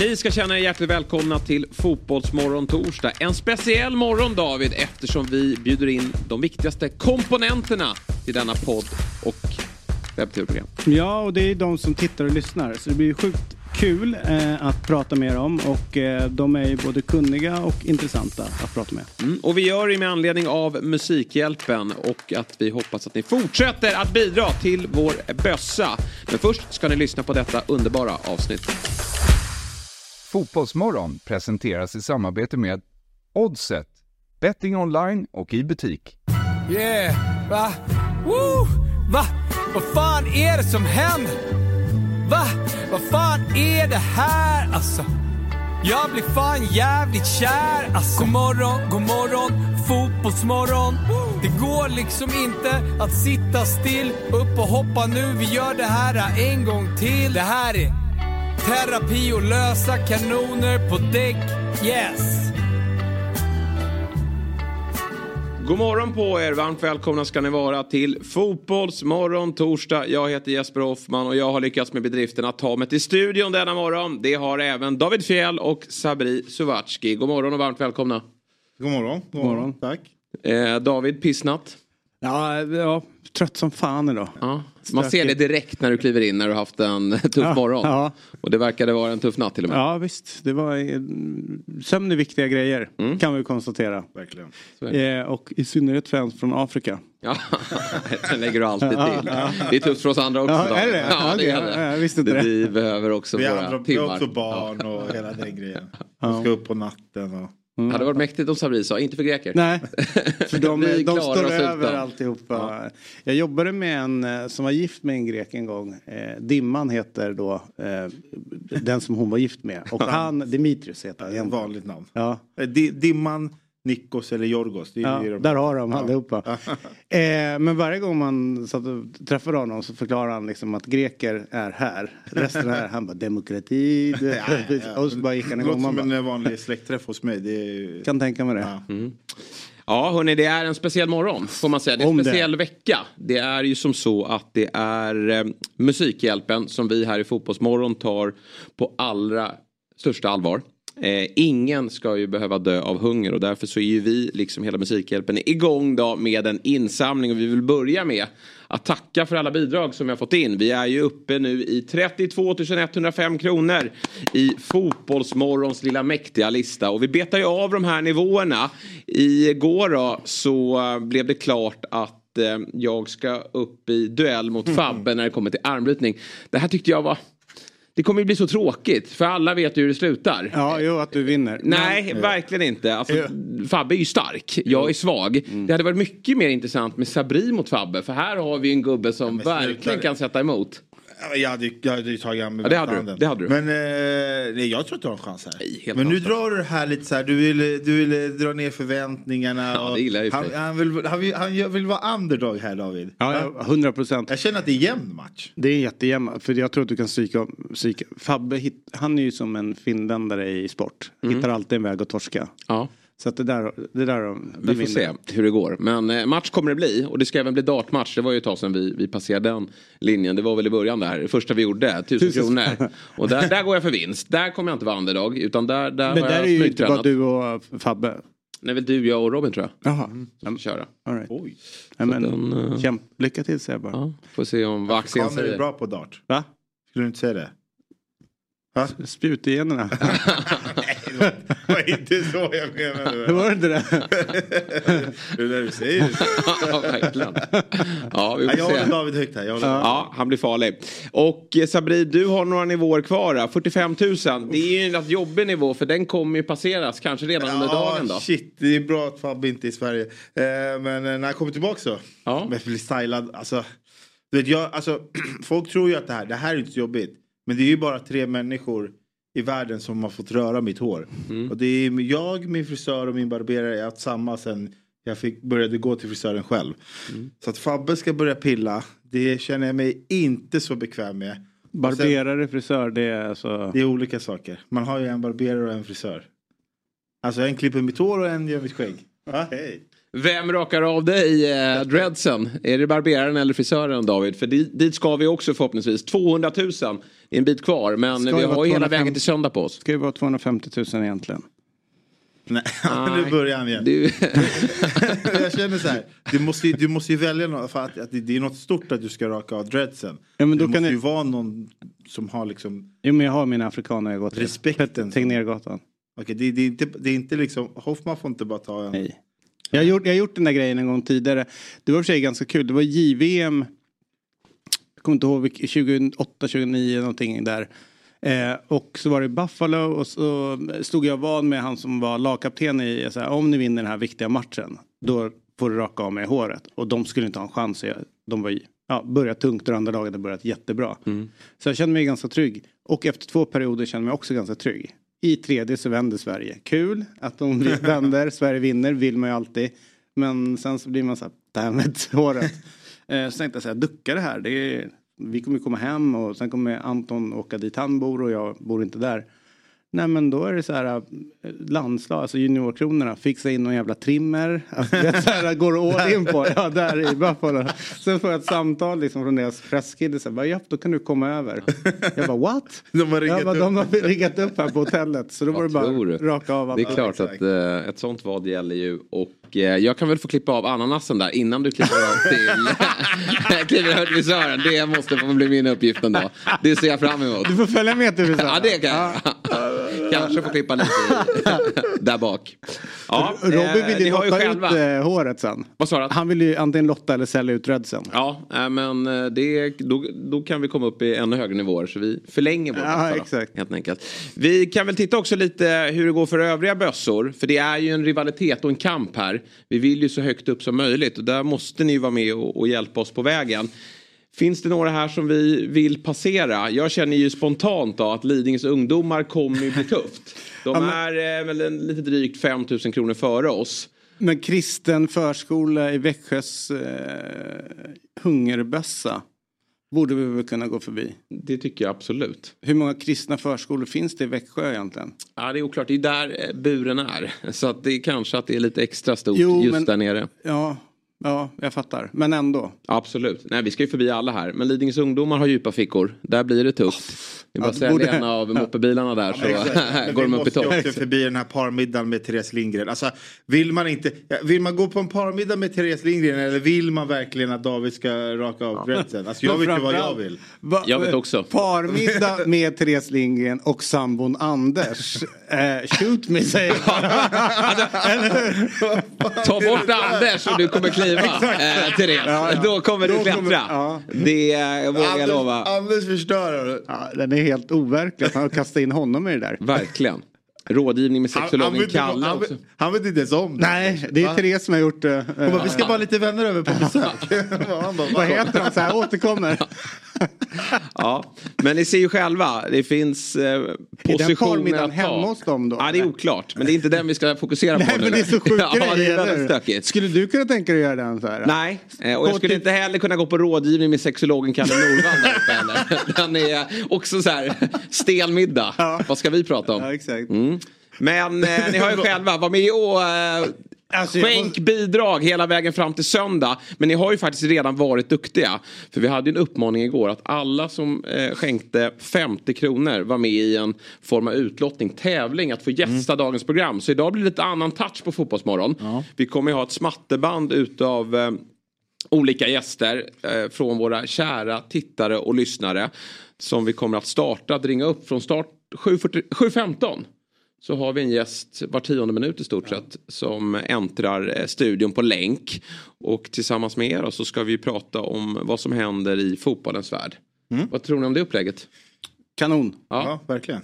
Ni ska känna er hjärtligt välkomna till Fotbollsmorgon torsdag. En speciell morgon David eftersom vi bjuder in de viktigaste komponenterna till denna podd och webb-tv-program. Ja, och det är de som tittar och lyssnar. Så det blir sjukt kul eh, att prata med dem och eh, de är ju både kunniga och intressanta att prata med. Mm, och vi gör det med anledning av Musikhjälpen och att vi hoppas att ni fortsätter att bidra till vår bössa. Men först ska ni lyssna på detta underbara avsnitt. Fotbollsmorgon presenteras i samarbete med Oddset, betting online och i butik. Yeah, va? Woo! Va? Vad fan är det som händer? Va? Vad fan är det här alltså? Jag blir fan jävligt kär alltså. God morgon, god morgon, fotbollsmorgon. Det går liksom inte att sitta still. Upp och hoppa nu, vi gör det här en gång till. Det här är terapi och lösa kanoner på däck. Yes! God morgon på er, varmt välkomna ska ni vara till Fotbollsmorgon torsdag. Jag heter Jesper Hoffman och jag har lyckats med bedriften att ta mig till studion denna morgon. Det har även David Fjell och Sabri Suvatski. God morgon och varmt välkomna. God morgon. God morgon. Tack. Eh, David, pissnatt? Ja, ja, trött som fan idag. Ja. Man ser det direkt när du kliver in när du haft en tuff Ja, morgon. ja. Och det verkade vara en tuff natt till och med. Ja, visst. Det var eh, sömn är viktiga grejer kan vi konstatera. Verkligen. Eh, och i synnerhet fans från Afrika. Ja, den lägger du alltid till. Det är tufft för oss andra också. Ja, är det? Ja, det är det. jag visste inte det. Vi behöver också Vi, våra andra, vi har timmar. också barn och hela den grejen. De ska upp på natten. Och... Det hade varit mäktigt om Sabri sa, inte för greker. Nej, för de, de klarar står över utan. alltihopa. Jag jobbade med en eh, som var gift med en grek en gång. Eh, Dimman heter då eh, den som hon var gift med. Och han, Dimitrios heter han. En egentligen. vanligt namn. Ja, Eh, Di- Dimman, Nikos eller Jorgos. Det är ja, där har de allihopa. Eh, men varje gång man satt och träffade honom så förklarade han liksom att greker är här. Resten är här. Han bara demokrati. Och så bara gick han Det igång. låter Man som bara, en vanlig släktträff hos mig. Det är... kan tänka mig det. Ja. Ja, hörni, det är en speciell morgon får man säga. Det är en Om det. speciell vecka. Det är ju som så att det är eh, Musikhjälpen som vi här i Fotbollsmorgon tar på allra största allvar. Eh, ingen ska ju behöva dö av hunger och därför så är ju vi, liksom hela Musikhjälpen, igång då med en insamling och vi vill börja med att tacka för alla bidrag som vi har fått in. Vi är ju uppe nu i 32 105 kronor i Fotbollsmorgons lilla mäktiga lista och vi betar ju av de här nivåerna. Igår då så blev det klart att eh, jag ska upp i duell mot Fabbe när det kommer till armbrytning. Det här tyckte jag var det kommer ju bli så tråkigt för alla vet ju hur det slutar. Ja, jo att du vinner. Nej, verkligen inte. Alltså, Fabbe är ju stark, jag är svag. Det hade varit mycket mer intressant med Sabri mot Fabbe. För här har vi en gubbe som men verkligen kan sätta emot. Ja, Jag hade, jag hade ju tagit an med Ja, det hade du. handen. Det hade du. Men eh, nej, jag tror att du har en chans här. Nej, helt Men nu sanslöst. drar du det här lite så här. Du vill, du vill dra ner förväntningarna. Ja, och det gillar jag han, han, vill, han, vill, han vill vara underdog här David. Ja, ja, 100 procent. Jag känner att det är jämn match. Det är jättejämn, för jag tror att du kan psyka, psyka. Fabbe, hit, han är ju som en finländare i sport. Mm. Hittar alltid en väg att torska. Ja, Så att det där, det där vi får se hur det går. Men eh, match kommer det bli. Och det ska även bli dartmatch. Det var ju ett tag sedan vi, vi passerade den linjen. Det var väl i början där. Det första vi gjorde. Tusen Tusen. kronor. Och där, där går jag för vinst. Där kommer jag inte vara underdog. Utan där, där Men där jag är ju inte bara du och Fabbe. Det är väl du, jag och Robin tror jag. Jaha. Som ska köra. All right. Oj. Ja, men, den, kämp, lycka till säger jag bara. Ja, får se om vad aktien Kaner är säger. bra på dart. Va? Skulle du inte säga det? Va? Spjutgenerna. Det var inte så jag menade. Det var inte det? Det är det du säger. ja, verkligen. Ja, vi Ja, får Jag håller se. David högt här. Jag håller Ja, han blir farlig. Och eh, Sabri, du har några nivåer kvar. då. 45 000. Det är ju en rätt jobbig nivå för den kommer ju passeras kanske redan under dagen då. Shit, det är bra att Fabbe inte är i Sverige. Eh, men eh, när han kommer tillbaka så. Ja. Men blir stylad. Alltså, du vet, jag, alltså, folk tror ju att det här, det här är inte så jobbigt. Men det är ju bara tre människor i världen som har fått röra mitt hår. Mm. Och det är jag, min frisör och min barberare. Har haft samma sen jag fick, började gå till frisören själv. Mm. Så att Fabbe ska börja pilla. Det känner jag mig inte så bekväm med. Barberare, frisör, det är alltså... det är olika saker. Man har ju en barberare och en frisör. Alltså en klipper mitt hår och en gör mitt skägg. Ah, hej. Vem rakar av dig eh, dreadsen? Är det barberaren eller frisören David? För dit, dit ska vi också förhoppningsvis. 200 000 är en bit kvar men Ska vi det har vara ju hela 250? vägen till söndag på oss. Ska ju vara 250 000 egentligen. Nej, nu börjar han igen. Du, jag känner så här, du måste, ju- du måste ju välja något, för att, att det, det är något stort att du ska raka av dreadsen. Ja, men då det kan måste det- ju vara någon som har liksom, Jo men jag har mina afrikaner jag gått till. Respekten. Tegnérgatan. okej det, det, är inte, det är inte liksom, Hoffman får inte bara ta en. Nej. Jag har, gjort, jag har gjort den där grejen en gång tidigare. Det var i och för sig ganska kul. Det var JVM. Jag kommer inte ihåg, vilk- 2008, 2009 någonting där. Eh, och så var det Buffalo och så stod jag van med han som var lagkapten i, så här, om ni vinner den här viktiga matchen. Då får du raka av mig håret. Och de skulle inte ha en chans. De var, ja, börjat tungt och andra laget hade börjat jättebra. Så jag kände mig ganska trygg. Och efter två perioder kände jag mig också ganska trygg. I tredje så vänder Sverige. Kul att de vänder. Sverige vinner vill man ju alltid. Men sen så blir man så här, dammit håret. Eh, så tänkte jag så här, ducka det här. Det är, vi kommer komma hem och sen kommer Anton åka dit han bor och jag bor inte där. Nej men då är det så här äh, landslag, alltså juniorkronorna, fixa in någon jävla trimmer. Alltså, det är så här, går all in på, ja där i Buffalo. Sen får jag ett samtal liksom från deras presskille, ja då kan du komma över. Jag bara what? De har riggat bara, upp. de har riggat upp här på hotellet. Så då var det bara raka av det är klart att eh, ett sånt vad gäller ju. Och eh, jag kan väl få klippa av ananasen där innan du klipper av till kliver över till frisören. Det måste få bli min uppgift ändå. Det ser jag fram emot. Du får följa med till frisören. Ja det kan jag. Kanske få klippa lite där bak. Ja, Robin eh, vill ni ju ju lotta själva. ut eh, håret sen. Vad sa du? Han vill ju antingen lotta eller sälja ut redsen. Ja, eh, men eh, det, då, då kan vi komma upp i ännu högre nivåer så vi förlänger vår Ja, exakt. Helt enkelt. Vi kan väl titta också lite hur det går för övriga bössor. För det är ju en rivalitet och en kamp här. Vi vill ju så högt upp som möjligt och där måste ni vara med och, och hjälpa oss på vägen. Finns det några här som vi vill passera? Jag känner ju spontant då att Lidingös ungdomar kommer ju bli tufft. De är eh, väl en, lite drygt 5 000 kronor före oss. Men kristen förskola i Växjös eh, hungerbössa borde vi väl kunna gå förbi. Det tycker jag absolut. Hur många kristna förskolor finns det i Växjö egentligen? Ja, det är oklart. Det är där eh, buren är. Så att det är kanske att det är lite extra stort Jo, just men- där nere. Ja, ja, jag fattar. Men ändå. Absolut. Nej, vi ska ju förbi alla här. Men Lidingös ungdomar har djupa fickor. Där blir det tufft. Det är bara att sälja borde- en av moppebilarna där så Men går vi de upp i måste topp. ju också förbi den här parmiddagen med Therese Lindgren. Alltså, vill, man inte, vill man gå på en parmiddag med Therese Lindgren eller vill man verkligen att David ska raka av dreadsen? Alltså, jag vet ju vad jag vill. Va- Jag vet också. Parmiddag med Therese Lindgren och sambon Anders. Eh, shoot me säger hur? Ta bort Anders och du kommer kliva, eh, Therese. Ja, ja. Då kommer du Då klättra. kommer- ja. Det eh, vågar jag lova. Anders förstör. Ja, den är helt overklig att han har kastat in honom i det där. Verkligen. Rådgivning med Han, han, sexologen vet inte, Kalle han, också. vet- han vet inte ens om det. Nej, det är Va? Therese som har gjort det. Hon bara, vi ska bara lite vänner över på besök. Han bara, Vad heter de? Så här, återkommer. Ja, men ni ser ju själva. Det finns eh, Är den positioner parmiddagen att ta. hemma hos dem då? Ja, det är oklart. Men det är inte den vi ska fokusera på Nej nu. men det är så sjuka Ja, det är väldigt stökigt. Skulle du kunna tänka dig att göra den så här? Nej, eh, och jag skulle inte heller kunna gå på rådgivning med sexologen Kalle Norvall där uppe heller. Den är också så här stel middag. Ja. Vad ska vi prata om? Ja, exakt. Mm. Men eh, ni har ju själva, var med och eh, Alltså, skänk måste- bidrag hela vägen fram till söndag. Men ni har ju faktiskt redan varit duktiga. För vi hade en uppmaning igår att alla som eh, skänkte 50 kronor var med i en form av utlottning, tävling att få gästa dagens program. Så idag blir det lite annan touch på Fotbollsmorgon. Vi kommer ju ha ett smatterband utav eh, olika gäster eh, från våra kära tittare och lyssnare. Som vi kommer att starta att ringa upp från start 7.40 7.15. Så har vi en gäst var tionde minut i stort sett som äntrar eh, studion på länk. Och tillsammans med er så ska vi prata om vad som händer i fotbollens värld. Vad tror ni om det upplägget? Kanon. Ja. Ja, verkligen.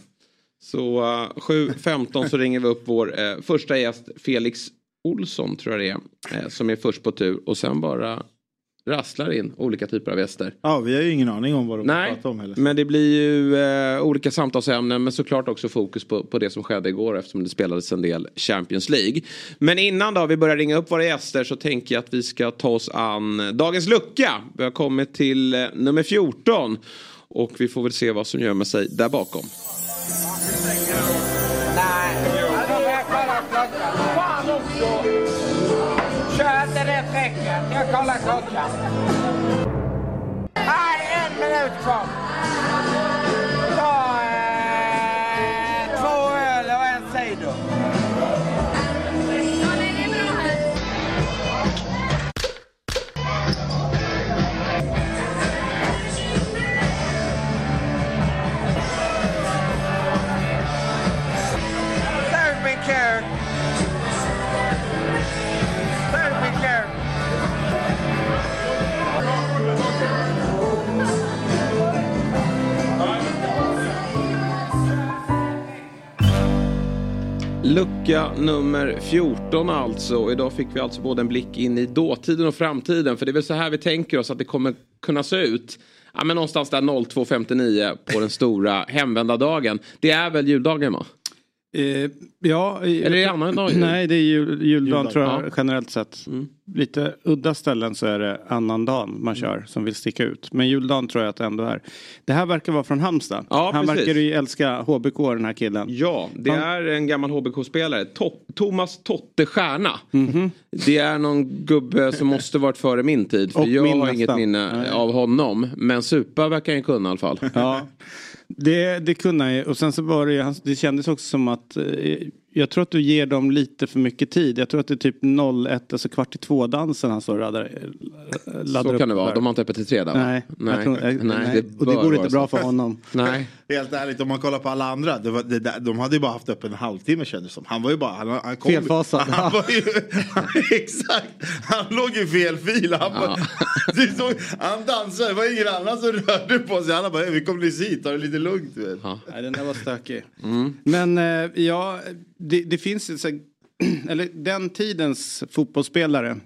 Så uh, 7.15 så ringer vi upp vår eh, första gäst Felix Olsson tror jag det är. Eh, som är först på tur och sen bara rasslar in olika typer av gäster. Ja, vi har ju ingen aning om vad de Nej, pratar om heller. men det blir ju eh, olika samtalsämnen men såklart också fokus på, på det som skedde igår eftersom det spelades en del Champions League. Men innan då vi börjar ringa upp våra gäster så tänker jag att vi ska ta oss an dagens lucka. Vi har kommit till eh, nummer 14 och vi får väl se vad som gömmer sig där bakom. pięknie, nie koleżanka. A, nie, Lucka nummer 14 alltså. Idag fick vi alltså både en blick in i dåtiden och framtiden. För det är väl så här vi tänker oss att det kommer kunna se ut. Ja, men någonstans där 02.59 på den stora hemvända dagen. Det är väl juldagen va? Eh, ja, Eller är det annan dag? Nej, det är jul, juldagen tror jag Ja. generellt sett. Lite udda ställen så är det annandagen man kör som vill sticka ut. Men juldagen tror jag att det ändå är. Det här verkar vara från Halmstad. Ja, Han precis. verkar ju älska HBK den här killen. Ja, det Han- är en gammal HBK-spelare. To- Thomas Totte Stjärna. Mhm. Det är någon gubbe som måste varit före min tid. För Och jag min har inget nästan. minne Nej. av honom. Men supa verkar han kunna i alla fall. Ja, det, det kunde han ju. Och sen så var det ju, det kändes också som att eh, jag tror att du ger dem lite för mycket tid. Jag tror att det är typ 01, alltså kvart i två dansen han står och laddar, eh, laddar Så upp kan det vara. där. De har inte öppet till tre där va? Nej, nej. Jag tror, nej, nej, nej. och det går inte bra så. för honom. Nej. Helt ärligt, om man kollar på alla andra. Det var, det där, de hade ju bara haft upp en halvtimme kändes det som. Han var ju bara... Han, han kom, Felfasad. Han var ju, exakt. Han låg i fel fil. Han, bara, det såg, han dansade. Det var ingen annan som rörde på sig. Alla bara, "Hey, vi kommer nyss hit. Ta det lite lugnt. du vet." Ja. Nej, den där var stökig. Mm. Men eh, ja, det, det finns så, eller den tidens fotbollsspelare,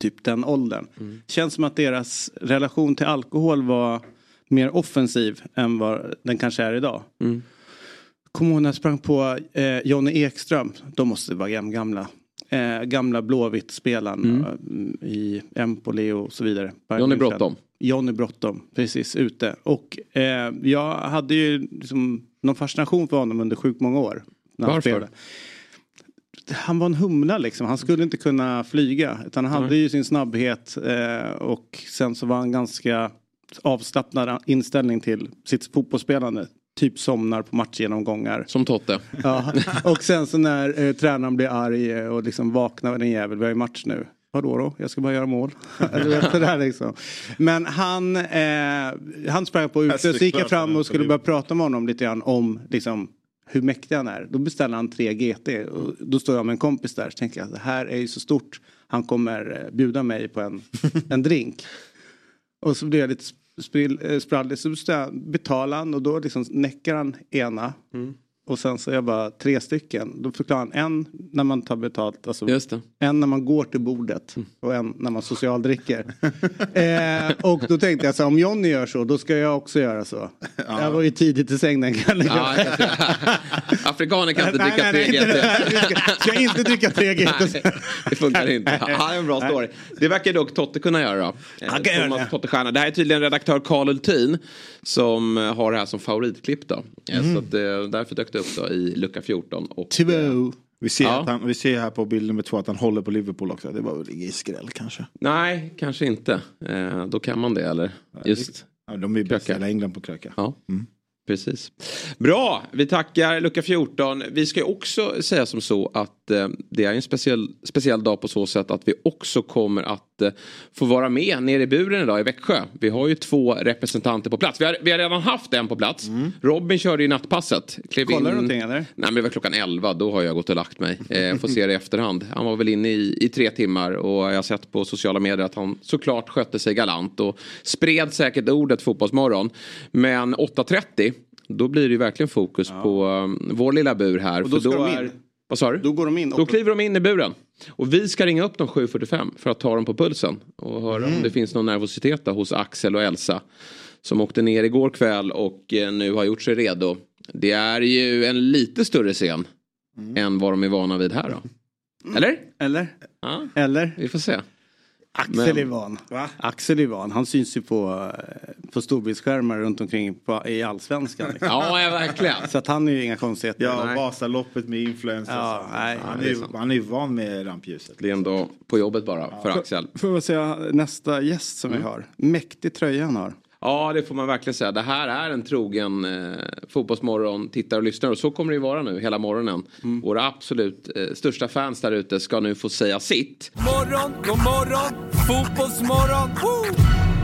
typ den åldern, Mm. känns som att deras relation till alkohol var mer offensiv än vad den kanske är idag. Mm. Kommer ihåg när jag sprang på eh, Jonny Ekström, de måste vara gamla. Eh, gamla Blåvitt-spelaren eh, i Empoli och så vidare. Johnny. Bråttom. Johnny Bråttom, precis ute. Och eh, jag hade ju liksom någon fascination för honom under sjukt många år. När han Varför? spelade. Han var en humla liksom. Han skulle inte kunna flyga. Utan han hade ju sin snabbhet. Eh, och sen så var han ganska avslappnad inställning till sitt fotbollsspelande. Typ somnar på matchgenomgångar. Som Totte. Ja. Och sen så när eh, tränaren blir arg eh, och liksom vaknar den jävel, vi har ju match nu. Vadå då? Jag ska bara göra mål. det där liksom. Men han, eh, han sprang på ute så gick jag fram och skulle börja prata med honom lite grann om liksom, hur mäktig han är. Då beställer han tre GT och då står jag med en kompis där så tänker jag det här är ju så stort. Han kommer eh, bjuda mig på en, en drink. Och så blir jag lite sprill- eh, sprallig så betalar han och då liksom näckar han ena. Och sen så är jag bara tre stycken. Då förklarar han en när man tar betalt. Alltså det. en när man går till bordet och en när man socialdricker. eh, och då tänkte jag så här, om Johnny gör så då ska jag också göra så. Jag var ju tidigt i säng den kvällen. Ja. Afrikaner kan inte dricka nej, tre nej, inte GT. det. Ska- inte dricka tre GT. Nej, det funkar inte. Han är en bra story. Det verkar dock Totte kunna göra då. Eh, Han kan göra Thomas det. Det här är tydligen redaktör Karl Ultin som eh, har det här som favoritklipp då. Eh, Mm. Så att, eh, därför dök det upp då i lucka 14. Och, Två. Vi ser, Ja. han, vi ser här på bild nummer två att han håller på Liverpool också. Det var väl ingen skräll kanske. nej, kanske inte. Eh, då kan man det eller? Just. Ja, de är ju bäst i Kröka. hela England på kröka. Ja. Precis. Bra, vi tackar lucka 14. Vi ska ju också säga som så att eh, det är en speciell, speciell dag på så sätt att vi också kommer att eh, få vara med nere i buren idag i Växjö. Vi har ju två representanter på plats. Vi har, vi har redan haft en på plats. Robin körde ju nattpasset. Klev Kollar du in- någonting eller? Nej men det var klockan 11, då har jag gått och lagt mig. Eh, får se det i efterhand. Han var väl inne i, i tre timmar och jag har sett på sociala medier att han såklart skötte sig galant och spred säkert ordet fotbollsmorgon. Men 8.30, då blir det ju verkligen fokus på um, vår lilla bur här. Och då för in. är, vad sa du? Då går de in. Då kliver de in i buren. Och vi ska ringa upp dem 7.45 för att ta dem på pulsen. Och höra Mm. om det finns någon nervositet då hos Axel och Elsa. Som åkte ner igår kväll och eh, nu har gjort sig redo. Det är ju en lite större scen Mm. än vad de är vana vid här då. Eller? Eller? Ja, Eller? vi får se. Axel Men- är van. Axel är van. Han syns ju på, eh, på storbildsskärmar runt omkring på, i allsvenskan. Liksom. Ja, ja, verkligen. Så att han är ju inga konstigheter. Ja, Nej. Vasaloppet med influencers. Ja, nej. han, är han är ju van med rampljuset. Det är ändå på jobbet bara för Axel. Får jag säga nästa gäst som vi har. Mäktig tröja han har. Ja, det får man verkligen säga. Det här är en trogen eh, fotbollsmorgon, tittar och lyssnar. Och så kommer det ju vara nu hela morgonen. Våra absolut eh, största fans där ute ska nu få säga sitt. Morgon, god morgon, fotbollsmorgon. Woo!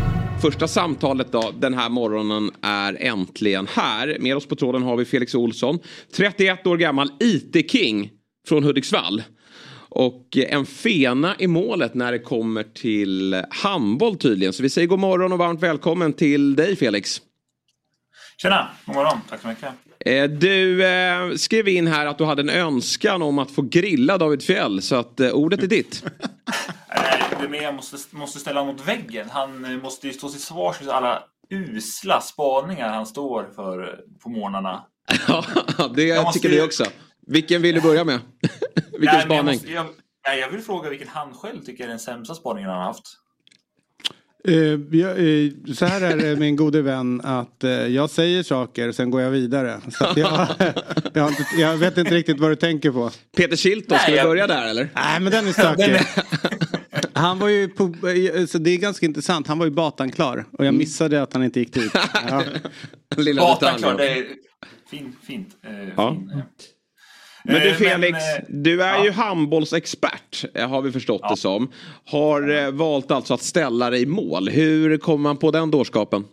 Första samtalet då den här morgonen är äntligen här. Med oss på tråden har vi Felix Olsson. 31 år gammal IT-king från Hudiksvall. Och en fena i målet när det kommer till handboll tydligen. Så vi säger god morgon och varmt välkommen till dig Felix. Tjena, god morgon. Tack så mycket. Eh, Du eh, skrev in här att du hade en önskan om att få grilla David Fjell. Så att eh, ordet är ditt. Jag måste, måste ställa mot väggen. Han eh, måste ju stå till svars för alla usla spaningar han står för eh, på morgnarna. Ja, det måste tycker vi också. Vilken vill du börja med? Vilken Nej, men jag, spaning? måste, jag, jag vill fråga vilken han själv tycker är den sämsta spaningen han har haft. Jag, eh, så här är det min gode vän att eh, jag säger saker sen går jag vidare. Så att jag, jag, inte, jag vet inte riktigt vad du tänker på. Peter Shilton, ska Nej, vi jag- börja där eller? Nej men den är stökig. Han var ju på, så det är ganska intressant. Han var ju batan klar och jag missade att han inte gick dit. Ja. Lilla Gatan detaljen. klar, det är fin, fint. Eh, Ja. fin, eh. Men du Eh, Felix, eh, du är ja. ju handbollsexpert eh, har vi förstått det som. Har valt alltså att ställa dig i mål. Hur kom man på den dårskapen?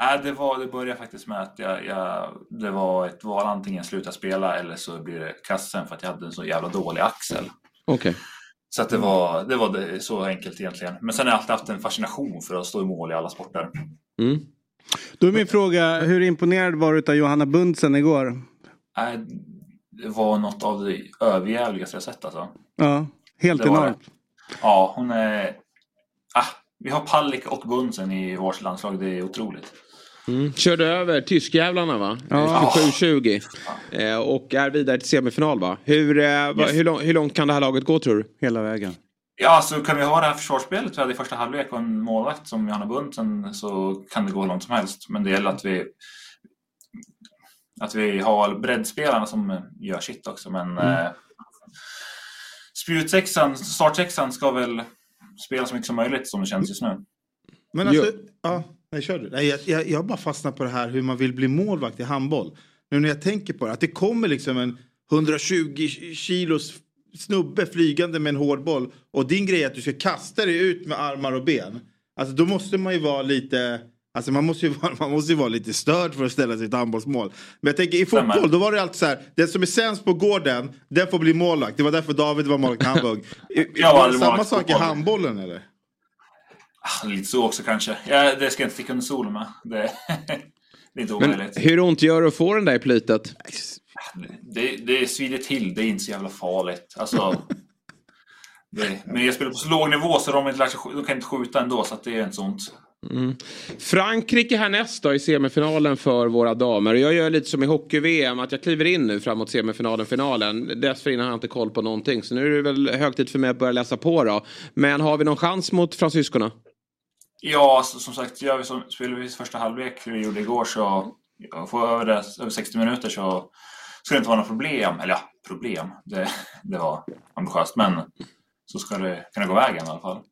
Nej, det, var, det började faktiskt med att jag, jag, det var ett val antingen sluta spela eller så blir det kassen för att jag hade en så jävla dålig axel. Okej. Så att det var, det var det, så enkelt egentligen. Men sen har jag alltid haft en fascination för att stå i mål i alla sporter. Mm. Då är min fråga, hur imponerad var du av Johanna Bundsen igår? Var något av det överjävligaste jag sett alltså. Ja, helt Det enormt. Ja, hon är... Ah, vi har Pallik och Bunsen i vårt landslag. Det är otroligt. Mm. Körde över tyskjävlarna va? Ja. Eh, 27-20. Eh, och är vidare till semifinal va? Hur, eh, va, Yes. hur, lång, hur långt kan det här laget gå tror du? Hela vägen. Ja, så kan vi ha det här försvarsspelet vi hade i första halvlek och en målvakt som Johanna Bunsen så kan det gå hur långt som helst. Men det gäller att vi att vi har breddspelarna som gör sitt också. Men eh, spjutsexan, startsexan ska väl spela så mycket som möjligt som det känns just nu. Men alltså, ja, nej, kör du. Nej, jag, jag, jag bara fastnar på det här hur man vill bli målvakt i handboll. Nu när jag tänker på det, att det kommer liksom en 120 kilos snubbe flygande med en hård boll och din grej är att du ska kasta dig ut med armar och ben. Alltså då måste man ju vara lite Alltså man måste, ju vara, man måste ju vara lite störd för att ställa sig i ett handbollsmål. Men jag tänker i fotboll då var det alltid så här. Den som är sämst på gården, den får bli målvakt. Det var därför David var målvakt Hamburg. Jag var var det samma sak i handbollen eller? Ah, lite så också kanske. Ja, det ska jag inte sticka under stolen med. Det, det är inte Men omöjligt. hur ont gör det att få den där i plytet? Det, det svider till, det är inte så jävla farligt. Alltså, det, men jag spelar på så låg nivå så de, inte sig, de kan inte skjuta ändå så att det är inte så ont. Mm. Frankrike härnäst då i semifinalen för våra damer. Jag gör lite som i hockey-VM att jag kliver in nu framåt semifinalen, finalen. Dessförinnan har jag inte koll på någonting. Så nu är det väl hög tid för mig att börja läsa på då. Men har vi någon chans mot fransyskorna? Ja, så, som sagt, gör vi som, spelar vi första halvlek, vi gjorde igår, så får vi över, det, över 60 minuter så ska det inte vara några problem. Eller ja, problem. Det, det var ambitiöst, men så ska det kunna gå vägen i alla fall.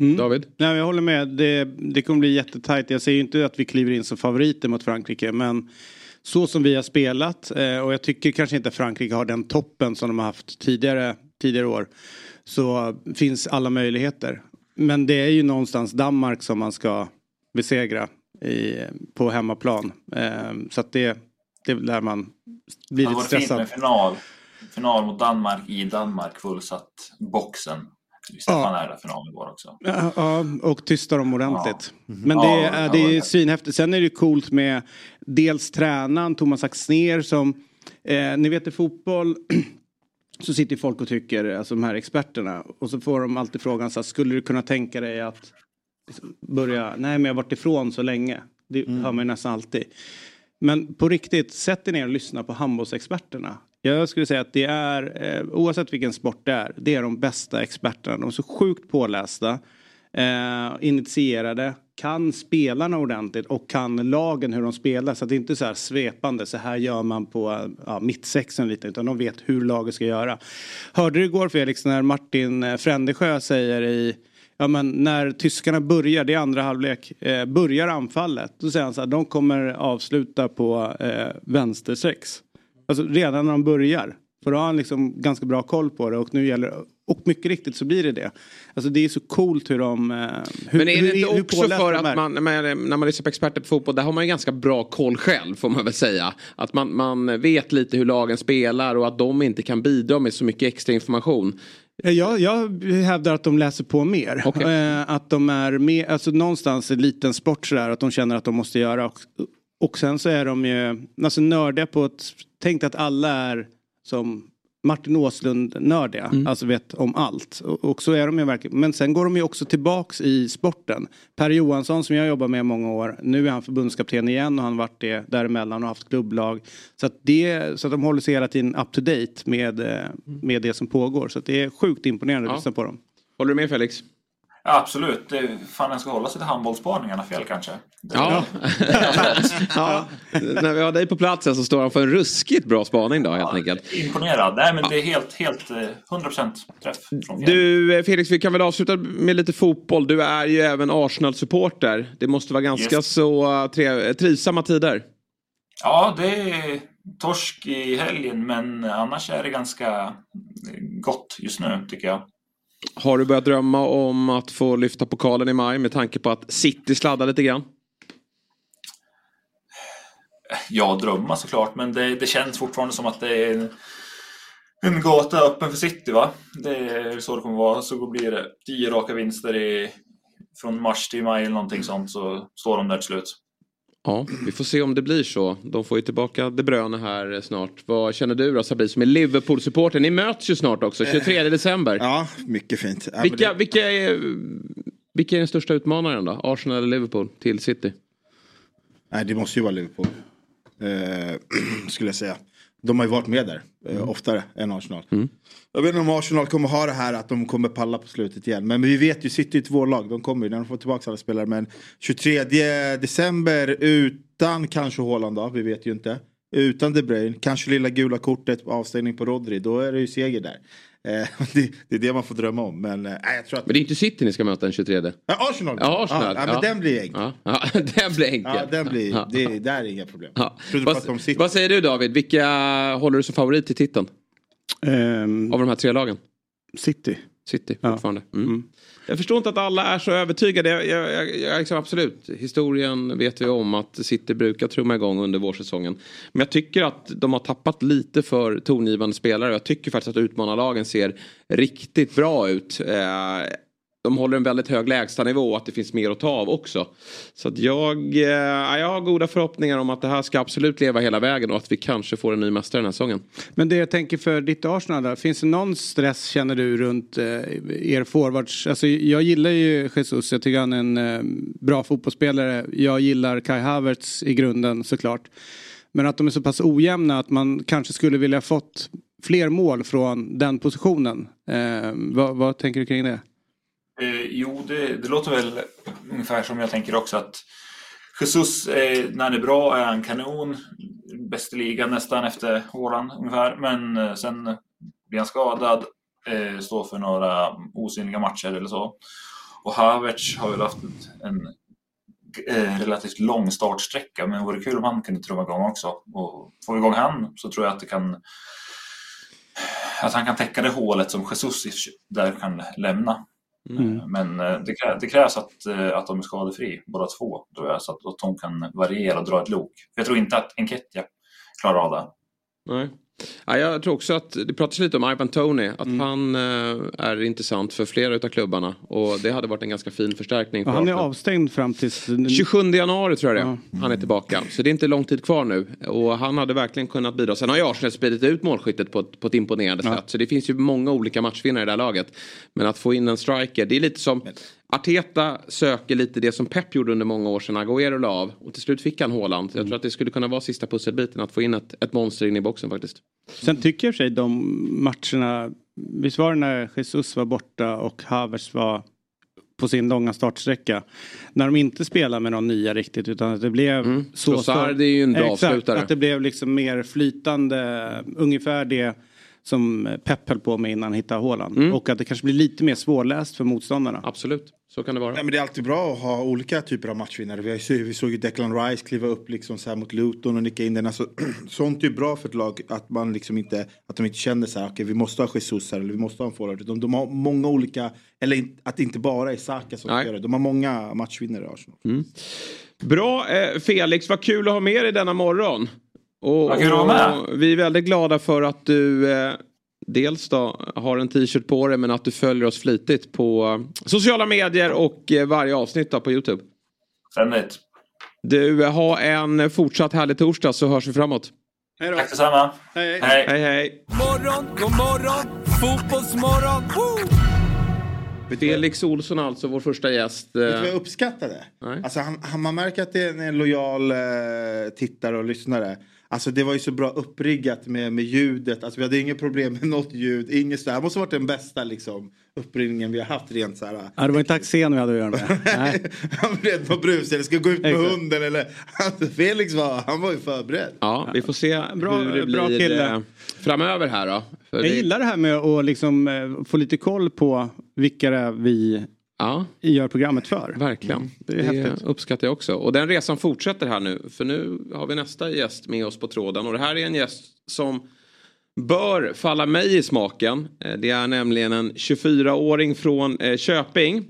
Mm. David? Nej, jag håller med. Det, det kommer bli jättetajt. Jag säger ju inte att vi kliver in som favoriter mot Frankrike. Men så som vi har spelat eh, och jag tycker kanske inte Frankrike har den toppen som de har haft tidigare, tidigare år. Så finns alla möjligheter. Men det är ju någonstans Danmark som man ska besegra i, på hemmaplan. Eh, så att det, det är där man blir Det lite var fint stressad. med final. Final mot Danmark i Danmark, fullsatt boxen. Stefan är där för någon igår också. Ja, ja, och tystar dem ordentligt. Ja. Men det, Ja, är, ja, det är ja. svinhäftigt. Sen är det coolt med dels tränaren Thomas Axner som, eh, ni vet i fotboll så sitter folk och tycker, alltså de här experterna, och så får de alltid frågan så här, skulle du kunna tänka dig att liksom börja, nej men jag har varit ifrån så länge. Det Mm. hör man ju nästan alltid. Men på riktigt, sätt er ner och lyssna på handbollsexperterna. Jag skulle säga att det är, eh, oavsett vilken sport det är, det är de bästa experterna. De är så sjukt pålästa, eh, initierade, kan spelarna ordentligt och kan lagen hur de spelar. Så att det inte är så här svepande, så här gör man på ja, mittsexen lite, utan de vet hur laget ska göra. Hörde du igår Felix när Martin eh, Frändesjö säger i Ja men när tyskarna börjar, det är andra halvlek, eh, börjar anfallet. Då säger han så här, de kommer avsluta på eh, vänster sex. Alltså redan när de börjar. För då har han liksom ganska bra koll på det och nu gäller och mycket riktigt så blir det det. Alltså det är så coolt hur de... eh, Hur, Men är hur, det inte hur också pålästa för att man, när man lyssnar på experter på fotboll, där har man ju ganska bra koll själv får man väl säga. Att man, man vet lite hur lagen spelar och att de inte kan bidra med så mycket extra information. Jag, jag hävdar att de läser på mer. Okej. Eh, att de är med, alltså någonstans en liten sport sådär att de känner att de måste göra. Och, och sen så är de ju alltså nördiga på ett, tänk att alla är som Martin Åslund nördiga, alltså vet om allt. Och, och så är de ju verkligen. Men sen går de ju också tillbaks i sporten. Per Johansson som jag jobbar med i många år, nu är han förbundskapten igen och han har varit det däremellan och haft klubblag. Så att, det, så att de håller sig hela tiden up to date med, eh, med det som pågår. Så att det är sjukt imponerande att Ja. lyssna på dem. Håller du med Felix? Ja, absolut. Det, fan, jag ska hålla sig till handbollsspaningarna fel kanske. Det, Ja. ja. När vi har dig på plats så står han för en ruskigt bra spaning då helt enkelt. Imponerad. Nej, men det är helt, helt eh, 100% träff. Från fjärde. Du eh, Felix, vi kan väl avsluta med lite fotboll. Du är ju även Arsenal-supporter. Det måste vara ganska Yes. så tre, trivsamma tider. Ja, det är torsk i helgen, men annars är det ganska gott just nu tycker jag. Har du börjat drömma om att få lyfta pokalen i maj med tanke på att City sladdar lite grann? Ja, drömma såklart, men det, det känns fortfarande som att det är en, en gata öppen för City, va? Det är så det kommer vara. Så blir det tio raka vinster i, från mars till maj eller någonting sånt, så står de där till slut. Ja, vi får se om det blir så. De får ju tillbaka De Bruyne här snart. Vad känner du då Sabri som är Liverpool-supporter? Ni möts ju snart också, 23 december. Ja, mycket fint. Ja, Vilka, det- vilka, är, vilka är den största utmanaren då? Arsenal eller Liverpool till City? Nej, det måste ju vara Liverpool. Eh, skulle jag säga. De har ju varit med där eh, oftare än Arsenal. Jag vet inte om Arsenal kommer ha det här att de kommer palla på slutet igen. Men vi vet ju, City är ett vårlag. De kommer ju när de får tillbaka alla spelare. Men 23 december utan kanske Haaland då, vi vet ju inte. Utan De Bruyne, kanske lilla gula kortet på avstängning på Rodri. Då är det ju seger där. Eh, det, det är det man får drömma om. Men eh, jag tror att... Men det är inte City ni ska möta den 23. Ja, Arsenal! Ja, Arsenal. Ja, men ja. den blir enkel. Ja, den blir enkel. Ja, den blir, Ja. det, där är inga problem. Ja. Vad, säger du David? Vilka håller du som favorit till titeln? Ehm, Av de här tre lagen? City. City Ja. fortfarande. Mm. Mm. Jag förstår inte att alla är så övertygade. Jag, jag, jag, liksom absolut, historien vet vi om att City brukar trumma igång under vårsäsongen. Men jag tycker att de har tappat lite för tongivande spelare. Jag tycker faktiskt att utmanarlagen ser riktigt bra ut. Eh, de håller en väldigt hög lägstanivå och att det finns mer att ta av också. Så att jag, eh, jag har goda förhoppningar om att det här ska absolut leva hela vägen och att vi kanske får en ny mästare den här säsongen. Men det jag tänker för ditt Arsenal där, finns det någon stress känner du runt eh, er forwards? Alltså jag gillar ju Jesus, jag tycker han är en eh, bra fotbollsspelare. Jag gillar Kai Havertz i grunden såklart. Men att de är så pass ojämna att man kanske skulle vilja fått fler mål från den positionen. Eh, vad, vad tänker du kring det? Eh, jo, det, det låter väl ungefär som jag tänker också att Jesus, eh, när han är bra är han kanon. Bäst i ligan nästan efter Håland ungefär. Men eh, sen blir han skadad, eh, står för några osynliga matcher eller så. Och Havertz har väl haft en eh, relativt lång startsträcka. Men det vore kul om han kunde trumma igång också. Och får vi igång han så tror jag att det kan att han kan täcka det hålet som Jesus där kan lämna. Mm. Men eh, det, krä, det krävs att, eh, att de är skadefri, båda två, tror jag, så att, att de kan variera och dra ett lok. Jag tror inte att Enketia klarar av det. Nej. Ja, jag tror också att det pratas lite om Ivan Tony. Att han eh, är intressant för flera utav klubbarna. Och det hade varit en ganska fin förstärkning. För han är avstängd fram tills... 27 januari tror jag det är. Han är tillbaka. Så det är inte lång tid kvar nu. Och han hade verkligen kunnat bidra. Sen har ju Arsenal spridit ut målskyttet på ett, på ett imponerande sätt. Så det finns ju många olika matchvinnare i det här laget. Men att få in en striker, det är lite som Arteta söker lite det som Pep gjorde under många år sedan Agüero la av. Och till slut fick han Haaland. Jag tror att det skulle kunna vara sista pusselbiten att få in ett, ett monster in i boxen faktiskt. Sen tycker jag i sig de matcherna, visst var det när Jesus var borta och Havertz var på sin långa startsträcka. När de inte spelar med någon nya riktigt utan att det blev så... Trossard är ju en bra Exakt, avslutare. att det blev liksom mer flytande, ungefär det som Pep höll på med innan han hittade Haaland. Mm. Och att det kanske blir lite mer svårläst för motståndarna. Absolut, så kan det vara. Nej, men det är alltid bra att ha olika typer av matchvinnare. Vi, har ju, vi såg ju Declan Rice kliva upp liksom så här mot Luton och nicka in den. Alltså, sånt är ju bra för ett lag att man liksom inte, att de inte känner så här, okej vi måste ha Jesus här eller vi måste ha en forward. De, de har många olika, eller att det inte bara är Saka som Nej. gör det. De har många matchvinnare i Arsenal. Bra eh, Felix, vad kul att ha med dig denna morgon. Och, Vad kul att vara med. vi är väldigt glada för att du eh, dels då har en t-shirt på dig men att du följer oss flitigt på eh, sociala medier och eh, varje avsnitt då på Youtube. Ständigt. Du, eh, ha en fortsatt härlig torsdag så hörs vi framåt. Hej då. Tack detsamma. Hej. Hej. Hej hej! Morgon, god morgon, fotbollsmorgon. Woo! Felix Olsson alltså, vår första gäst. Vet du vad jag Eh, uppskattade? Nej. Alltså han, han, man märker att det är en lojal eh, tittare och lyssnare. Alltså det var ju så bra uppriggat med, med ljudet. Alltså vi hade inget problem med något ljud. Inget så här. Det måste ha varit den bästa liksom, uppringningen vi har haft rent så här. Ja, det var inte Axén vi hade att göra med. Nej. han var rädd på brus eller ska gå ut med Exakt. hunden eller. Alltså, Felix var, han var ju förberedd. Ja, vi får se Bra- hur det bra blir kille. eh, framöver här då. För Jag det- gillar det här med att liksom, eh, få lite koll på vilka det är vi Ja. gör programmet för. Verkligen. det Det, är häftigt. uppskattar jag också. Och den resan fortsätter här nu. För nu har vi nästa gäst med oss på tråden. Och det här är en gäst som bör falla mig i smaken. Eh, Det är nämligen en 24-åring från eh, Köping.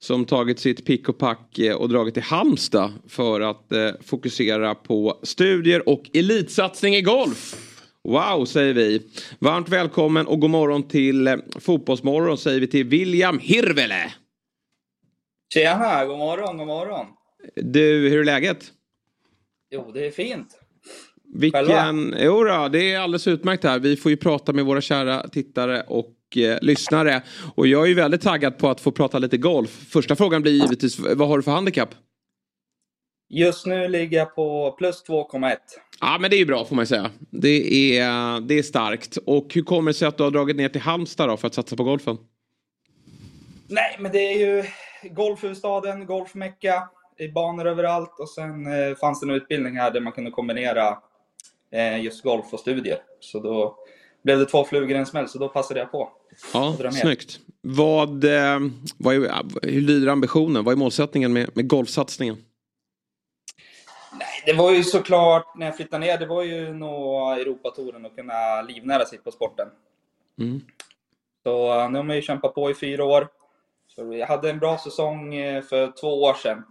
Som tagit sitt pick och pack eh, och dragit till Halmstad. För att fokusera på studier och elitsatsning i golf. Wow, säger vi. Varmt välkommen och god morgon till Fotbollsmorgon säger vi till William Hirvele. Tjena, god morgon, god morgon. Du, hur är läget? Jo, det är fint. Vilken... Jo då, det är alldeles utmärkt här. Vi får ju prata med våra kära tittare och eh, lyssnare. Och jag är ju väldigt taggad på att få prata lite golf. Första frågan blir givetvis, vad har du för handikapp? Just nu ligger jag på plus 2,1. Ja, men det är ju bra får man ju säga. Det är, det är starkt. Och hur kommer det sig att du har dragit ner till Halmstad då för att satsa på golfen? Nej, men det är ju golfhuvudstaden, golfmecka, i banor överallt och sen eh, fanns det en utbildning här där man kunde kombinera eh, just golf och studier. Så då blev det två flugor i en smäll, så då passade jag på. Ja, snyggt. Vad, eh, vad är, hur lyder ambitionen? Vad är målsättningen med, med golfsatsningen? Nej, det var ju såklart, när jag flyttade ner, det var ju nå Europatouren och kunna livnära sig på sporten. Mm. Så eh, nu har man ju kämpat på i fyra år. Så jag hade en bra säsong eh, för två år sedan.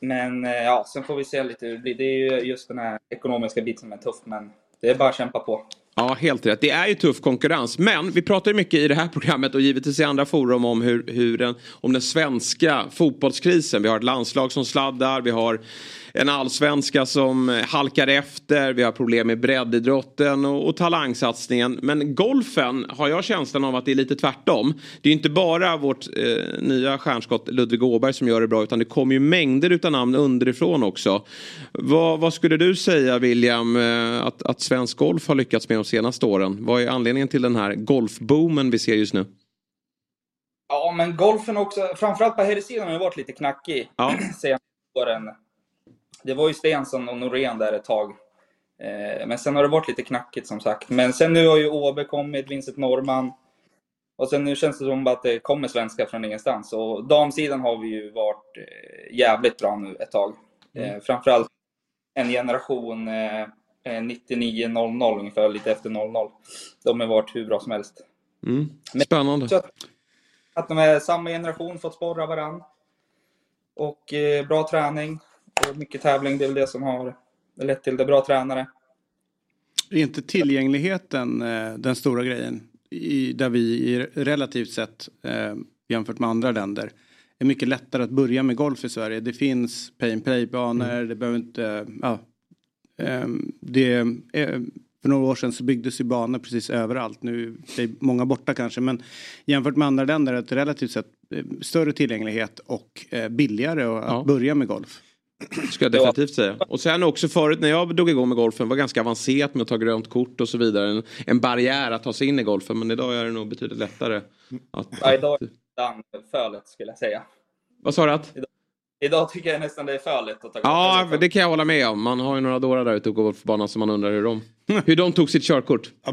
Men eh, ja, sen får vi se lite hur det blir. Det är ju just den här ekonomiska biten som är tuff, men det är bara att kämpa på. Ja, helt rätt. Det är ju tuff konkurrens. Men vi pratar ju mycket i det här programmet och givetvis i andra forum om, hur, hur den, om den svenska fotbollskrisen. Vi har ett landslag som sladdar, vi har en allsvenska som halkar efter, vi har problem med breddidrotten och, och talangsatsningen. Men golfen har jag känslan av att det är lite tvärtom. Det är inte bara vårt eh, nya stjärnskott Ludvig Åberg som gör det bra utan det kommer ju mängder utav namn underifrån också. Vad, vad skulle du säga William eh, att, att svensk golf har lyckats med de senaste åren? Vad är anledningen till den här golfboomen vi ser just nu? Ja, men golfen också, framförallt på herrsidan har ju varit lite knackig Ja. senaste åren. Det var ju Stensson och Norén där ett tag. Eh, Men sen har det varit lite knackigt som sagt. Men sen nu har ju Åbe kommit, Vincent Norman. Och sen nu känns det som att det kommer svenskar från ingenstans. Och damsidan har vi ju varit eh, jävligt bra nu ett tag. Eh, Framförallt en generation eh, eh, 99-00 ungefär, lite efter 00. De har varit hur bra som helst. Mm. Spännande. Så att, att de är samma generation, fått sporra varann. Och eh, bra träning och mycket tävling, det är väl det som har lett till det. Bra tränare. Det är inte tillgängligheten eh, den stora grejen. I, där vi i relativt sett eh, jämfört med andra länder är mycket lättare att börja med golf i Sverige. Det finns pay and play-banor, mm. det behöver inte... Ja, eh, det, eh, för några år sedan så byggdes ju banor precis överallt. Nu är många borta kanske men jämfört med andra länder är det relativt sett större tillgänglighet och billigare att ja. börja med golf. Ska jag definitivt säga. Och sen också förut när jag drog igång med golfen var ganska avancerat med att ta grönt kort och så vidare. En, en barriär att ta sig in i golfen men idag är det nog betydligt lättare. Att, ja, idag är det för lätt skulle jag säga. Vad sa du? Att? Idag, idag tycker jag nästan det är för lätt att ta Ja, det kan jag hålla med om. Man har ju några dårar där ute på golfbanan som man undrar hur de, hur de tog sitt körkort.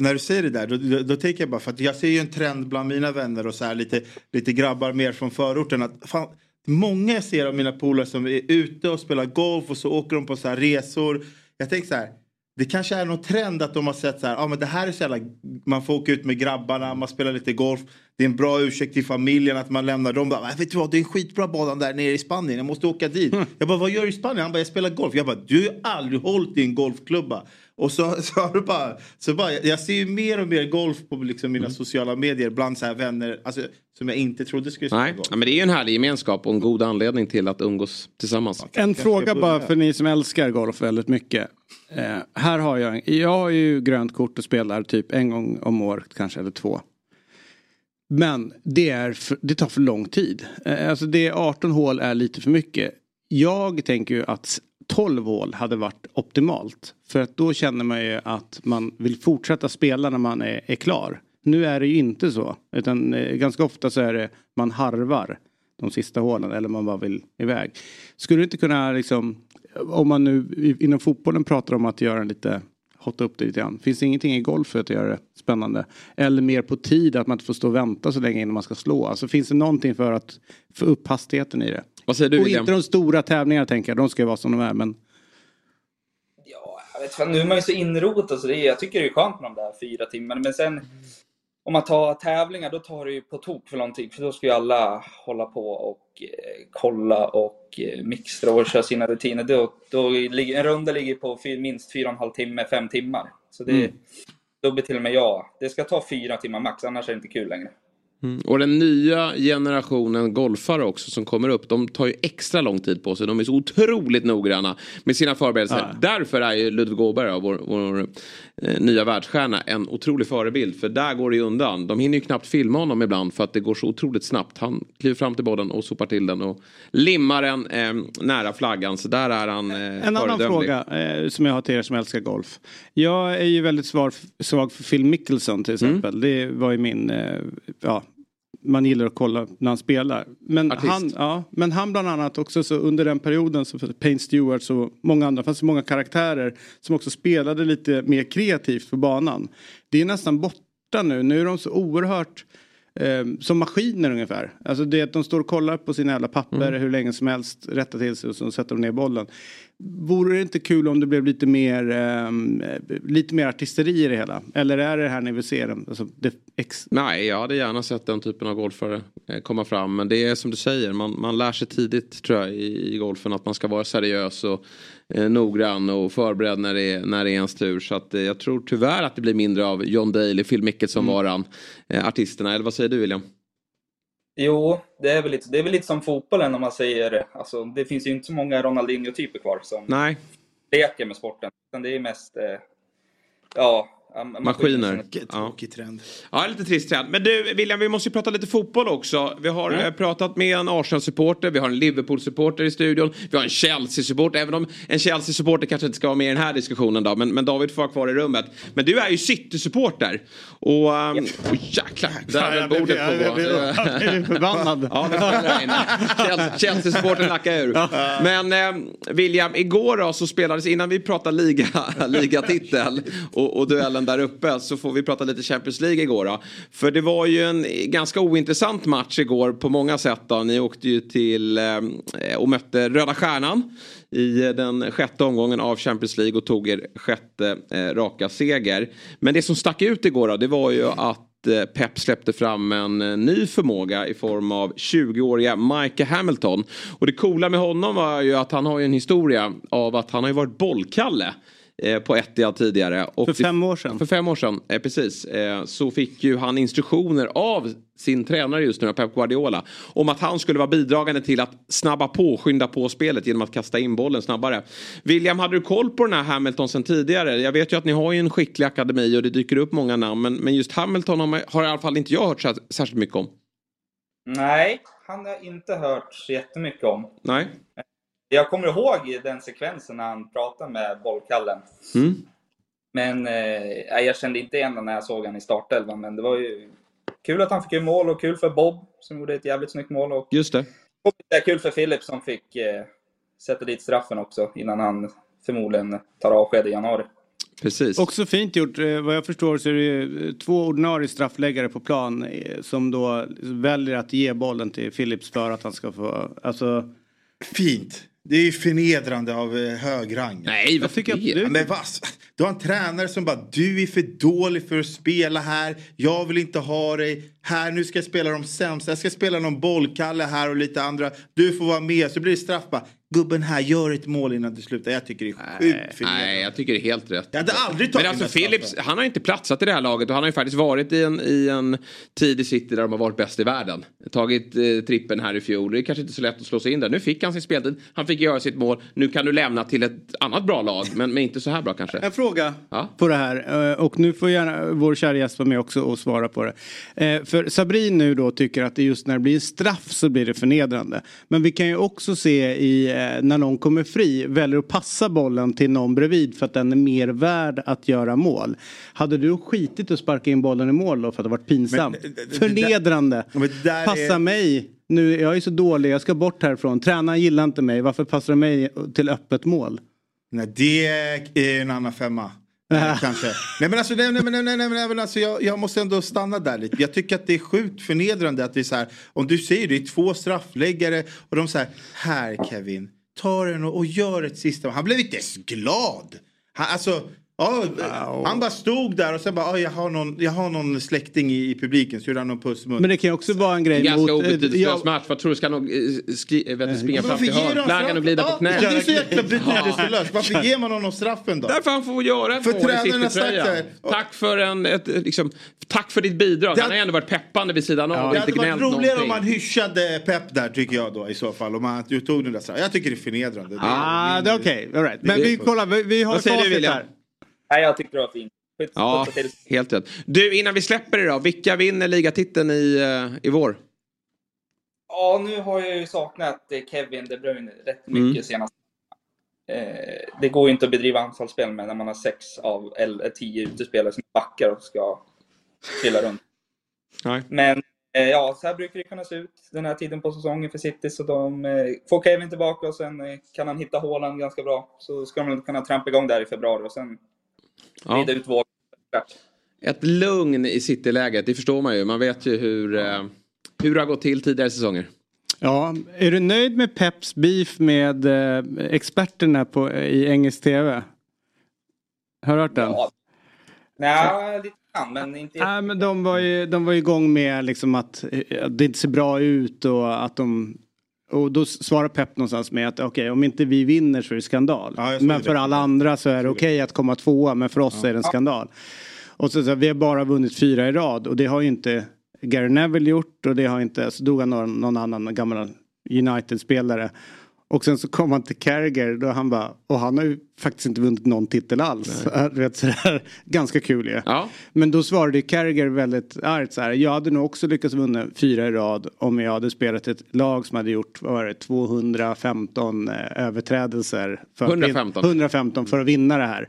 när du säger det där, då, då, då, tänker jag bara för att jag ser ju en trend bland mina vänner och så här lite, lite grabbar mer från förorten. Att, fan, många jag ser av mina polare som är ute och spelar golf och så åker de på så resor. Jag tänker så här, det kanske är någon trend att de har sett så här, ah, men det här är så jävla, man får åka ut med grabbarna, man spelar lite golf. Det är en bra ursäkt till familjen att man lämnar dem. Bara, vet du vad, det är en skitbra bana där nere i Spanien, jag måste åka dit. Mm. Jag bara, vad gör du i Spanien? Han bara, jag spelar golf. Jag bara, du har aldrig hållit i en golfklubba. Och så, så har du bara, så bara, jag ser ju mer och mer golf på liksom mina mm. sociala medier bland så här vänner alltså, som jag inte trodde skulle spela Nej, golf. Ja, men det är ju en härlig gemenskap och en god anledning till att umgås tillsammans. En fråga bara för ni som älskar golf väldigt mycket. Eh, här har jag, jag har ju grönt kort och spelar typ en gång om året kanske eller två. Men det, är för, det tar för lång tid. Eh, alltså det 18 hål är lite för mycket. Jag tänker ju att 12 hål hade varit optimalt. För att då känner man ju att man vill fortsätta spela när man är, är klar. Nu är det ju inte så. Utan eh, ganska ofta så är det man harvar de sista hålen eller man bara vill iväg. Skulle du inte kunna liksom om man nu inom fotbollen pratar om att göra en lite hotta upp det lite grann. Finns det ingenting i golf för att göra det spännande? Eller mer på tid att man inte får stå och vänta så länge innan man ska slå. Alltså finns det någonting för att få upp hastigheten i det? Vad säger du Och William? inte de stora tävlingarna tänker jag. De ska ju vara som de är men. Ja, jag vet fan, nu är man ju så inrotad så det är, jag tycker det är skönt med de där fyra timmarna. Men sen om man tar tävlingar då tar det ju på tok för lång tid. För då ska ju alla hålla på och eh, kolla och eh, mixtra och köra sina rutiner. Då, då en runda ligger på fyr, minst fyra och en halv timme, fem timmar. Så det, mm. då blir till och med jag, det ska ta fyra timmar max, annars är det inte kul längre. Mm. Och den nya generationen golfare också som kommer upp. De tar ju extra lång tid på sig. De är så otroligt noggranna med sina förberedelser. Ja. Därför är ju Ludvig Åberg, vår, vår eh, nya världsstjärna, en otrolig förebild. För där går det ju undan. De hinner ju knappt filma honom ibland för att det går så otroligt snabbt. Han kliver fram till bollen och sopar till den och limmar den eh, nära flaggan. Så där är han eh, En annan fråga eh, som jag har till er som älskar golf. Jag är ju väldigt svag, svag för Phil Mickelson till mm. exempel. Mm. Det var ju min, eh, ja man gillar att kolla när han spelar. Men han, ja, men han bland annat också så under den perioden så Payne Stewart och många andra, fanns det många karaktärer som också spelade lite mer kreativt på banan. Det är nästan borta nu, nu är de så oerhört eh, som maskiner ungefär. Alltså det att de står och kollar på sina jävla papper mm. hur länge som helst, rättar till sig och så sätter de ner bollen. Vore det inte kul om det blev lite mer, eh, lite mer artisteri i det hela? Eller är det här ni vill se? Alltså, det ex- Nej, jag hade gärna sett den typen av golfare eh, komma fram. Men det är som du säger, man, man lär sig tidigt tror jag i, i golfen att man ska vara seriös och eh, noggrann och förberedd när det är, när det är ens tur. Så att, eh, jag tror tyvärr att det blir mindre av John Daly, Phil Mickelson-varan, mm. eh, artisterna. Eller vad säger du William? Jo, det är, väl lite, det är väl lite som fotbollen om man säger alltså, Det finns ju inte så många Ronaldinho-typer kvar som Nej. leker med sporten. det är mest, ja, Maskiner. Tråkig trend. Ja, lite trist trend. Men du, William, vi måste ju prata lite fotboll också. Vi har mm. pratat med en Arsenal-supporter, vi har en Liverpool-supporter i studion, vi har en Chelsea-supporter, även om en Chelsea-supporter kanske inte ska vara med i den här diskussionen då, men, men David får vara kvar i rummet. Men du är ju City-supporter. Och, um, yep. oh, jäklar, där är bordet på. Jag blir förbannad. ja, Chelsea-supporten lackar ur. Men eh, William, igår då så spelades, innan vi pratar liga, ligatitel och, och duellen där uppe så får vi prata lite Champions League igår då. För det var ju en ganska ointressant match igår på många sätt då. Ni åkte ju till eh, och mötte Röda Stjärnan i den sjätte omgången av Champions League och tog er sjätte eh, raka seger. Men det som stack ut igår då, det var ju att eh, Pep släppte fram en eh, ny förmåga i form av 20-åriga Mike Hamilton. Och det coola med honom var ju att han har ju en historia av att han har ju varit bollkalle eh, på Etihad tidigare. Och För fem år sedan. För fem år sedan, eh, precis. Eh, så fick ju han instruktioner av sin tränare just nu, Pep Guardiola. Om att han skulle vara bidragande till att snabba på, skynda på spelet genom att kasta in bollen snabbare. William, hade du koll på den här Hamilton sen tidigare? Jag vet ju att ni har ju en skicklig akademi och det dyker upp många namn. Men, men just Hamilton har, man, har i alla fall inte jag hört så, särskilt mycket om. Nej, han har jag inte hört så jättemycket om. Nej? Jag kommer ihåg den sekvensen när han pratade med bollkallen. Mm. Men eh, jag kände inte igen när jag såg honom i startelvan. Men det var ju kul att han fick göra mål och kul för Bob som gjorde ett jävligt snyggt mål. Och, Just det. och det är kul för Philip som fick eh, sätta dit straffen också innan han förmodligen tar avsked i januari. Precis. Också fint gjort. Eh, Vad jag förstår så är det eh, två ordinarie straffläggare på plan eh, som då väljer att ge bollen till Philips för att han ska få... Alltså, Fint. Det är ju förnedrande av eh, hög rang. Nej, vad tycker jag- Ja, men vad? Du har en tränare som bara du är för dålig för att spela här. Jag vill inte ha dig här. Nu ska jag spela de sämsta. Jag ska spela någon bollkalle här och lite andra. Du får vara med. Så blir det straff bara. Gubben här, gör ett mål innan du slutar. Jag tycker det är sjukt. Nej, jag tycker det är helt rätt. Jag hade aldrig Men tagit alltså den här Philips, han har inte platsat i det här laget och han har ju faktiskt varit i en, i en tid i City där de har varit bäst i världen. Tagit eh, trippen här i fjol. Det är kanske inte så lätt att slå sig in där. Nu fick han sin speltid, han fick göra sitt mål. Nu kan du lämna till ett annat bra lag, men, men inte så här bra kanske. En fråga Ja. på det här. eh, Och nu får gärna vår kära gäst vara med också och svara på det. Eh, För Sabrin nu då tycker att det just när det blir en straff så blir det förnedrande. Men vi kan ju också se i när någon kommer fri väljer att passa bollen till någon bredvid för att den är mer värd att göra mål. Hade du skitit att sparka in bollen i mål då för att det varit pinsamt? Men, eh, det- Förnedrande. Där Passa är- mig. Nu, jag är så dålig, jag ska bort härifrån. Tränaren gillar inte mig. Varför passar du mig till öppet mål? Nej, det är en annan femma. Kanske. Nej men alltså, nej, nej, nej, nej, nej, nej, men alltså jag, jag måste ändå stanna där lite. Jag tycker att det är sjukt förnedrande att det är så här. Om du säger det är två straffläggare och de säger här Kevin, ta den och, och gör ett sista. Han blev inte ens glad. Han, alltså, ja, han bara stod där och sen bara, "Ah, jag, har någon, jag har någon släkting i, i publiken så gjorde han någon puss mun. Men det kan ju också vara en grej Ganska mot... eh, obetydelselös ja, match. Vad tror du ska nog eh, skri, vet du, springa fram till hörnflaggan och glida på Ja, knä? Det är så jäkla betydelselöst. Varför ger man honom straffen då? Därför han får göra ett För mål i City-tröjan. Tack för en, ett, liksom, tack för ditt bidrag. Det Han har hade- ändå varit peppande vid sidan av och Det hade varit roligare om någonting. man hyschade Pep där tycker jag då i så fall. Om man du tog den där straffen. Jag tycker det är förnedrande. Ah, det är okej. All right. Men vi kollar, vi, har facit här. Nej, jag tycker det var fint. Ja, helt rätt. Du, innan vi släpper det då. Vilka vinner ligatiteln i, eh, i vår? Ja, nu har jag ju saknat eh, Kevin De Bruyne rätt mycket Mm. senast. Eh, det går ju inte att bedriva anfallsspel med när man har sex av eller tio utespelare som backar och ska trilla runt. Nej. Men eh, ja, så här brukar det kunna se ut den här tiden på säsongen för City. Så de eh, får Kevin tillbaka och sen eh, kan han hitta hålen ganska bra. Så ska de kunna trampa igång där i februari och sen Ja. vrida ut vågen. Ett lugn i City-läget, det förstår man ju. Man vet ju hur, eh, hur det har gått till tidigare säsonger. Ja, är du nöjd med Peps beef med eh, experterna på, i engelsk tv? Har du hört den? Ja. Nej, lite grann, men inte Nej, men de var ju, de var ju igång med liksom att, eh, att det inte ser bra ut och att de och då svarar Pep någonstans med att okej om inte vi vinner så är det skandal. Ja, men det. för alla andra så är det okej att komma tvåa men för oss är det en skandal. Och så, så vi har bara vunnit fyra i rad och det har ju inte Gary Neville gjort och det har inte, så dog han någon, någon annan gammal United-spelare. Och sen så kom han till Carragher då han bara, och han har ju faktiskt inte vunnit någon titel alls. Du vet, sådär, ganska kul ju. Ja. Men då svarade Carragher väldigt argt så här. Jag hade nog också lyckats vinna fyra i rad om jag hade spelat ett lag som hade gjort vad var det, 215 eh, överträdelser. För att vin- 115. 115 för att vinna det här.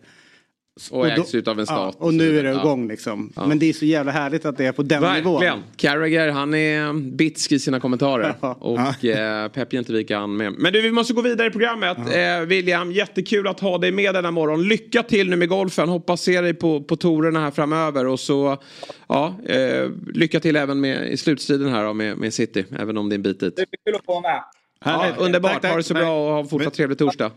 Och, då- ägs ut av en stat. Ja, och nu är det Ja. igång liksom. Men det är så jävla härligt att det är på den nivån. Verkligen. Carragher han är bitsk i sina kommentarer. Ja. Och eh, Pep inte vika han med. Men du vi måste gå vidare i programmet. Eh, William, jättekul att ha dig med denna morgon. Lycka till nu med golfen. Hoppas se dig på, på torerna här framöver. Och så ja, eh, lycka till även med, i slutstriden här då, med, med City. Även om det är en bit dit. Det är kul att få vara med. Ja, underbart, Tack, tack. ha det så bra och ha en fortsatt trevlig torsdag.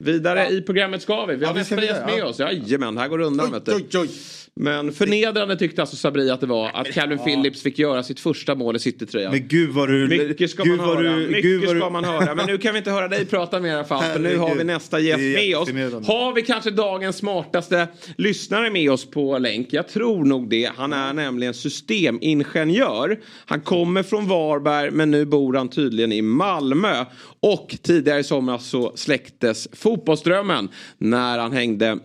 Vidare i programmet ska vi. Vi har Ja, gäst med ja. oss. Jajamän, här går det undan du. Oj, oj. Men förnedrande tyckte alltså Sabri att det var att Calvin Phillips fick göra sitt första mål i Citytröjan. Men gud vad du... Mycket ska gud man höra. Du, Mycket ska du, man höra. Men nu kan vi inte höra dig prata mer i alla fall. För nu har vi nästa gäst med oss. Har vi kanske dagens smartaste lyssnare med oss på länk? Jag tror nog det. Han är nämligen systemingenjör. Han kommer från Varberg men nu bor han tydligen i Malmö. Och tidigare i somras så släcktes fotbollsdrömmen när han hängde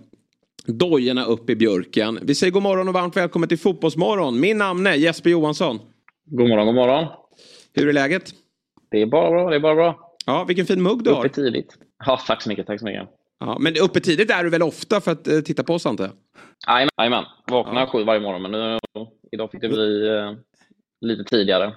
dojorna upp i björken. Vi säger god morgon och varmt välkommen till Fotbollsmorgon. Min namn är Jesper Johansson. God morgon, god morgon. Hur är läget? Det är bara bra, det är bara bra. Ja, vilken fin mugg du har. Uppe tidigt. Ja, tack så mycket, tack så mycket. Ja, men uppe tidigt är du väl ofta för att eh, titta på oss antar jag? Jajamän. Vaknar sju varje morgon, men nu, idag fick det bli eh, lite tidigare.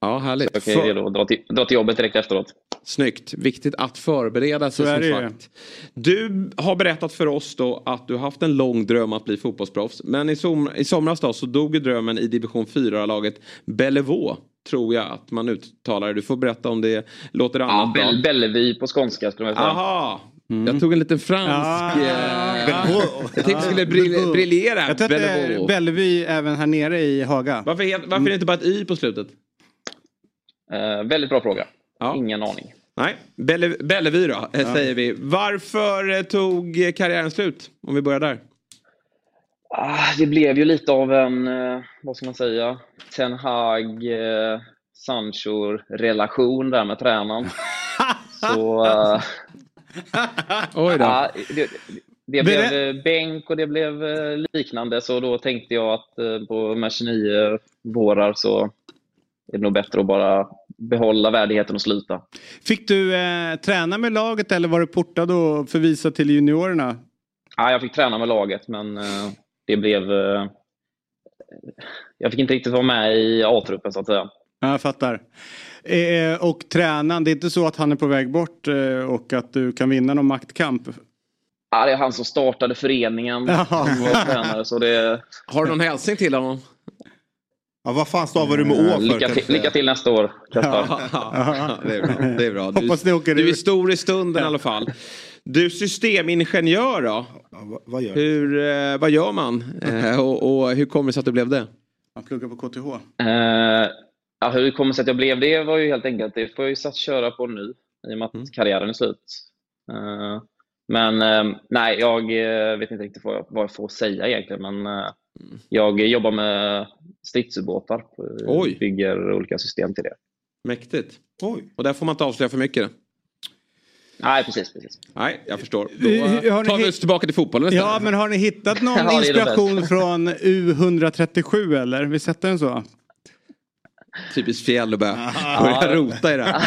Ja, härligt. Jag är redo att dra till, dra till jobbet direkt efteråt. Snyggt. Viktigt att förbereda sig Så är som sagt. Du har berättat för oss då att du har haft en lång dröm att bli fotbollsproffs. Men i, som, i somras då så dog ju drömmen i division 4-laget Bellevaux. Tror jag att man uttalar det. Du får berätta om det låter Ja, annat bra. Bell, Bellevue på skånska skulle man säga. Aha! Jag tog en liten fransk... Ah. eh, Bellevaux. jag tänkte jag skulle briljera. Jag tror att det är Bellevaux. Bellevue även här nere i Haga. Varför, varför är det inte bara ett y på slutet? Eh, väldigt bra fråga. Ja. Ingen aning. Nej, Belle, Bellevue då, eh, säger vi. Varför eh, tog karriären slut? Om vi börjar där. Ah, det blev ju lite av en, vad ska man säga, Ten Hag, Sancho-relation där med tränaren. Så Oj då. ja, det, det blev eh, bänk och det blev liknande. Så då tänkte jag att på här 29 vårar så är det nog bättre att bara behålla värdigheten och sluta. Fick du eh, träna med laget eller var du portad och förvisad till juniorerna? Ja, jag fick träna med laget, men eh, det blev... eh, Jag fick inte riktigt vara med i A-truppen, så att säga. Ja, jag fattar. Eh, och tränaren, det är inte så att han är på väg bort eh, och att du kan vinna någon maktkamp? Ja, det är han som startade föreningen. Ja. Han var tränare, så det... Har du någon hälsning till honom? Ja, vad fan stavar du med Å för? Lycka till, lycka till nästa år, Kasper. Ja, det är bra. Det är bra. Du, Hoppas det åker du är stor i stunden i alla fall. Du systemingenjör då? Ja, vad, gör? Hur, eh, vad gör man? Eh, och, och hur kommer det sig att du blev det? Han pluggar på KTH. Eh, ja, hur det kommer sig att jag blev det var ju helt enkelt, det får jag ju satt köra på nu i och med att Mm. karriären är slut. Eh, men eh, nej, jag vet inte riktigt vad jag, vad jag får säga egentligen. Men eh, Mm. Jag jobbar med stridsubåtar. Oj. Bygger olika system till det. Mäktigt. Oj. Och där får man inte avslöja för mycket. Nej, precis. precis. Nej, jag förstår. Då har ni tar vi oss tillbaka till fotbollen istället. Ja, men har ni hittat någon inspiration från U137 eller? Vi sätter den så. Typiskt fjäll att börja, börja rota i det här.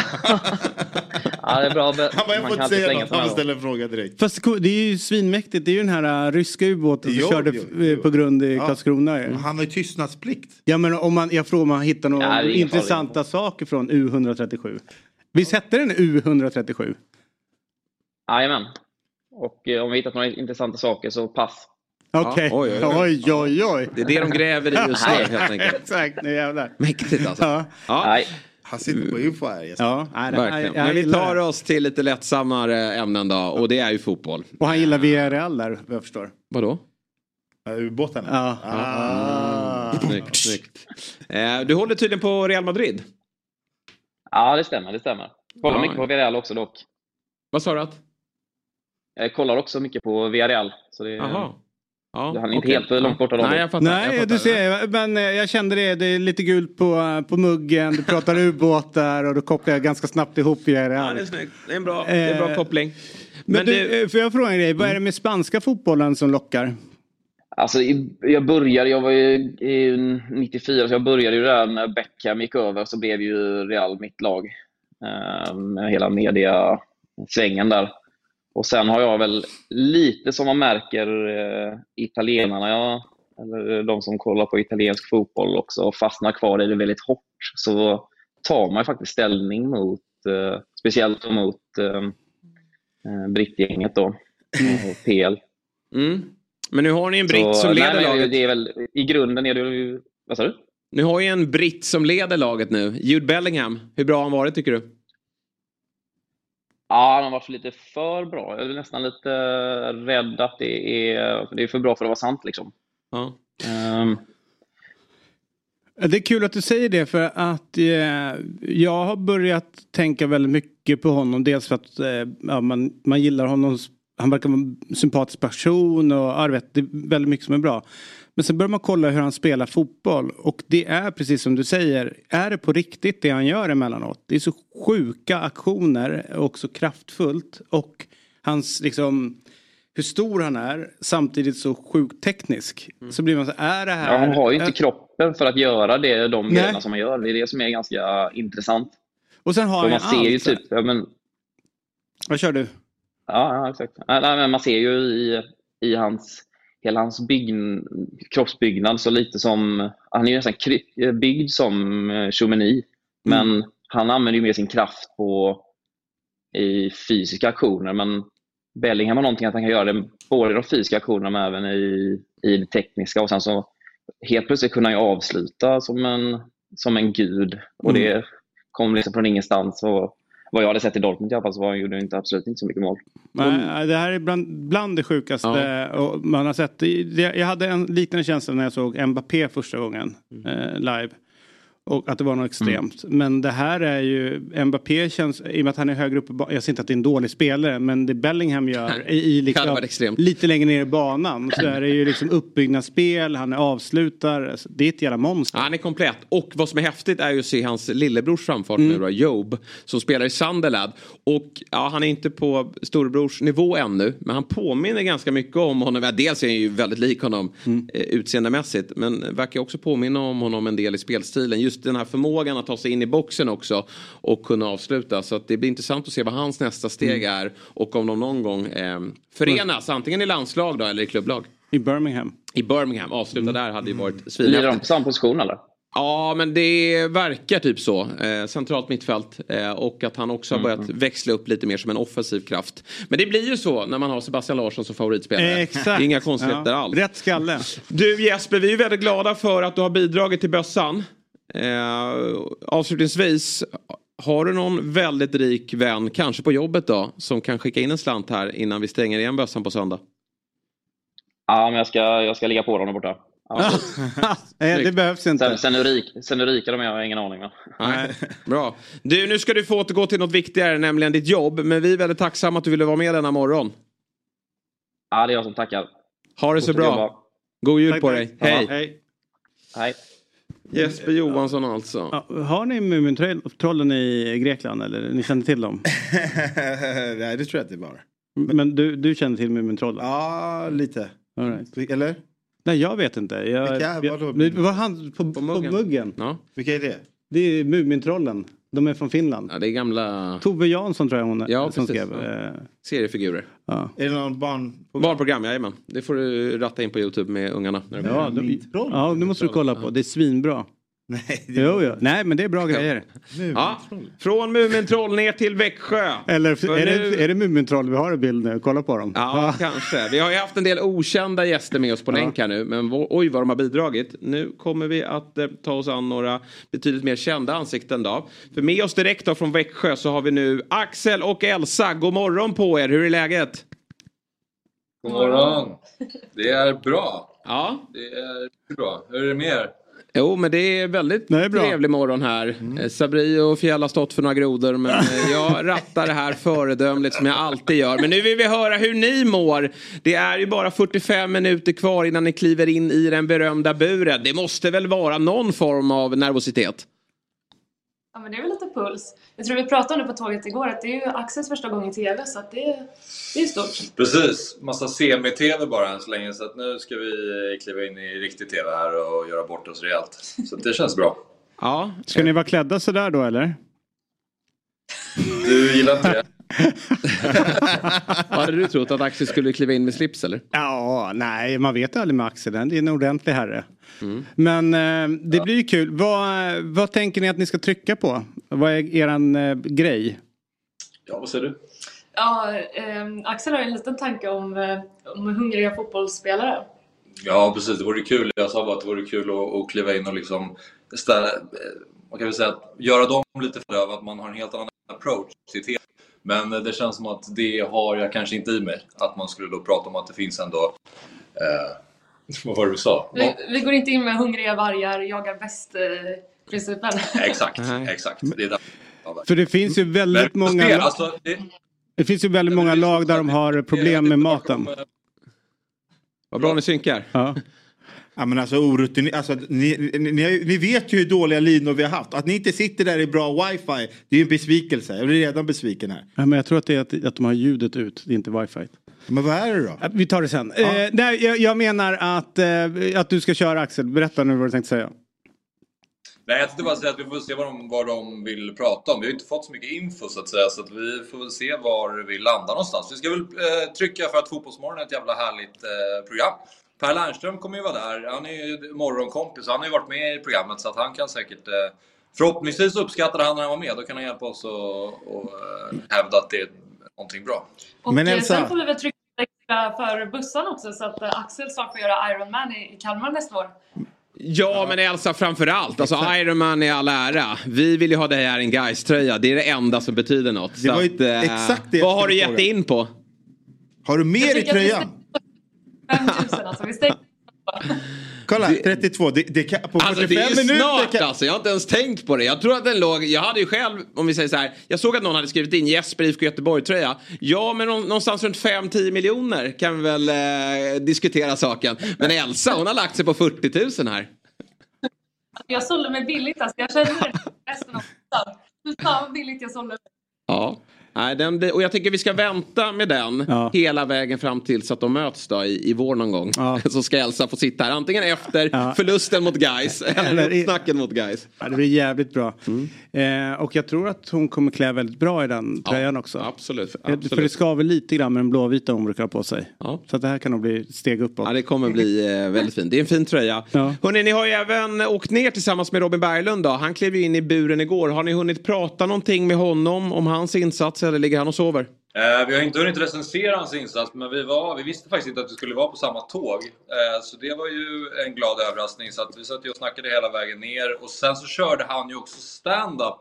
Ja, det är bra. Han bara, jag får inte säga något. Han ställer en fråga direkt. Fast det är ju svinmäktigt. Det är ju den här uh, ryska ubåten som körde jo, jo. på grund i Ja. Karlskrona. Han har ju tystnadsplikt. Ja men om man, jag frågar om man hittar några Ja, intressanta saker från U137. Visst hette den U137? Jajamän. Och eh, om vi hittat några intressanta saker så pass. Okej. oj, oj, oj. oj, oj, oj. Det är det de gräver i just nu helt enkelt. Exakt, nu jävlar. Mäktigt alltså. Ja, Ja, Han sitter på info här. Ja. Nej, verkligen. jag Men vi tar oss till lite lättsammare ämnen då. Och det är ju fotboll. Och han gillar VRL där, vad jag förstår. Vadå? Ja, Ubåten? Ja. Ah. Snyggt, snyggt. Eh, Du håller tydligen på Real Madrid. ja, det stämmer. Det stämmer. Kollar Ja. mycket på VRL också dock. Vad sa du att? Jag kollar också mycket på VRL. Så det, Jaha. Ja, Han är inte okej. helt långt borta. Nej, jag fattar. jag Nej, fattar. du ser, men eh, jag kände det, det är lite gult på, på muggen, du pratar ubåtar och då kopplar jag ganska snabbt ihop Ja, det är snyggt. Det är en bra, det är en bra Eh, koppling. Men, Men du, eh, får jag fråga en grej, vad är det med spanska fotbollen som lockar? Alltså, jag började, jag var ju i 94, så jag började ju där när Beckham gick över så blev ju Real mitt lag. Eh, Med hela mediasvängen där. Och sen har jag väl lite som man märker eh, italienarna, ja, eller de som kollar på italiensk fotboll också, fastnar kvar i det väldigt hårt. Så tar man faktiskt ställning mot, eh, speciellt mot eh, eh, brittgänget då, PL. mm. men nu har ni en britt som nej, leder men laget. Det är väl, I grunden är det ju... Vad sa du? Nu har ju en britt som leder laget nu. Jude Bellingham. Hur bra har han varit tycker du? Ja, han har varit lite för bra. Jag är nästan lite rädd att det är, det är för bra för att vara sant. Liksom. Ja. Ja, Det är kul att du säger det för att eh, jag har börjat tänka väldigt mycket på honom. Dels för att eh, ja, man, man gillar honom. Han verkar vara en sympatisk person och ja, du vet, det är väldigt mycket som är bra. Men sen börjar man kolla hur han spelar fotboll och det är precis som du säger. Är det på riktigt det han gör emellanåt? Det är så sjuka aktioner och så kraftfullt och hans liksom hur stor han är samtidigt så sjukt teknisk. Så blir man så är det här... ja, han har ju inte kroppen för att göra det, de Nej. grejerna som han gör. Det är det som är ganska intressant. Och sen har För han man ser ju allt. typ, ja, men, Vad kör du? Ja, ja exakt. Nej, men man ser ju i, i hans, hela hans bygg, kroppsbyggnad så lite som, han är ju nästan kry- byggd som eh, Tchouameni, men han använder ju mer sin kraft på i fysiska aktioner. Men Bellingham har någonting att han kan göra. Det både i de fysiska aktionerna men även i, i det tekniska. Och sen så helt plötsligt kunna ju avsluta som en, som en gud. Och det kom liksom från ingenstans. Och, vad jag hade sett i Dortmund i alla fall så var gjorde han inte absolut inte så mycket mål. Nej, det här är bland, bland det sjukaste och man har sett. Jag hade en liknande känsla när jag såg Mbappé första gången eh, live. Och att det var något extremt. Men det här är ju, Mbappé känns, i och med att han är högre upp jag säger inte att det är en dålig spelare, men det Bellingham gör i, i liksom, lite längre ner i banan så är det ju liksom uppbyggnadsspel, han. Alltså, Det är ett jävla monster. Han är komplett. Och vad som är häftigt är ju att se hans lillebrors framfart nu då, Job. Som spelar i Sunderland. Och ja, han är inte på storebrors nivå ännu. Men han påminner ganska mycket om honom. Dels är han ju väldigt lik honom eh, utseendemässigt. Men verkar också påminna om honom en del i spelstilen. Just den här förmågan att ta sig in i boxen också. Och kunna avsluta. Så att det blir intressant att se vad hans nästa steg är. Och om de någon gång eh, förenas. Antingen i landslag då eller i klubblag. I Birmingham. I Birmingham. Avsluta där hade ju varit Lirar svinhäftigt. de på samma position eller? Ja, men det verkar typ så. Eh, centralt mittfält. Eh, och att han också har börjat växla upp lite mer som en offensiv kraft. Men det blir ju så när man har Sebastian Larsson som favoritspelare. Exakt. Det är inga konstigheter Ja, alls. Rätt skalle. Du Jesper, vi är väldigt glada för att du har bidragit till bössan. Eh, avslutningsvis, har du någon väldigt rik vän, kanske på jobbet då, som kan skicka in en slant här innan vi stänger igen bössan på söndag? Ja, men jag ska, jag ska ligga på dem där borta. Ja, Nej, det behövs inte. sen, sen, hur rik, sen hur rika de är har jag ingen aning om. Nej. Bra. Du, nu ska du få återgå till något viktigare, nämligen ditt jobb. Men vi är väldigt tacksamma att du ville vara med denna morgon. Ja, det är jag som tackar. Ha det så Fortsätt bra. jobba. God jul Tack, på tack. dig. Ja, Hej. hej. Jesper Johansson alltså. Ja, har ni Mumintrollen i Grekland eller ni känner till dem? Nej, det tror jag det var. Men du, du känner till Mumintrollen? Ja, lite. Right. Eller? Nej, jag vet inte. Jag, Vilka? jag, var han på, på, muggen. muggen. Ja. Vilka är det? Det är Mumintrollen. De är från Finland. ja, det är gamla Tove Jansson tror jag hon. Ja, som precis. skrev. Ja. eh, seriefigurer. Ja. Är det någon barn? Barnprogram, jajamän. Det får du ratta in på YouTube med ungarna. När blir. Ja, de, ja, det måste du kolla på. Det är svinbra. Nej, det Jo, jo. Nej, men det är bra grejer. Ja, från Mumintroll ner till Växjö. Eller För är, nu- det, är det Mumintroll vi har i bild nu? Kolla på dem. Ja, kanske. Vi har ju haft en del okända gäster med oss på länk här nu. Men oj vad de har bidragit. Nu kommer vi att eh, ta oss an några betydligt mer kända ansikten då. För med oss direkt då från Växjö så har vi nu Axel och Elsa. God morgon på er. Hur är läget? God morgon! Det är bra. Ja. Det är bra. Hur är det med er? Jo, men det är väldigt bra. trevlig morgon här. Mm. Sabri och Fjäll har stått för några grodor men eh, jag rattar det här föredömligt som jag alltid gör. Men nu vill vi höra hur ni mår. Det är ju bara 45 minuter kvar innan ni kliver in i den berömda buren. Det måste väl vara någon form av nervositet? Ja, men det är väl lite puls. Jag tror vi pratade om det på tåget igår, att det är ju Axels första gång i TV, så att det, det är stort. Precis. Massa semi-tv bara än så länge. Så att nu ska vi kliva in i riktig tv här och göra bort oss rejält. Så det känns bra. Ja. Ska ni vara klädda sådär då eller? Du gillar inte det? Hade du trott att Axel skulle kliva in med slips eller? Ja, nej, man vet aldrig med Axel. Det är en ordentlig herre. Men eh, det blir ju kul. Vad, vad tänker ni att ni ska trycka på? Vad är eran eh, grej? Ja, vad säger du? Ja, eh, Axel har en liten tanke om, eh, om hungriga fotbollsspelare. Ja, precis. Det vore kul. Jag sa bara att det vore kul att, att kliva in och liksom ställa, eh, man kan väl säga att göra dem lite för att man har en helt annan approach till TV. Men eh, det känns som att det har jag kanske inte i mig. Att man skulle då prata om att det finns ändå eh, Vad var det du sa? Vi, vi går inte in med hungriga vargar, jagar bäst eh. Exakt, exakt. Det är där. För det finns ju väldigt Men många... alltså, det, Det finns ju väldigt många lag där de har problem med maten. Vad bra ni synkar. Ja. Ja, men alltså, orutiner, alltså ni, ni, ni, ni vet ju hur dåliga linor vi har haft. Att ni inte sitter där i bra wifi, det är ju en besvikelse. Jag blir redan besviken här. Ja, men jag tror att det är att, att de har ljudet ut, det är inte wifi. Men vad är det då? Ja, Vi tar det sen. Eh, nej, jag, jag menar att, eh, att du ska köra Axel. Berätta nu vad du tänkte säga. Nej, jag tänkte bara säga att vi får se vad de, vad de vill prata om. Vi har inte fått så mycket info så att säga, så att vi får väl se var vi landar någonstans. Vi ska väl eh, trycka för att Fotbollsmorgon är ett jävla härligt eh, program. Per Lernström kommer ju vara där. Han är ju morgonkompis. Han har ju varit med i programmet så att han kan säkert... Eh, förhoppningsvis uppskattar han när han var med. Då kan han hjälpa oss att och, eh, hävda att det är någonting bra. Och Men eh, Elsa- sen får vi väl trycka för bussarna också så att Axel snart får göra Ironman i, i Kalmar nästa år. Ja, men Elsa framför allt. Alltså Ironman i all ära. Vi vill ju ha dig här i en guys tröja Det är det enda som betyder något. Det var ju att, exakt det Vad har du gett fråga. in på? Har du mer i tröjan? 5000 alltså. Vi stänger. Kolla, 32. Det, det kan, på 45 Alltså det är ju minuter snart kan... alltså. Jag har inte ens tänkt på det. Jag tror att den låg, jag hade ju själv, om vi säger så här. Jag såg att någon hade skrivit in Jesper IFK Göteborg-tröja. Ja, men nå- någonstans runt 5-10 miljoner kan vi väl eh, diskutera saken. Men Elsa, hon har lagt sig på 40 000 här. Jag sålde mig billigt alltså. Jag känner det resten av. Fy fan vad billigt jag sålde mig. Ja. Nej, den, och jag tycker vi ska vänta med den Ja. hela vägen fram till så att de möts då i, i vår någon gång. Ja. Så ska Elsa få sitta här antingen efter Ja. förlusten mot Guys Eller eller snacken mot Guys. Det blir jävligt bra. Eh, och jag tror att hon kommer klä väldigt bra i den tröjan också. Absolut. Eh, För det absolut. skaver lite grann med den blåvita hon brukar ha på sig. Ja. Så att det här kan nog bli steg uppåt. Ja, det kommer bli eh, väldigt fint. Det är en fin tröja. Ja. Hörrni, ni har ju även åkt ner tillsammans med Robin Berglund. Då. Han klev ju in i buren igår. Har ni hunnit prata någonting med honom om hans insats eller ligger han och sover? Eh, vi har inte hunnit recensera hans insats, men vi, var, vi visste faktiskt inte att vi skulle vara på samma tåg. Eh, så det var ju en glad överraskning. Så att vi satt ju och snackade hela vägen ner. Och sen så körde han ju också stand-up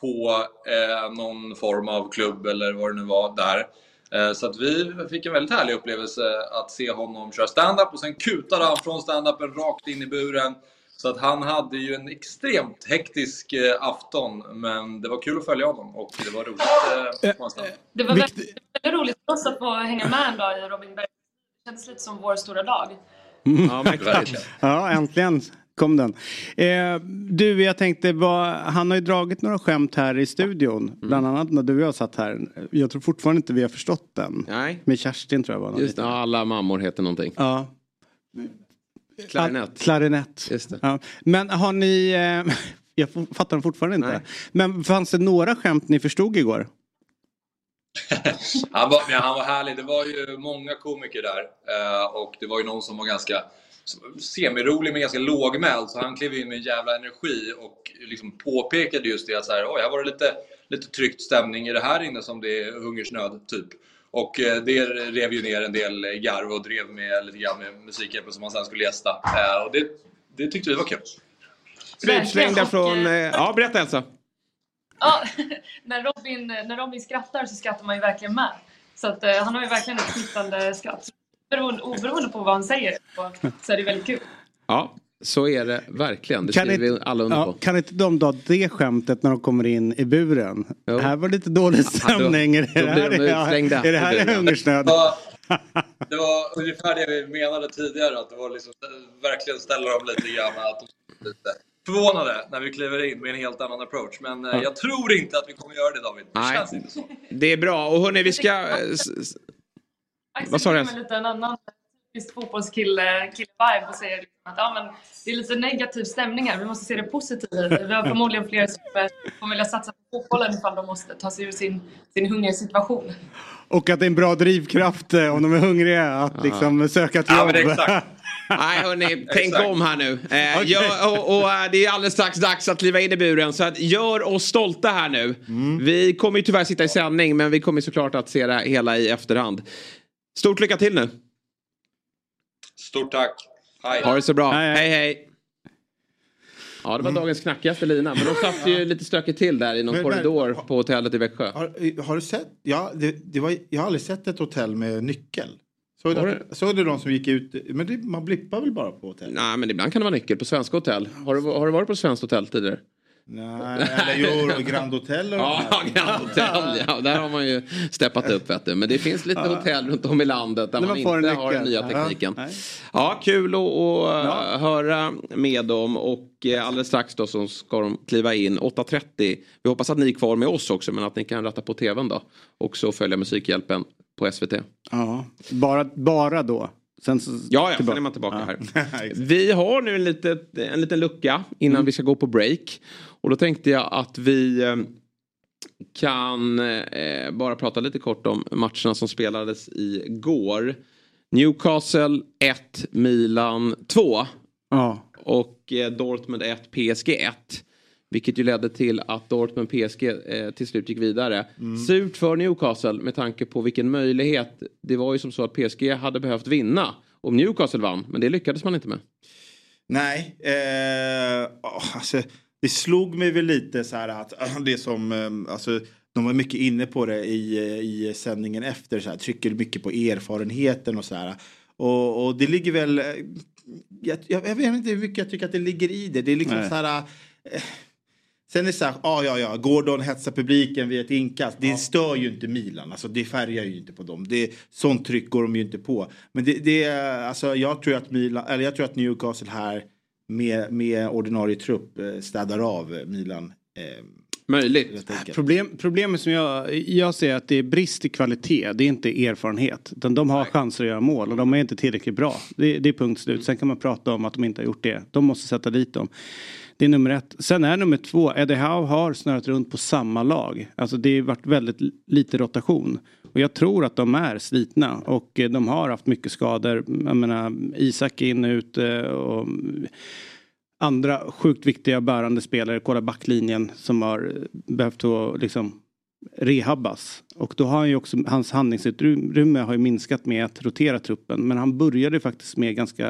på eh, någon form av klubb eller vad det nu var där. Eh, så att vi fick en väldigt härlig upplevelse att se honom köra stand-up och sen kutade han från stand-upen rakt in i buren. Så att han hade ju en extremt hektisk eh, afton, men det var kul att följa honom och det var roligt eh, namn. Det var väldigt, väldigt roligt för oss att få hänga med en dag i Robin Berg. Det kändes lite som vår stora dag. Ja, mäktigt. Verkligen. Ja, äntligen kom den. Eh, du, jag tänkte, vad, han har ju dragit några skämt här i studion. Bland annat när du och jag satt här. Jag tror fortfarande inte vi har förstått den. Nej, Med Kerstin tror jag var just det. Ja, alla mammor heter någonting. Ja. Klarinett. Klarinett. Just det. Ja. Men har ni, eh, jag fattar den fortfarande inte. Nej. Men fanns det några skämt ni förstod igår? Han var, men han var härlig. Det var ju många komiker där. eh, Och det var ju någon som var ganska semirolig men ganska lågmäld. Så han klev in med en jävla energi och liksom påpekade just det att så här, Oj, här var det lite, lite tryckt stämning i det här inne som det är hungersnöd, typ. Och eh, det rev ju ner en del garv och drev med lite grann med Musikhjälpen som han sen skulle gästa. Eh, Och det, det tyckte vi var kul. Utslängda från... eh, Eh, ja, berätta Elsa. Ja, när, Robin, när Robin skrattar så skrattar man ju verkligen med. Så att, eh, han har ju verkligen ett smittande skratt. Beroende, oberoende på vad han säger så, så är det väldigt kul. Ja, så är det verkligen. Det Kan skriver vi inte- alla under Ja, på. kan inte de dra det skämtet när de kommer in i buren? Jo. Här var lite dålig Ja, då- stämning. är, då det blir här, de ja, utslängda är det här hungersnöd? Det var, det var ungefär det vi menade tidigare, att det var liksom verkligen ställa dem lite grann att de är lite förvånade när vi kliver in med en helt annan approach. Men eh, jag tror inte att vi kommer göra det David. Det Nej. känns inte så. Det är bra. Och hörni, vi ska... Vad sa du, en annan typisk fotbollskille-vibe och säger liksom att ja, men det är lite negativ stämning här. Vi måste se det det. Vi har förmodligen fler som kommer vilja satsa på fotbollen ifall de måste ta sig ur sin, sin hungersituation. Och att det är en bra drivkraft eh, om de är hungriga att liksom söka ett Ja, jobb. exakt. Nej hörni, tänk om här nu. Eh, gör, och, och eh, det är alldeles strax dags att kliva in i buren. Så att gör oss stolta här nu. Vi kommer ju tyvärr sitta i sändning men vi kommer såklart att se det hela i efterhand. Stort lycka till nu. Stort tack. Hej. Ha det så bra. Hej, Hej hej. Ja det var dagens knackigaste lina. Men de satt ju lite stökigt till där i någon Men- men- korridor på hotellet i Växjö. Har, har du sett? Ja, det, det var, jag har aldrig sett ett hotell med nyckel. Såg du, såg du de som gick ut? Men det, man blippar väl bara på hotell? Nej men ibland kan det vara nyckel på svenska hotell. Har du, har du varit på svenskt hotell tidigare? Nej, eller jo, Grand Hotel och Ja. Grand Hotel. Ja, där har man ju steppat upp vet du. Men det finns lite hotell runt om i landet där man, man inte har den nya Ja, tekniken. nej. Ja, kul att, att höra med dem och eh, alldeles strax då så ska de kliva in 8.30. Vi hoppas att ni är kvar med oss också men att ni kan ratta på tvn då. Och så följa Musikhjälpen på SVT. Ja, bara, bara då. Sen så Ja, ja, tillbaka. sen är man tillbaka Ja. här. Vi har nu en, litet, en liten lucka innan Mm. vi ska gå på break. Och då tänkte jag att vi eh, kan eh, bara prata lite kort om matcherna som spelades igår. Newcastle 1, Milan 2. Ja. Och eh, Dortmund 1, PSG 1. Vilket ju ledde till att Dortmund PSG eh, till slut gick vidare. Surt för Newcastle med tanke på vilken möjlighet. Det var ju som så att PSG hade behövt vinna om Newcastle vann. Men det lyckades man inte med. Nej, eh, åh, alltså, det slog mig väl lite så här att det som, eh, alltså, de var mycket inne på det i, eh, i sändningen efter, så här, trycker mycket på erfarenheten och så här. Och, och det ligger väl, eh, jag, jag, vet inte hur mycket jag tycker att det ligger i det. Det är liksom Nej. så här, eh, Sen är det så här, ah, ja, ja, Gordon hetsar publiken vid ett inkast. Det stör ju inte Milan, alltså det färgar ju inte på dem. Det, sånt tryck går de ju inte på. Men det, det är, alltså jag tror att Milan, eller jag tror att Newcastle här med, med ordinarie trupp eh, städar av eh, Milan. Eh, Möjligt. Problem, problemet som jag, jag ser att det är brist i kvalitet, det är inte erfarenhet. Utan de har chanser att göra mål och de är inte tillräckligt bra. Det, det är punkt slut. Sen kan man prata om att de inte har gjort det. De måste sätta dit dem. Det är nummer ett. Sen är nummer två, Eddie Howe har snurrat runt på samma lag. Alltså det har varit väldigt lite rotation. Och jag tror att de är slitna och eh, de har haft mycket skador. Jag menar Isak är in och ut eh, och andra sjukt viktiga bärande spelare, kolla backlinjen som har eh, behövt att liksom rehabbas. Och då har han ju också, hans handlingsutrymme har ju minskat med att rotera truppen. Men han började faktiskt med ganska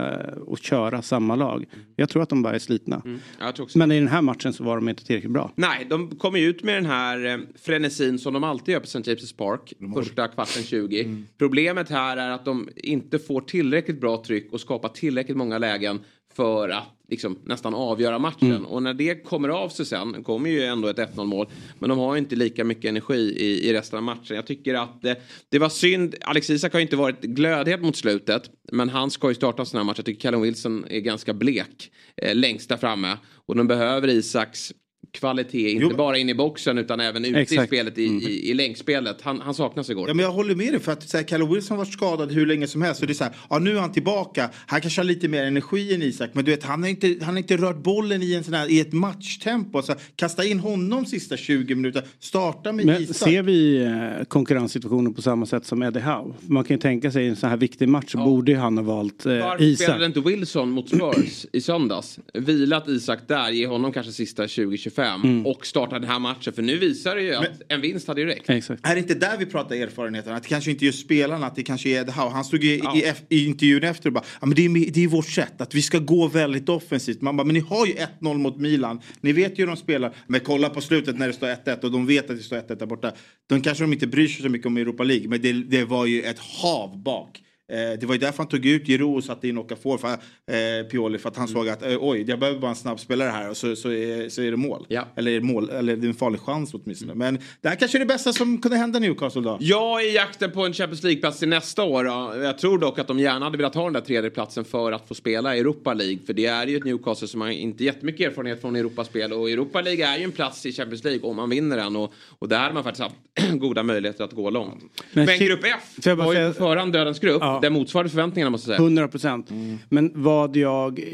att köra samma lag. Jag tror att de bara är slitna. Jag tror också. Men i den här matchen så var de inte tillräckligt bra. Nej, de kommer ju ut med den här eh, frenesin som de alltid gör på St. James' Park. Första kvarten 20. Problemet här är att de inte får tillräckligt bra tryck och skapar tillräckligt många lägen för att liksom, nästan avgöra matchen. Och när det kommer av sig sen, kommer ju ändå ett 1-0 mål. Men de har ju inte lika mycket energi i, i resten av matchen. Jag tycker att eh, det var synd. Alex Isak har ju inte varit glödhet mot slutet. Men han ska ju starta en sån här match. Jag tycker Callum Wilson är ganska blek eh, längst där framme. Och de behöver Isaks kvalitet, inte Jo. bara in i boxen utan även ute i Exakt. spelet, i, i, i länkspelet. Han, han saknas igår. Ja, men jag håller med dig för att så här, Callum Wilson har varit skadad hur länge som helst. Så det är så här, ja, nu är han tillbaka. Han kanske har lite mer energi än Isak. Men du vet, han har inte, han har inte rört bollen i, en sån här, i ett matchtempo. Så kasta in honom sista 20 minuter. Starta med Men Isak. ser vi eh, konkurrenssituationen på samma sätt som Eddie Howe? Man kan ju tänka sig i en sån här viktig match så borde ju han ha valt eh, Varför Isak. spelade inte Wilson mot Spurs i söndags? Vilat Isak där, ge honom kanske sista 20-25 och starta den här matchen. För nu visar det ju att en vinst hade ju räckt. Exakt. Är det inte där vi pratar erfarenheten? Att det kanske inte är just spelarna, att det kanske är Howe. Han stod ju i, i, i intervjun efter och bara, ja, men det, är, det är vårt sätt, att vi ska gå väldigt offensivt. Man bara, men ni har ju 1-0 mot Milan. Ni vet ju hur de spelar. Men kolla på slutet när det står 1-1 och de vet att det står 1-1 där borta. De kanske de inte bryr sig så mycket om Europa League, men det, det var ju ett hav bak. Eh, det var ju därför han tog ut Giroud och satte in Okafor för, eh, Pioli för att han såg att eh, oj, jag behöver bara en snabb spelare här och så, så, är, så är det mål. Ja. Eller, mål, eller det är en farlig chans åtminstone. Men det här kanske är det bästa som kunde hända Newcastle då. Jag är i jakten på en Champions League-plats till nästa år. Då. Jag tror dock att de gärna hade velat ha den där tredje platsen för att få spela i Europa League. För det är ju ett Newcastle som har inte jättemycket erfarenhet från Europaspel. Och Europa League är ju en plats i Champions League om man vinner den. Och, och där har man faktiskt haft goda möjligheter att gå långt. Men, Men Grupp F var ju på förhand dödens grupp. Ja. Det motsvarade förväntningarna måste jag säga. 100 procent. Men vad jag eh,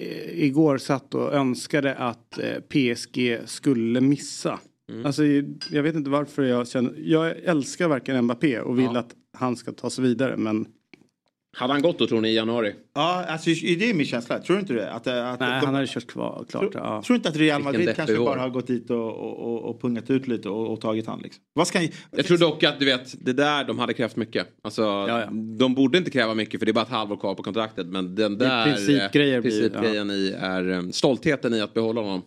igår satt och önskade att eh, PSG skulle missa. Alltså, jag vet inte varför jag känner. Jag älskar verkligen Mbappé och vill att han ska ta sig vidare. Men Hade han gått då tror ni i januari? Ja, alltså, det är min känsla. Tror du inte det? Att, att nej, de, han hade kört kvar, klart. tror, Ja. tror du inte att Real Madrid kanske bara har gått dit och, och, och, pungat ut lite och, och tagit han liksom? Vad ska han, Jag tror dock att du vet, det där de hade krävt mycket. Alltså, ja. De borde inte kräva mycket för det är bara ett halvår kvar på kontraktet. Men den där eh, blir- principgrejen i är eh, stoltheten i att behålla honom.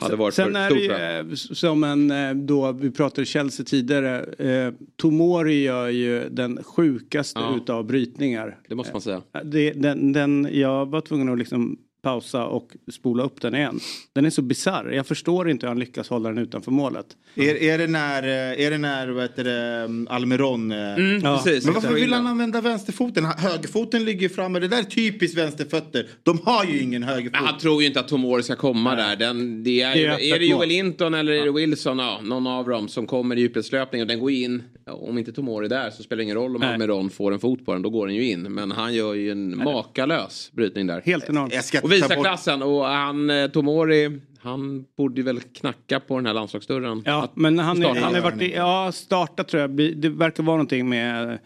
Hade varit Sen för är stort. det ju eh, som en, eh, då vi pratade Chelsea tidigare. Eh, Tomori gör ju den sjukaste Ja. utav brytningar. Det måste man säga. Det, den, den, jag var tvungen att liksom pausa och spola upp den igen. Den är så bizarr. Jag förstår inte hur han lyckas hålla den utanför målet. Är, är det när, eh, är det när vad heter det, Almiron... eh, Mm, Ja. precis. Men varför vill han använda vänsterfoten? Högerfoten ligger ju framme. Det där är typiskt vänsterfötter. De har ju ingen högerfot. Men han tror ju inte att Tomori ska komma där. Den, det är, Det är är, det Joel. Linton eller är det Wilson? Ja, någon av dem som kommer i djupledslöpning och den går in. Om inte Tomori är där så spelar det ingen roll om Nej. Almiron får en fot på den. Då går den ju in. Men han gör ju en makalös brytning där. Helt enormt. Och visar klassen. Och han, eh, Tomori, han borde ju väl knacka på den här landslagsdörren. Ja, Att men han, är, han har varit i, ja, starta tror jag. Det verkar vara någonting med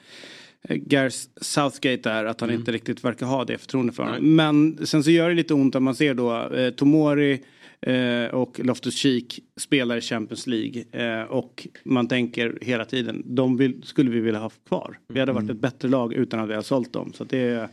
eh, Gareth Southgate där, att han Mm. inte riktigt verkar ha det förtroende för honom. Men sen så gör det lite ont att man ser då eh, Tomori eh, och Loftus Cheek spelar i Champions League. Eh, och man tänker hela tiden, de vill, skulle vi vilja ha kvar. Vi hade Mm. varit ett bättre lag utan att vi har sålt dem. Så det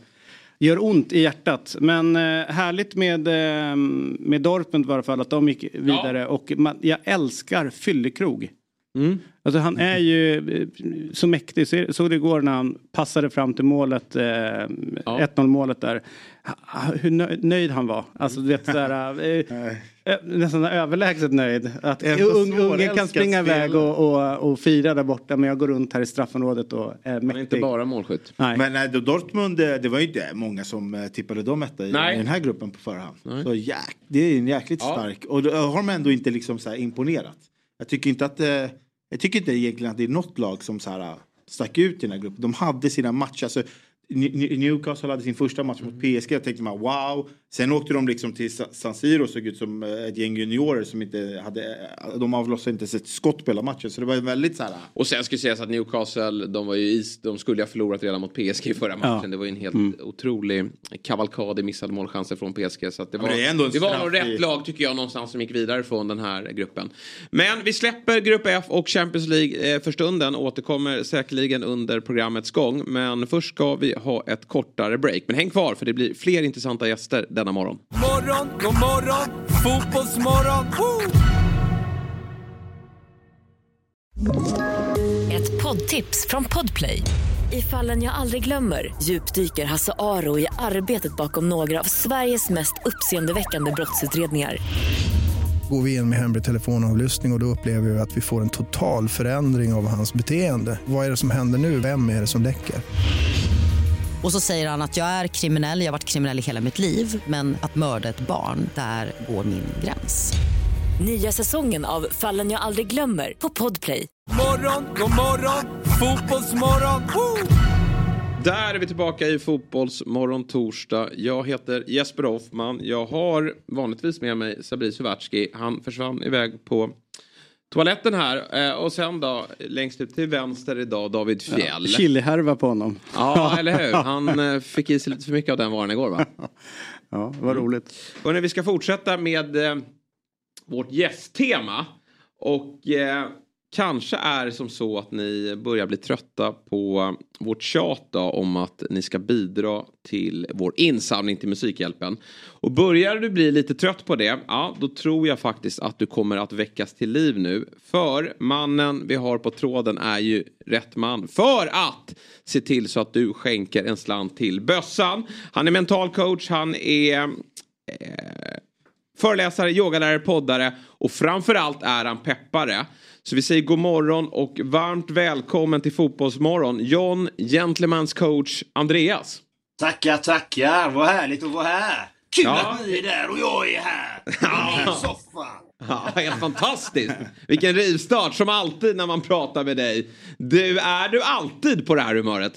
gör ont i hjärtat. Men eh, härligt med, eh, med Dortmund i alla fall att de gick vidare. Och man, jag älskar fyllekrog. Mm. Alltså han är ju eh, så mäktig. Så- Såg det igår när han passade fram till målet, eh, 1-0 målet där. Hur nö- nöjd han var. Alltså du vet sådär, eh, eh, nästan överlägset nöjd. Att ungen kan springa iväg och, och, och fira där borta men jag går runt här i straffområdet och är Han är inte mäktig. bara målskytt. Nej. Men nej, då Dortmund, eh, det var ju inte många som eh, tippade dem etta i, i den här gruppen på förhand. Nej. Så jäk, det är en jäkligt Ja. stark. Och då har de ändå inte liksom så här imponerat. Jag tycker inte att eh, jag tycker inte egentligen att det är något lag som så här stack ut i den här gruppen. De hade sina matcher. Alltså, Newcastle hade sin första match mot PSG. Jag tänkte man wow. Sen åkte de liksom till Sa- San Siro och såg ut som eh, ett gäng juniorer som inte hade. eh, De avlossade inte ens ett skott på hela matchen. Så det var väldigt så här. Och sen ska sägas att Newcastle, de, var ju is, de skulle ha förlorat redan mot PSG i förra matchen. Ja. Det var ju en helt Mm. otrolig kavalkad i missade målchanser från PSG. Så det var, det det var nog rätt lag tycker jag någonstans som gick vidare från den här gruppen. Men vi släpper Grupp F och Champions League eh, för stunden. Återkommer säkerligen under programmets gång. Men först ska vi ha ett kortare break. Men häng kvar för det blir fler intressanta gäster denna morgon. Morgon, god morgon, fotbollsmorgon. Woo! Ett poddtips från Podplay. I fallen jag aldrig glömmer djupdyker Hasse Aro i arbetet bakom några av Sveriges mest uppseendeväckande brottsutredningar. Går vi in med hemlig telefonavlyssning och, och då upplever vi att vi får en total förändring av hans beteende. Vad är det som händer nu? Vem är det som läcker? Och så säger han att jag är kriminell, jag har varit kriminell i hela mitt liv men att mörda ett barn, där går min gräns. Nya säsongen av Fallen jag aldrig glömmer på Podplay. Morgon, god morgon, fotbollsmorgon. Woo! Där är vi tillbaka i Fotbollsmorgon torsdag. Jag heter Jesper Hoffman. Jag har vanligtvis med mig Sabri Suvatski. Han försvann iväg på toaletten här. Eh, Och sen då, längst ut till vänster idag, David Fjäll. Ja, Chilihärva på honom. eller hur? Han eh, fick i sig lite för mycket av den varan igår va? Ja, vad roligt. Hörrni, vi ska fortsätta med eh, vårt gästtema. Och eh, kanske är det som så att ni börjar bli trötta på vårt tjat då, om att ni ska bidra till vår insamling till Musikhjälpen. Och börjar du bli lite trött på det, ja då tror jag faktiskt att du kommer att väckas till liv nu. För mannen vi har på tråden är ju rätt man för att se till så att du skänker en slant till bössan. Han är mental coach, han är eh, föreläsare, yogalärare, poddare och framförallt är han peppare. Så vi säger god morgon och varmt välkommen till Fotbollsmorgon John, Gentlemans coach Andreas. Tackar, tackar. Vad härligt att vara här. Kul Ja. att ni är där och jag är här. I min soffa. Ja, helt fantastiskt. Vilken rivstart som alltid när man pratar med dig. Du, är du alltid på det här humöret?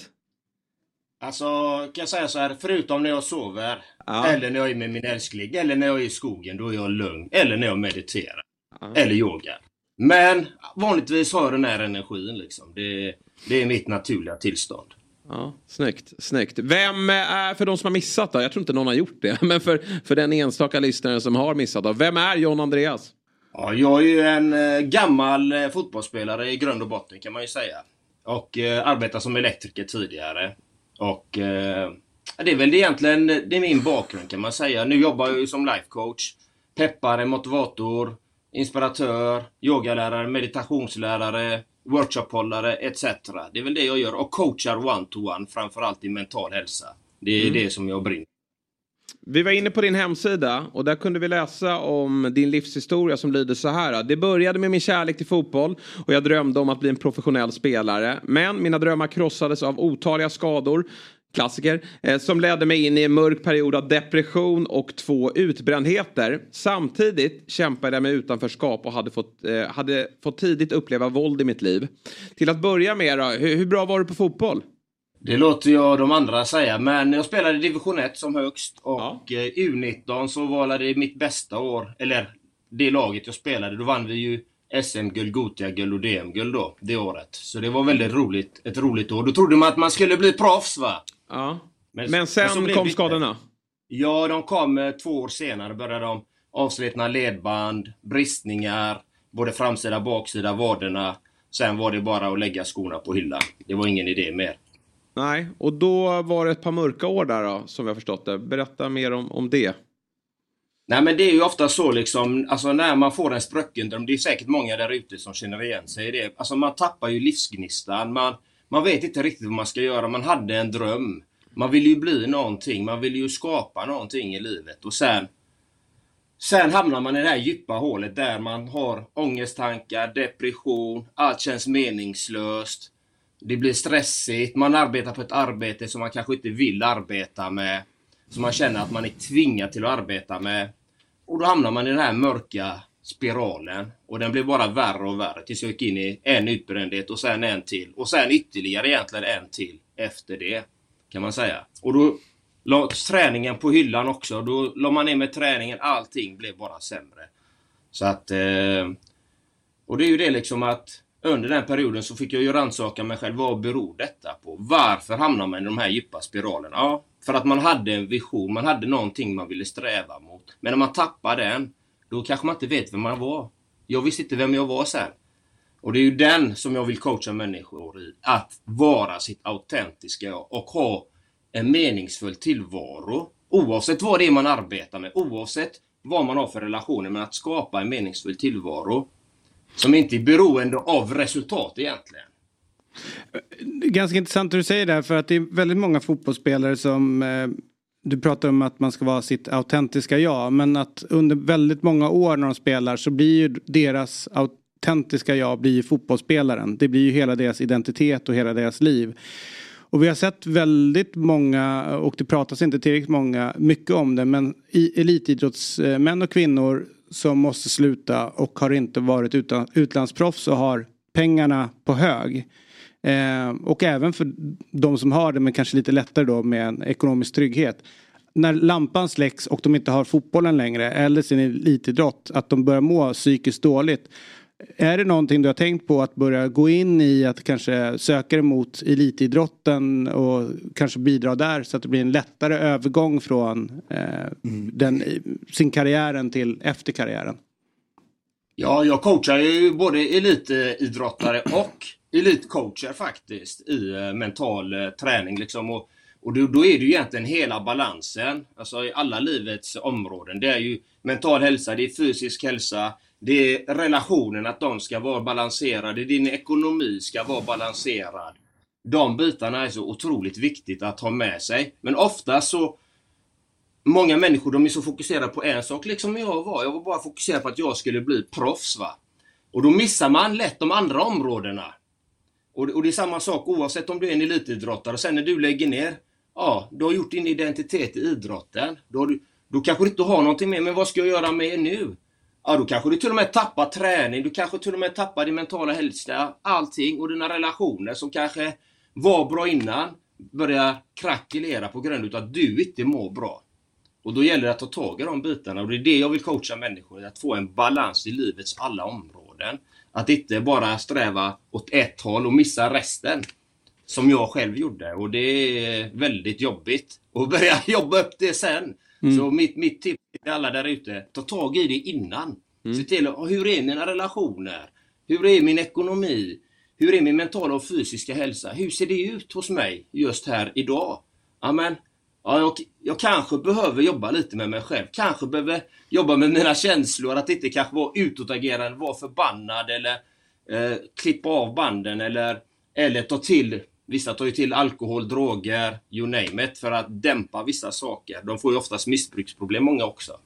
Alltså, kan jag säga så här. Förutom när jag sover. Ja. Eller när jag är med min älskling. Eller när jag är i skogen. Då är jag lugn. Eller när jag mediterar. Eller yogar. Men vanligtvis har jag den här energin liksom. Det, det är mitt naturliga tillstånd. Ja, snyggt, snyggt. Vem är, för de som har missat då, jag tror inte någon har gjort det, men för, för den enstaka lyssnaren som har missat då, vem är John Andreas? Ja, jag är ju en eh, gammal eh, fotbollsspelare i grund och botten kan man ju säga. Och eh, arbetar som elektriker tidigare. Och eh, det är väl egentligen det är min bakgrund kan man säga. Nu jobbar jag ju som life coach. peppare, motivator, inspiratör, yogalärare, meditationslärare, workshophållare etc. Det är väl det jag gör och coachar one-to-one framförallt i mental hälsa. Det är Mm. det som jag brinner Vi var inne på din hemsida och där kunde vi läsa om din livshistoria som lyder så här. Det började med min kärlek till fotboll och jag drömde om att bli en professionell spelare. Men mina drömmar krossades av otaliga skador, klassiker, eh, som ledde mig in i en mörk period av depression och två utbrändheter. Samtidigt kämpade jag med utanförskap och hade fått, eh, hade fått tidigt uppleva våld i mitt liv. Till att börja med då, hur, hur bra var du på fotboll? Det låter jag de andra säga, men jag spelade division 1 som högst och eh, U19 så var det mitt bästa år, eller det laget jag spelade. Då vann vi ju SM-guld, Gotia-guld och DM-guld då, det året. Så det var väldigt roligt, ett roligt år. Då trodde man att man skulle bli proffs va? Ja. Men, Men sen blev kom skadorna? Ja, de kom eh, två år senare. Började de avslitna ledband, bristningar, både framsida och baksida vaderna. Sen var det bara att lägga skorna på hyllan. Det var ingen idé mer. Nej, och då var det ett par mörka år där då, som har förstått det. Berätta mer om, om det. Nej men det är ju ofta så liksom, alltså när man får en sprucken dröm, det är säkert många där ute som känner igen sig i det. Alltså man tappar ju livsgnistan, man, man vet inte riktigt vad man ska göra, man hade en dröm. Man vill ju bli någonting, man vill ju skapa någonting i livet och sen Sen hamnar man i det här djupa hålet där man har ångesttankar, depression, allt känns meningslöst. Det blir stressigt, man arbetar på ett arbete som man kanske inte vill arbeta med. Som man känner att man är tvingad till att arbeta med. Och då hamnar man i den här mörka spiralen. Och den blev bara värre och värre tills jag gick in i en utbrändhet och sen en till. Och sen ytterligare egentligen en till efter det. Kan man säga. Och då la träningen på hyllan också. Då la man ner med träningen. Allting blev bara sämre. Så att... Eh, och det är ju det liksom att under den perioden så fick jag ju rannsaka mig själv. Vad beror detta på? Varför hamnar man i de här djupa spiralerna? Ja, för att man hade en vision. Man hade någonting man ville sträva mot. Men när man tappar den, då kanske man inte vet vem man var. Jag visste inte vem jag var sen. Och det är ju den som jag vill coacha människor i. Att vara sitt autentiska jag och ha en meningsfull tillvaro. Oavsett vad det är man arbetar med, oavsett vad man har för relationer, men att skapa en meningsfull tillvaro. Som inte är beroende av resultat egentligen. Ganska intressant det du säger där för att det är väldigt många fotbollsspelare som eh, du pratar om att man ska vara sitt autentiska jag men att under väldigt många år när de spelar så blir ju deras autentiska jag blir ju fotbollsspelaren. Det blir ju hela deras identitet och hela deras liv. Och vi har sett väldigt många, och det pratas inte tillräckligt många, mycket om det, men i elitidrottsmän och kvinnor som måste sluta och har inte varit utan, utlandsproffs och har pengarna på hög. Eh, och även för de som har det men kanske lite lättare då med en ekonomisk trygghet. När lampan släcks och de inte har fotbollen längre eller sin elitidrott att de börjar må psykiskt dåligt. Är det någonting du har tänkt på att börja gå in i att kanske söka dig mot elitidrotten och kanske bidra där så att det blir en lättare övergång från eh, den, sin karriären till efter karriären? Ja, jag coachar ju både elitidrottare och elitcoacher faktiskt i eh, mental eh, träning liksom. Och, och då, då är det ju egentligen hela balansen, alltså i alla livets områden. Det är ju mental hälsa, det är fysisk hälsa, det är relationen, att de ska vara balanserade, din ekonomi ska vara balanserad. De bitarna är så otroligt viktigt att ha med sig. Men ofta så Många människor de är så fokuserade på en sak, liksom jag var. Jag var bara fokuserad på att jag skulle bli proffs. Va? Och då missar man lätt de andra områdena. Och, och det är samma sak oavsett om du är en elitidrottare och sen när du lägger ner, ja, du har gjort din identitet i idrotten. Då, har du, då kanske du inte har någonting mer, men vad ska jag göra med nu? Ja, då kanske du till och med tappar träning, du kanske till och med tappar din mentala hälsa, allting och dina relationer som kanske var bra innan börjar krackelera på grund av att du inte mår bra. Och då gäller det att ta tag i de bitarna och det är det jag vill coacha människor i, att få en balans i livets alla områden. Att inte bara sträva åt ett håll och missa resten. Som jag själv gjorde och det är väldigt jobbigt att börja jobba upp det sen. Mm. Så mitt, mitt tips till alla där ute, ta tag i det innan. Se till, hur är mina relationer? Hur är min ekonomi? Hur är min mentala och fysiska hälsa? Hur ser det ut hos mig just här idag? Amen ja, jag, jag kanske behöver jobba lite med mig själv. Kanske behöver jobba med mina känslor. Att inte kanske vara utåtagerande, vara förbannad eller eh, klippa av banden eller, eller ta till Vissa tar ju till alkohol, droger, you name it, för att dämpa vissa saker. De får ju oftast missbruksproblem, många också.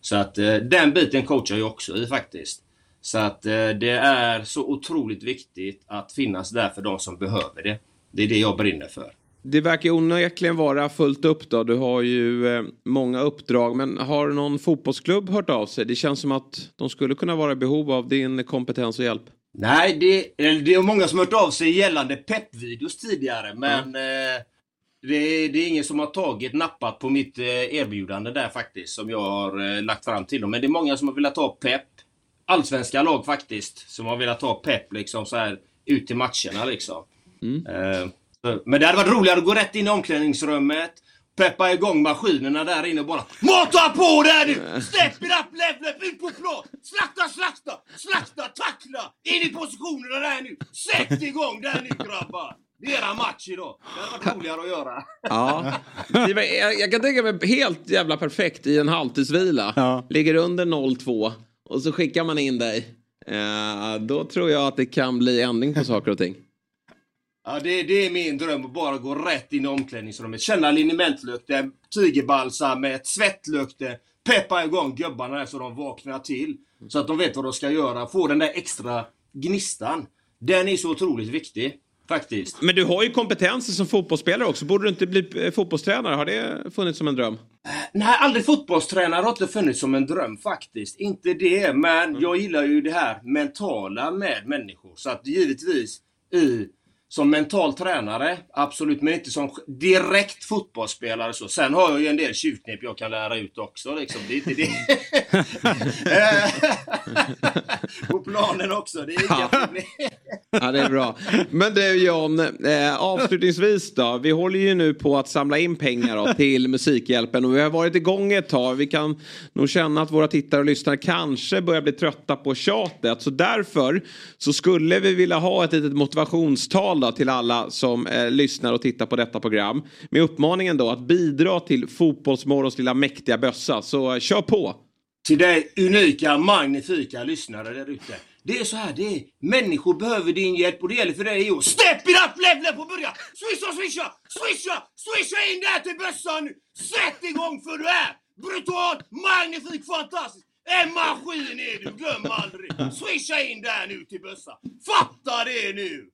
Så att eh, den biten coachar jag också i faktiskt. Så att eh, det är så otroligt viktigt att finnas där för de som behöver det. Det är det jag brinner för. Det verkar onekligen vara fullt upp då. Du har ju eh, många uppdrag. Men har någon fotbollsklubb hört av sig? Det känns som att de skulle kunna vara i behov av din kompetens och hjälp. Nej, det, det är många som hört av sig gällande peppvideos tidigare, men eh, det, det, är ingen som har tagit, nappat på mitt eh, erbjudande där faktiskt, som jag har lagt fram till dem. Men det är många som har velat ha pepp. Allsvenska lag faktiskt, som har velat ha pepp liksom så här ut till matcherna liksom. Mm. Men det hade varit roligare att gå rätt in i omklädningsrummet, peppa igång maskinerna där inne och bara Mata på där nu! Step it up, level ut på plan! Slakta, slakta, slakta, tackla! In i positionerna där nu! Sätt igång där nu grabbar! Det är era match idag. Det hade varit roligare att göra. Ja. Jag, jag kan tänka mig helt jävla perfekt i en halvtidsvila. Ja. Ligger under 0-2 och så skickar man in dig. Eh, då tror jag att det kan bli ändring på saker och ting. Ja, det, det är min dröm att bara gå rätt in i omklädningsrummet. Känna linjementlukten, tigerbalsamet, svettlukten. Peppa igång gubbarna där så de vaknar till. Så att de vet vad de ska göra. Få den där extra gnistan. Den är så otroligt viktig. Faktiskt. Men du har ju kompetenser som fotbollsspelare också. Borde du inte bli eh, fotbollstränare? Har det funnits som en dröm? Nej, aldrig fotbollstränare har inte funnits som en dröm faktiskt. Inte det, men Mm. jag gillar ju det här mentala med människor. Så att givetvis i som mental tränare, absolut, men inte som direkt fotbollsspelare så. Sen har jag ju en del tjuvknep jag kan lära ut också liksom. Det är inte det. På planen också, det är inga problem. Ja, det är bra. Men du John, eh, avslutningsvis då. Vi håller ju nu på att samla in pengar då, till Musikhjälpen och vi har varit igång ett tag. Vi kan nog känna att våra tittare och lyssnare kanske börjar bli trötta på tjatet. Så därför så skulle vi vilja ha ett litet motivationstal då, till alla som eh, lyssnar och tittar på detta program. Med uppmaningen då att bidra till Fotbollsmorgons lilla mäktiga bössa. Så eh, kör på! Till dig unika, magnifika lyssnare där ute. Det är så här, det är människor behöver din hjälp och det gäller för dig att step it up level på början! Swisha, swisha, swisha, swisha in där till bössan nu! Sätt igång för du är brutal, magnifik, fantastisk! En maskin är du, glöm aldrig! Swisha in där nu till bössan! Fatta det nu!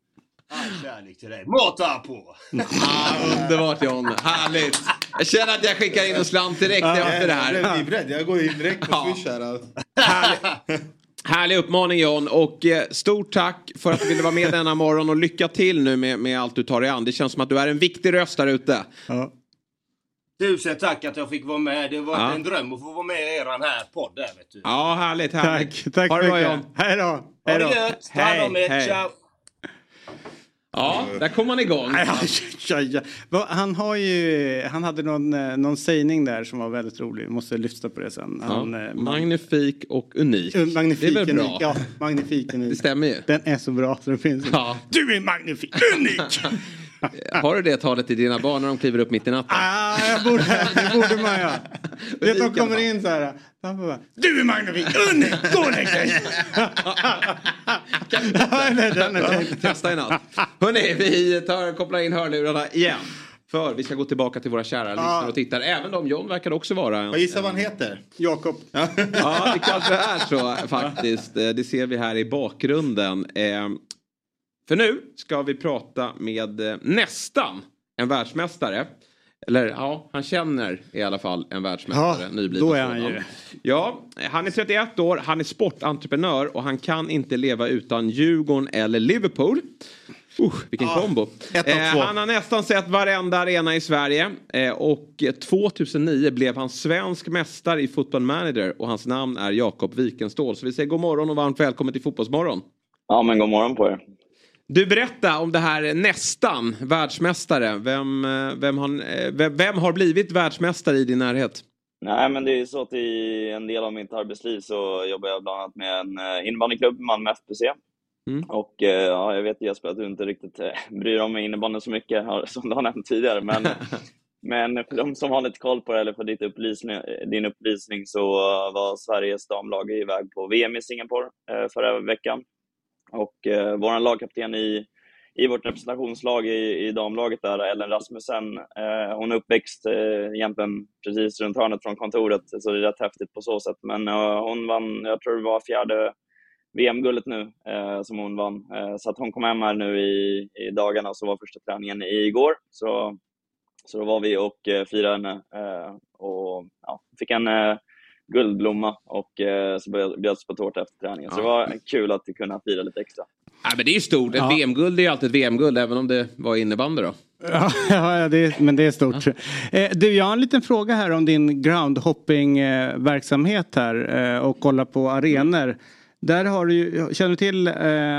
All kärlek till dig, mata på! Ah, underbart John, härligt! Jag känner att jag skickar in en slant direkt efter det här. Jag är beredd, jag går in direkt på Ja. Swish här. Härlig uppmaning John och eh, stort tack för att du ville vara med denna morgon och lycka till nu med, med allt du tar dig an. Det känns som att du är en viktig röst där ute. Tusen tack att jag fick vara med. Det var Ja. en dröm att få vara med i eran här podd där vet du. Ja, härligt, härligt. Tack, tack ha det bra mycket. John. Hej då. Ha Hej det då. gött, ta hand om er, hej. ciao! Ja, där kom man igång. Ja, ja, ja. Han har ju, han hade någon, eh, någon sägning där som var väldigt rolig. Vi måste lyssna på det sen. Han, eh, magnifik och unik. Uh, Magnifik, det är väl bra? unik. Ja, magnifik unik. Det stämmer ju. Den är så bra så det finns. Du är magnifik, unik! Har du det talet till dina barn när de kliver upp mitt i natten? ah, jag borde, det borde man göra. Vet, de i alla kommer in så här. De bara, du är magnifik, unik, gå och lägg dig! Ja, Ja. Testa i natt. Hörrni, vi tar, kopplar in hörlurarna igen. För vi ska gå tillbaka till våra kära lyssnare och tittare. Även de John verkar också vara. En, Vad gissar vad han heter? Jakob. Ja, det kanske är så faktiskt. Eh, Det ser vi här i bakgrunden. Eh, För nu ska vi prata med eh, nästan en världsmästare. Eller ja, han känner i alla fall en världsmästare. Ja, nybliven då är han ju. Ja, han är 31 år, han är sportentreprenör och han kan inte leva utan Djurgården eller Liverpool. Uh, vilken Ja, kombo. Eh, han har nästan sett varenda arena i Sverige. Eh, och 2009 blev han svensk mästare i Football Manager och hans namn är Jakob Wikenstål. Så vi säger god morgon och varmt välkommen till Fotbollsmorgon. Ja, men god morgon på er. Du berätta om det här nästan världsmästare. Vem, eh, vem, har, eh, vem, vem har blivit världsmästare i din närhet? Nej, men det är så att i en del av mitt arbetsliv så jobbar jag bland annat med en eh, innebandyklubb, Malmö FBC. Mm. Och ja, jag vet Jesper att du inte riktigt bryr dig om innebandy så mycket som du har nämnt tidigare, men Men för de som har lite koll på det, eller för ditt upplysning, din upplysning, så var Sveriges damlag iväg på VM i Singapore förra veckan. Och eh, vår lagkapten i, i vårt representationslag i, i damlaget där, Ellen Rasmussen, eh, hon är uppväxt eh, egentligen precis runt hörnet från kontoret, så det är rätt häftigt på så sätt. Men eh, hon vann, jag tror det var fjärde VM-guldet nu eh, som hon vann. Eh, så att hon kom hem här nu i, i dagarna, så var första träningen igår. Så så då var vi och eh, firade henne eh, och ja, fick en eh, guldblomma och eh, så bjöd- bjöds på tårta efter träningen. Så det var kul att kunna fira lite extra. Ja, men det är ju stort. Ett Ja. VM-guld är ju alltid ett VM-guld även om det var innebandy då. Ja, ja det, men det är stort. Eh, du, jag har en liten fråga här om din groundhopping-verksamhet här eh, och kolla på arenor. Där har du ju, känner du till eh,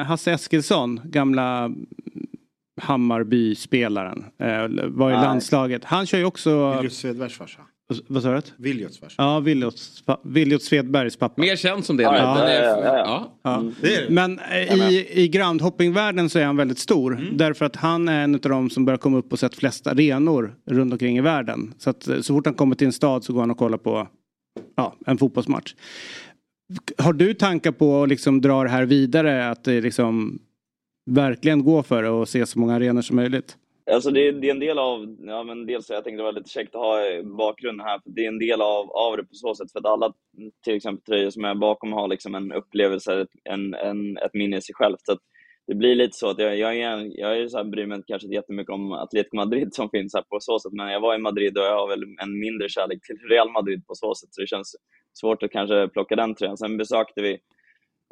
Hasse Eskilsson, gamla Hammarby-spelaren, eh, var i Nej. landslaget. Han kör ju också... Viljot Svedbergs farsa. Vad sa du? Viljots farsa. Ja, Viljots Viljot Svedbergs pappa. Mer känd som det. Ja, men- ja, ja, är det. Men eh, i, i groundhoppingvärlden så är han väldigt stor. Därför att han är en av de som börjar komma upp och sett flest arenor runt omkring i världen. Så att eh, så fort han kommer till en stad så går han och kollar på ja, en fotbollsmatch. Har du tankar på att liksom dra det här vidare? Att det liksom verkligen gå för det och se så många arenor som möjligt? Alltså det, är- det är en del av, ja men dels så jag tänkte det var lite käckt att ha eh, bakgrunden här, för det är en del av, av det på så sätt, för att alla mm, till exempel tröjor som är bakom har liksom en upplevelse, ett, en, en, ett minne i sig självt. Så att det blir lite så att jag, jag, är, jag är så här, bryr mig inte kanske inte jättemycket om Atletico Madrid som finns här på så sätt, men jag var i Madrid och jag har väl en mindre kärlek till Real Madrid på så sätt, så det känns svårt att kanske plocka den tröjan. Sen besökte vi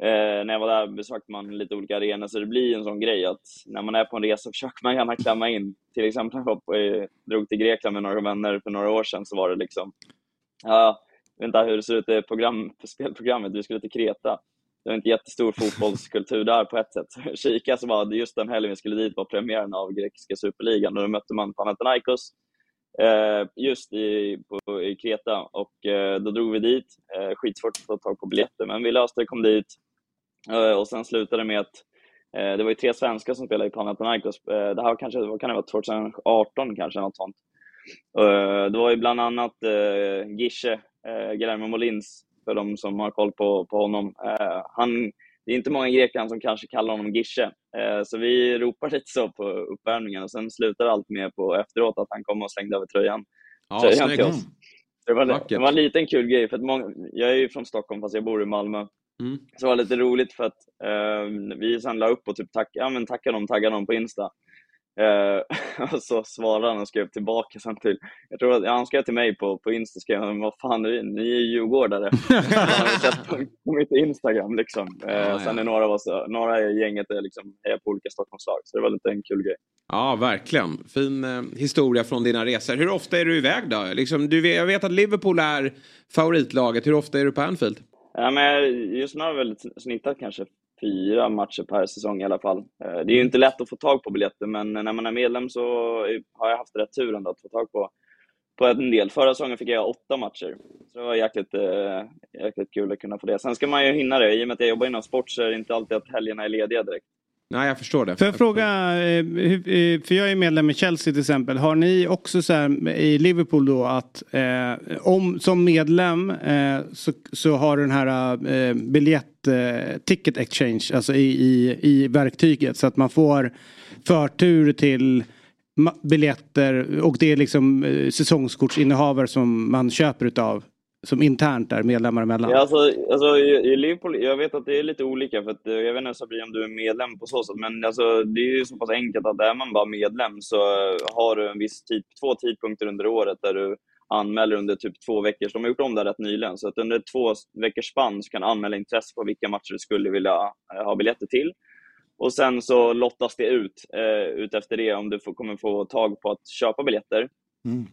Eh, när jag var där besökte man lite olika arenor, så det blir en sån grej att när man är på en resa försöker man gärna klämma in. Till exempel när jag eh, drog till Grekland med några vänner för några år sedan så var det liksom, ja, jag vet inte hur det ser ut i program, spelprogrammet, vi skulle till Kreta. Det var inte jättestor fotbollskultur där på ett sätt. Så jag så var det just den helgen vi skulle dit var premiären av grekiska superligan och då mötte man Panathinaikos eh, just i, på, i Kreta och eh, då drog vi dit. Eh, skitsvårt att få tag på biljetter men vi löste det, kom dit. Eh, och sen slutade det med att eh, det var ju tre svenskar som spelade i Panathinaikos. Eh, det här var kanske, vad kan det vara, 2018 kanske, något sånt. Det var ju bland annat Gische, Guillermo Molins, för de som har koll på, på honom. Han, det är inte många i Grekland som kanske kallar honom Gische, så vi ropar lite så på uppvärmningen och sen slutar allt med på efteråt att han kom och slängde över tröjan, Ja, tröjan till oss. Det var, det var en liten kul grej, för att många, jag är ju från Stockholm fast jag bor i Malmö. Mm. Så det var lite roligt för att eh, vi sen la upp och typ tack, ja, men tackade dem, taggade dem på Insta. Eh, och så svarade han och skrev tillbaka sen till, jag tror att ja, han skrev till mig på, på Insta, skrev han, vad fan är det? ni är ju djurgårdare. han hade sett på, på mitt Instagram liksom. Eh, Ja, sen är några av oss, några i gänget är liksom, hejar på olika Stockholmslag, så det var lite en kul grej. Ja, verkligen. Fin eh, historia från dina resor. Hur ofta är du iväg då? Liksom, du, jag vet att Liverpool är favoritlaget. Hur ofta är du på Anfield? Ja, men just nu har jag väl snittat kanske fyra matcher per säsong i alla fall. Eh, det är ju inte lätt att få tag på biljetter, men när man är medlem så har jag haft rätt tur ändå att få tag på, på en del. Förra säsongen fick jag åtta matcher, så det var jäkligt, eh, jäkligt kul att kunna få det. Sen ska man ju hinna det. I och med att jag jobbar inom sport så är det inte alltid att helgerna är lediga direkt. Nej, jag förstår det. Får jag fråga, eh, eh, för jag är medlem i Chelsea till exempel. Har ni också så här i Liverpool då att eh, om som medlem eh, så, så har du den här eh, biljett, eh, ticket exchange, alltså i, i, i verktyget så att man får förtur till biljetter och det är liksom eh, säsongskortsinnehavare som man köper utav som internt är medlemmar emellan. Ja, alltså, alltså, i, i Liverpool, jag vet att det är lite olika, för att, eh, jag vet inte Sabri om du är medlem på så sätt, men alltså, det är ju så pass enkelt att är man bara medlem så har du en viss tid, två tidpunkter under året där du anmäler under typ två veckor. Så de har gjort om det rätt nyligen, så att under två veckors spann så kan du anmäla intresse på vilka matcher du skulle vilja eh, ha biljetter till. Och sen så lottas det ut, eh, ut efter det om du får, kommer få tag på att köpa biljetter.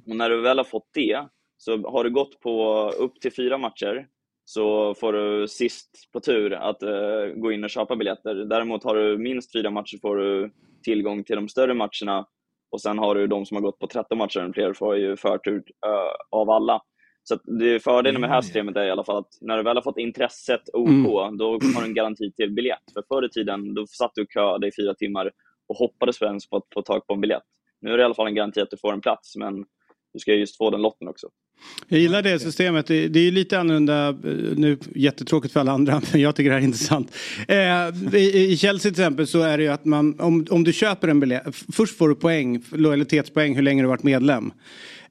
Och när du väl har fått det, så har du gått på upp till fyra matcher, så får du sist på tur att eh, gå in och köpa biljetter. Däremot har du minst fyra matcher får du tillgång till de större matcherna och sen har du de som har gått på 13 matcher eller fler får ju förtur eh, av alla. Så det fördelen med det här systemet är i alla fall att när du väl har fått intresset OK, Mm. då har du en garanti till biljett. För förr i tiden, då satt du och köade i fyra timmar och hoppades ens på att få tag på en biljett. Nu är det i alla fall en garanti att du får en plats, men du ska just få den lotten också. Jag gillar det systemet. Det är ju lite annorlunda, eh, nu jättetråkigt för alla andra, men jag tycker det här är intressant. Eh, i, I Chelsea till exempel så är det ju att man, om, om du köper en biljett, först får du poäng, lojalitetspoäng hur länge du varit medlem.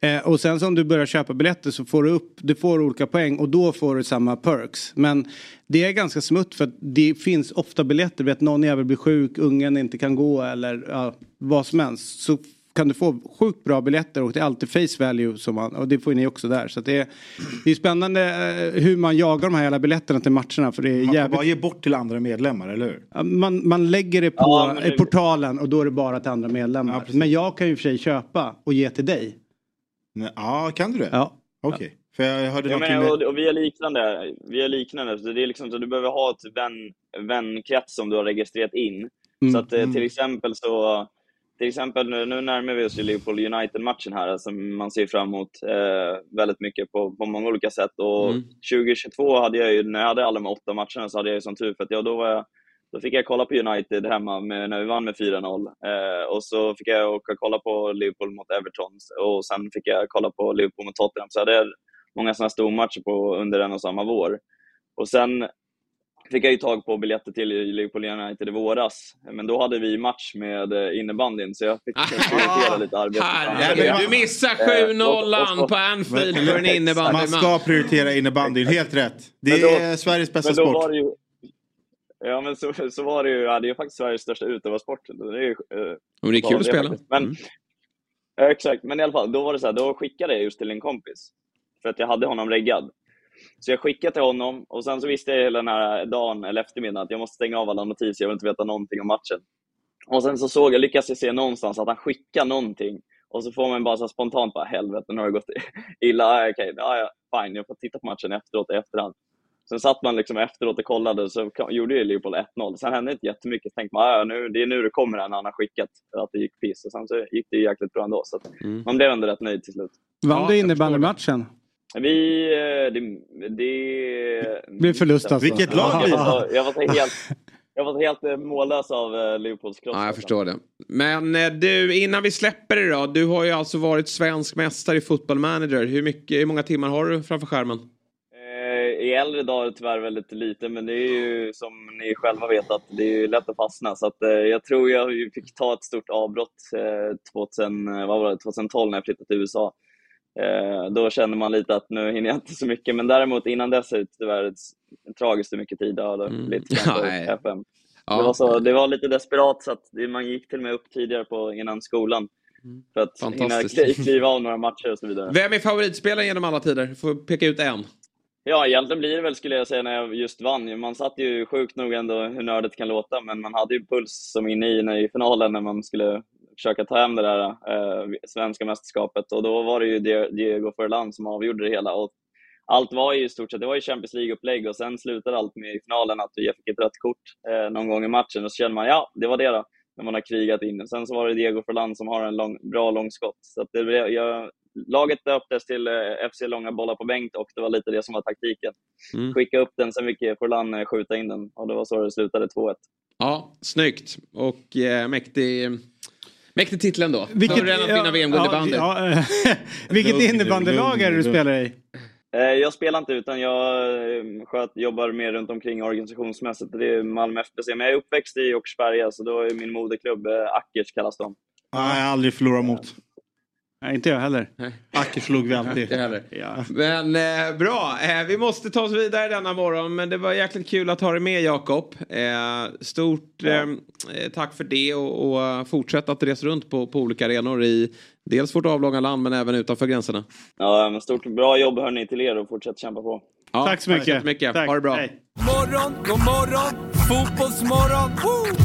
Eh, och sen så om du börjar köpa biljetter så får du upp, du får olika poäng och då får du samma perks. Men det är ganska smutt för att det finns ofta biljetter, vet någon jävel blir sjuk, ungen inte kan gå eller ja, vad som helst. Så kan du få sjukt bra biljetter och det är alltid face value som man, och det får ni också där. Så att det, är, det är spännande eh, hur man jagar de här jävla biljetterna till matcherna för det är Man får jävligt bara ge bort till andra medlemmar, eller hur? Ja, Man, man lägger det på Ja, det- portalen och då är det bara till andra medlemmar. men jag kan ju för sig köpa och ge till dig. Ja, kan du det? Ja. Okej. För jag hörde Ja, men, och, och vi är liknande. Vi är liknande. Så det är liksom så du behöver ha ett vän, vänkrets som du har registrerat in. Mm. Så att eh, Mm. till exempel så till exempel nu, nu närmar vi oss ju Liverpool United-matchen här som man ser fram emot eh, väldigt mycket på, på många olika sätt. Och Mm. 2022 hade jag ju, när jag hade alla de åtta matcherna så hade jag ju sån tur för att jag, då var jag då fick jag kolla på United hemma med, när vi vann med 4-0. Eh, och så fick jag åka och kolla på Liverpool mot Everton. Och sen fick jag kolla på Liverpool mot Tottenham. Så jag hade många sådana stormatcher på, under en och samma vår. Och sen fick jag ju tag på biljetter till Liverpool United i våras. Men då hade vi match med eh, innebandyn, så jag fick prioritera lite arbete. Herregud, du missar Eh, 7-0 på Anfield för en Man innebandymatch. ska prioritera innebandyn, helt rätt. Det då- är Sveriges bästa men då sport. Var det ju, ja, men så, så var det ju. Ja, det är faktiskt Sveriges största utövarsport. Det är, ju, eh, Men det är kul att spela. faktiskt. Men, ja, exakt, men i alla fall, då var det så här, då skickade jag just till en kompis. För att jag hade honom reggad. Så jag skickade till honom och sen så visste jag hela den här dagen eller eftermiddagen att jag måste stänga av alla notiser, jag vill inte veta någonting om matchen. Och sen så såg jag, lyckades jag se någonstans att han skickade någonting. Och så får man bara så spontant bara, helvete nu har det gått illa. Ja, Okej, ja, ja, fine, jag får titta på matchen efteråt i efterhand. Sen satt man liksom efteråt och kollade så kom- gjorde ju Liverpool 1-0. Sen hände inte jättemycket. Så tänkte man, ja, ja, nu, det är nu det kommer här när han har skickat att det gick piss. Och sen så gick det ju jäkligt bra ändå. Så att man blev ändå rätt nöjd till slut. Vann du innebandymatchen? Vi... eh, Det... det Blev förlust alltså. Vilket lag blir det? Ja, Jag var så helt, jag var helt eh, mållös av eh, Liverpools kross. Ja, jag förstår det. Men du, innan vi släpper det då. Du har ju alltså varit svensk mästare i Football Manager. Hur, mycket, hur många timmar har du framför skärmen? I äldre dagar tyvärr väldigt lite, men det är ju som ni själva vet att det är lätt att fastna. Så att, jag tror jag fick ta ett stort avbrott eh, 2000, eh, vad var det, 2012 när jag flyttade till USA. Eh, då kände man lite att nu hinner jag inte så mycket, men däremot innan dess är det tyvärr tragiskt hur mycket tid det har blivit Ja, på nej. FM. Ja. Det, var så, det var lite desperat så att man gick till och med upp tidigare på, innan skolan. För att hinna kliva av några matcher och så vidare. Vem är favoritspelaren genom alla tider? Du får peka ut en. Ja, egentligen blir det väl skulle jag säga när jag just vann. Man satt ju sjukt nog ändå hur nördigt kan låta, men man hade ju puls som inne i, i finalen när man skulle försöka ta hem det där eh, svenska mästerskapet. Och då var det ju Die- Diego Forlan som avgjorde det hela. Och allt var ju i stort sett, det var ju Champions League-upplägg och sen slutade allt med i finalen att jag fick ett rött kort eh, någon gång i matchen och så kände man ja, det var det då. När man har krigat in. Sen så var det Diego Forlan som har en lång, bra långskott. Så det, jag, laget döptes till eh, FC Långa bollar på bänk och det var lite det som var taktiken. Mm. Skicka upp den, sen fick Forlan eh, skjuta in den och det var så det slutade 2-1. Ja, snyggt. Och eh, mäktig, mäktig titel ändå. Vilket- Större än att vinna ja, VM-guld i ja, bandy. ja, eh, Vilket innebandylag är det du spelar i? Eh, Jag spelar inte utan jag eh, sköt, jobbar mer runt omkring organisationsmässigt. Det är Malmö FBC. Men jag är uppväxt i Åkersberga så då är min moderklubb Ackers kallas de. Nej, jag har aldrig förlorat mot. Nej, inte jag heller. Acker slog vi alltid. Inte heller. Ja. Men eh, bra, eh, vi måste ta oss vidare denna morgon. Men det var jäkligt kul att ha dig med Jakob. Eh, stort eh, eh, tack för det och, och eh, fortsätt att resa runt på, på olika arenor i dels vårt avlånga land men även utanför gränserna. Ja, men stort bra jobb hörni till er och fortsätt kämpa på. Ja, Tack så mycket. jättemycket. Tack. Ha det bra. Hej. Morgon, god morgon, fotbollsmorgon. Woo!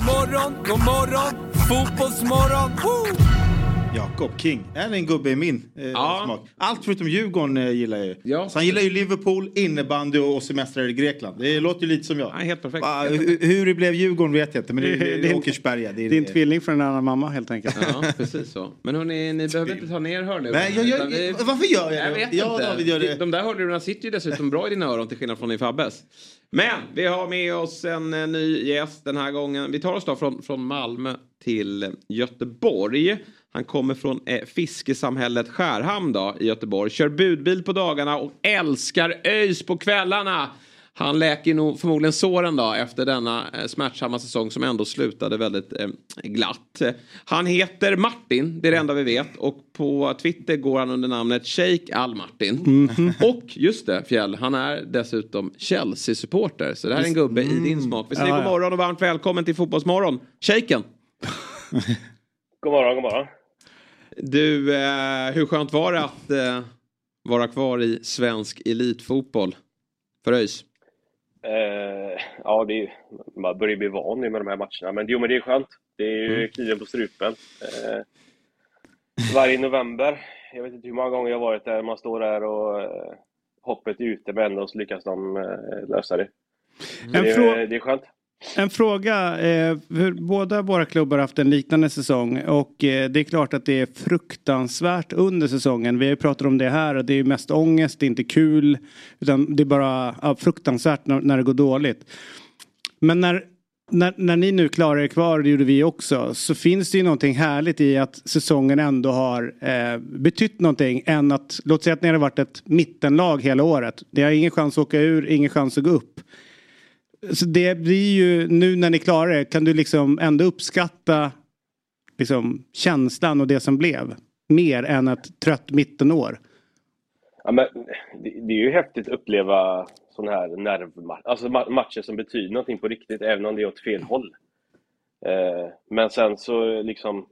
Morgon, god morgon, Fotbollsmorgon, woo! Jakob King är en gubbe i min eh, smak. Allt förutom Djurgården eh, gillar jag ju. Så han gillar ju Liverpool, innebandy och, och semestrar i Grekland. Det låter ju lite som jag. helt perfekt. Ah, hur, hur det blev Djurgården vet jag inte men det, det, det är Åkersberga. Det är, Din tvilling från en annan mamma helt enkelt. Ja, precis så. Men hörni, ni behöver inte ta ner hörlurarna. Nej, jag gör- utan vi- varför gör jag jag det? vet Ja, inte. David gör det. De där hörlurarna sitter ju dessutom bra i dina öron till skillnad från i Fabbes. Men vi har med oss en eh, ny gäst den här gången. Vi tar oss då från, från Malmö till Göteborg. Han kommer från eh, fiskesamhället Skärhamn då, i Göteborg. Kör budbil på dagarna och älskar ÖIS på kvällarna. Han läker nog förmodligen såren då efter denna eh, smärtsamma säsong som ändå slutade väldigt eh, glatt. Han heter Martin, det är det enda vi vet. Och på Twitter går han under namnet Sheikh Al-Martin. Och just det, Fjäll, han är dessutom Chelsea-supporter. Så det här är en gubbe i din smak. Vi säger Ja, god morgon och varmt välkommen till Fotbollsmorgon. Sheiken! God morgon, god morgon. Du, eh, hur skönt var det att eh, vara kvar i svensk elitfotboll för ÖIS? Eh, ja, det är, man börjar bli van med de här matcherna. Men jo, men det är skönt. Det är ju Mm. kniven på strupen. Eh, varje november, jag vet inte hur många gånger jag varit där, man står där och eh, hoppet är ute, men ändå så lyckas de eh, lösa det. En det, är, det är skönt. En fråga. Eh, båda våra klubbar har haft en liknande säsong och eh, det är klart att det är fruktansvärt under säsongen. Vi har ju pratat om det här och det är mest ångest, det är inte kul. Utan det är bara ja, fruktansvärt när, när det går dåligt. Men när, när, när ni nu klarar er kvar, det gjorde vi också, så finns det ju någonting härligt i att säsongen ändå har eh, betytt någonting än att, låt säga att ni hade varit ett mittenlag hela året. Det har ingen chans att åka ur, ingen chans att gå upp. Så det blir ju, nu när ni klarar det, kan du liksom ändå uppskatta liksom, känslan och det som blev? Mer än ett trött mittenår. Ja, men det, det är ju häftigt att uppleva sådana här nervmatcher, alltså ma- matcher som betyder någonting på riktigt, även om det är åt fel håll. Eh, men sen så liksom,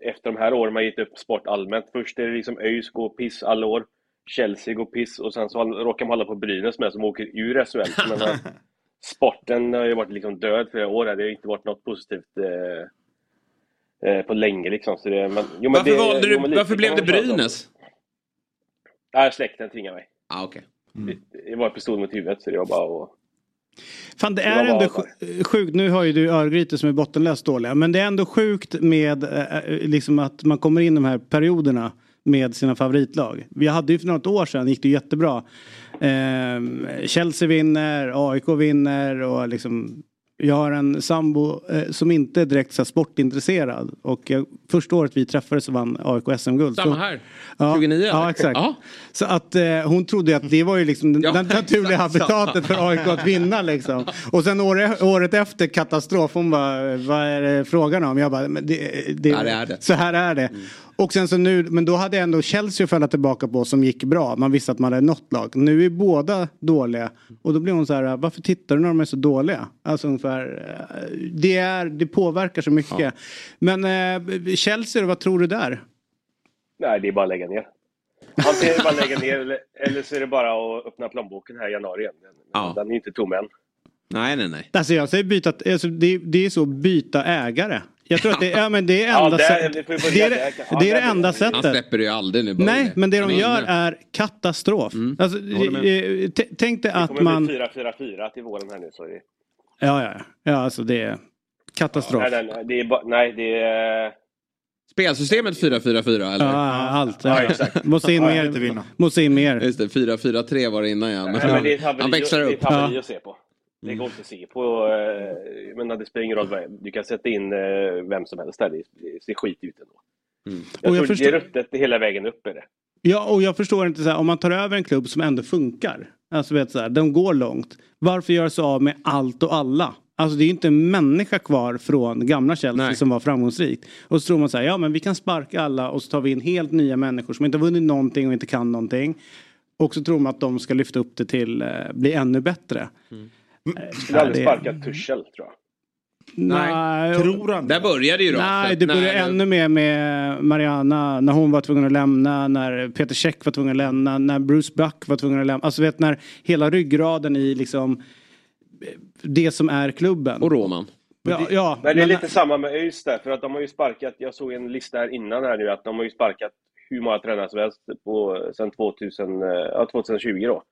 efter de här åren man gett upp sport allmänt, först är det liksom ÖIS går piss alla år, Chelsea går piss och sen så råkar man hålla på Brynäs med som åker ur SHL. Eh, sporten har ju varit liksom död flera år, det har inte varit något positivt eh, eh, på länge liksom. Så det, men, jo, men Varför, det, valde du, jo, men lite varför blev det. Brynäs? Nej, släkten tvingade mig. Ah, okay. Det, det var pistol mot huvudet så det var bara att... Fan det är ändå sjukt, nu har ju du Örgryte som är bottenlöst dåliga. Men det är ändå sjukt med eh, liksom att man kommer in de här perioderna med sina favoritlag. Vi hade ju för något år sedan, gick det jättebra. Eh, Chelsea vinner, AIK vinner och liksom jag har en sambo eh, som inte är direkt så sportintresserad. Och jag, första året vi träffades så vann AIK SM-guld. Samma Så- här. Ja, 29 Ja, exakt. Så att eh, hon trodde att det var ju liksom den, Ja, den naturliga habitatet för AIK att vinna liksom. Och sen året, året efter katastrof, hon bara, vad är det frågan om? Jag bara, det, det, Ja, det är det. så här är det. Och sen så nu, men då hade ändå Chelsea att falla tillbaka på som gick bra. Man visste att man hade något lag. Nu är båda dåliga. Och då blir hon så här, varför tittar du när de är så dåliga? Alltså ungefär, eh, det, är, det påverkar så mycket. Men eh, Chelsea, vad tror du där? Nej, det är bara att lägga ner. Antingen är det bara att lägga ner eller, eller så är det bara att öppna plånboken här i januari igen. Den, den är ju inte tom än. Nej, nej, nej. Alltså jag säger byta, alltså det, det är så byta ägare. Jag tror att det, ja, men det är Ja, enda där- sättet. Det är det. Ja, det, är det enda Han sättet. släpper det ju aldrig nu. Nej, det. men det Han de gör är katastrof. Alltså, eh, t- tänk dig Det att kommer man... bli 4-4-4 till våren här nu. Så är det... Ja, ja, ja. ja. alltså det är katastrof. Nej, nej, nej, det är bara, nej, det är... Spelsystemet 4-4-4 eller? Ja, allt. Ja, Ja, exakt. Måste in Ja, mer. vinna. Måste in mer. Just det, 4-4-3 var det innan ja. Nej, men det är han växlar det är upp. haveri att se på. Det går inte att se på. eh, Jag menar, det spelar ingen roll. Du kan sätta in eh, vem som helst där. Det ser skit ut ändå. Mm. Jag Och jag tror förstår- det är ruttet hela vägen upp är det. Ja, och jag förstår inte så här, om man tar över en klubb som ändå funkar. Alltså vet så här, de går långt. Varför göra sig av med allt och alla? Alltså det är ju inte en människa kvar från gamla Chelsea som var framgångsrikt. Och så tror man så här, ja men vi kan sparka alla och så tar vi in helt nya människor som inte har vunnit någonting och inte kan någonting. Och så tror man att de ska lyfta upp det till eh, bli ännu bättre. Jag skulle aldrig det- sparka Tuchel tror jag. Nej. Tror han Där började ju då. Nej, det började när- ännu mer med Mariana när hon var tvungen att lämna, när Peter Käck var tvungen att lämna, när Bruce Buck var tvungen att lämna. Alltså vet när hela ryggraden i liksom det som är klubben. Och Roman. Ja, ja, Nej, det är men- lite samma med ÖIS där, för att de har ju sparkat, jag såg en lista här innan här nu, att de har ju sparkat hur många tränare som helst på, sedan 2000, eh, ja, 2020 då.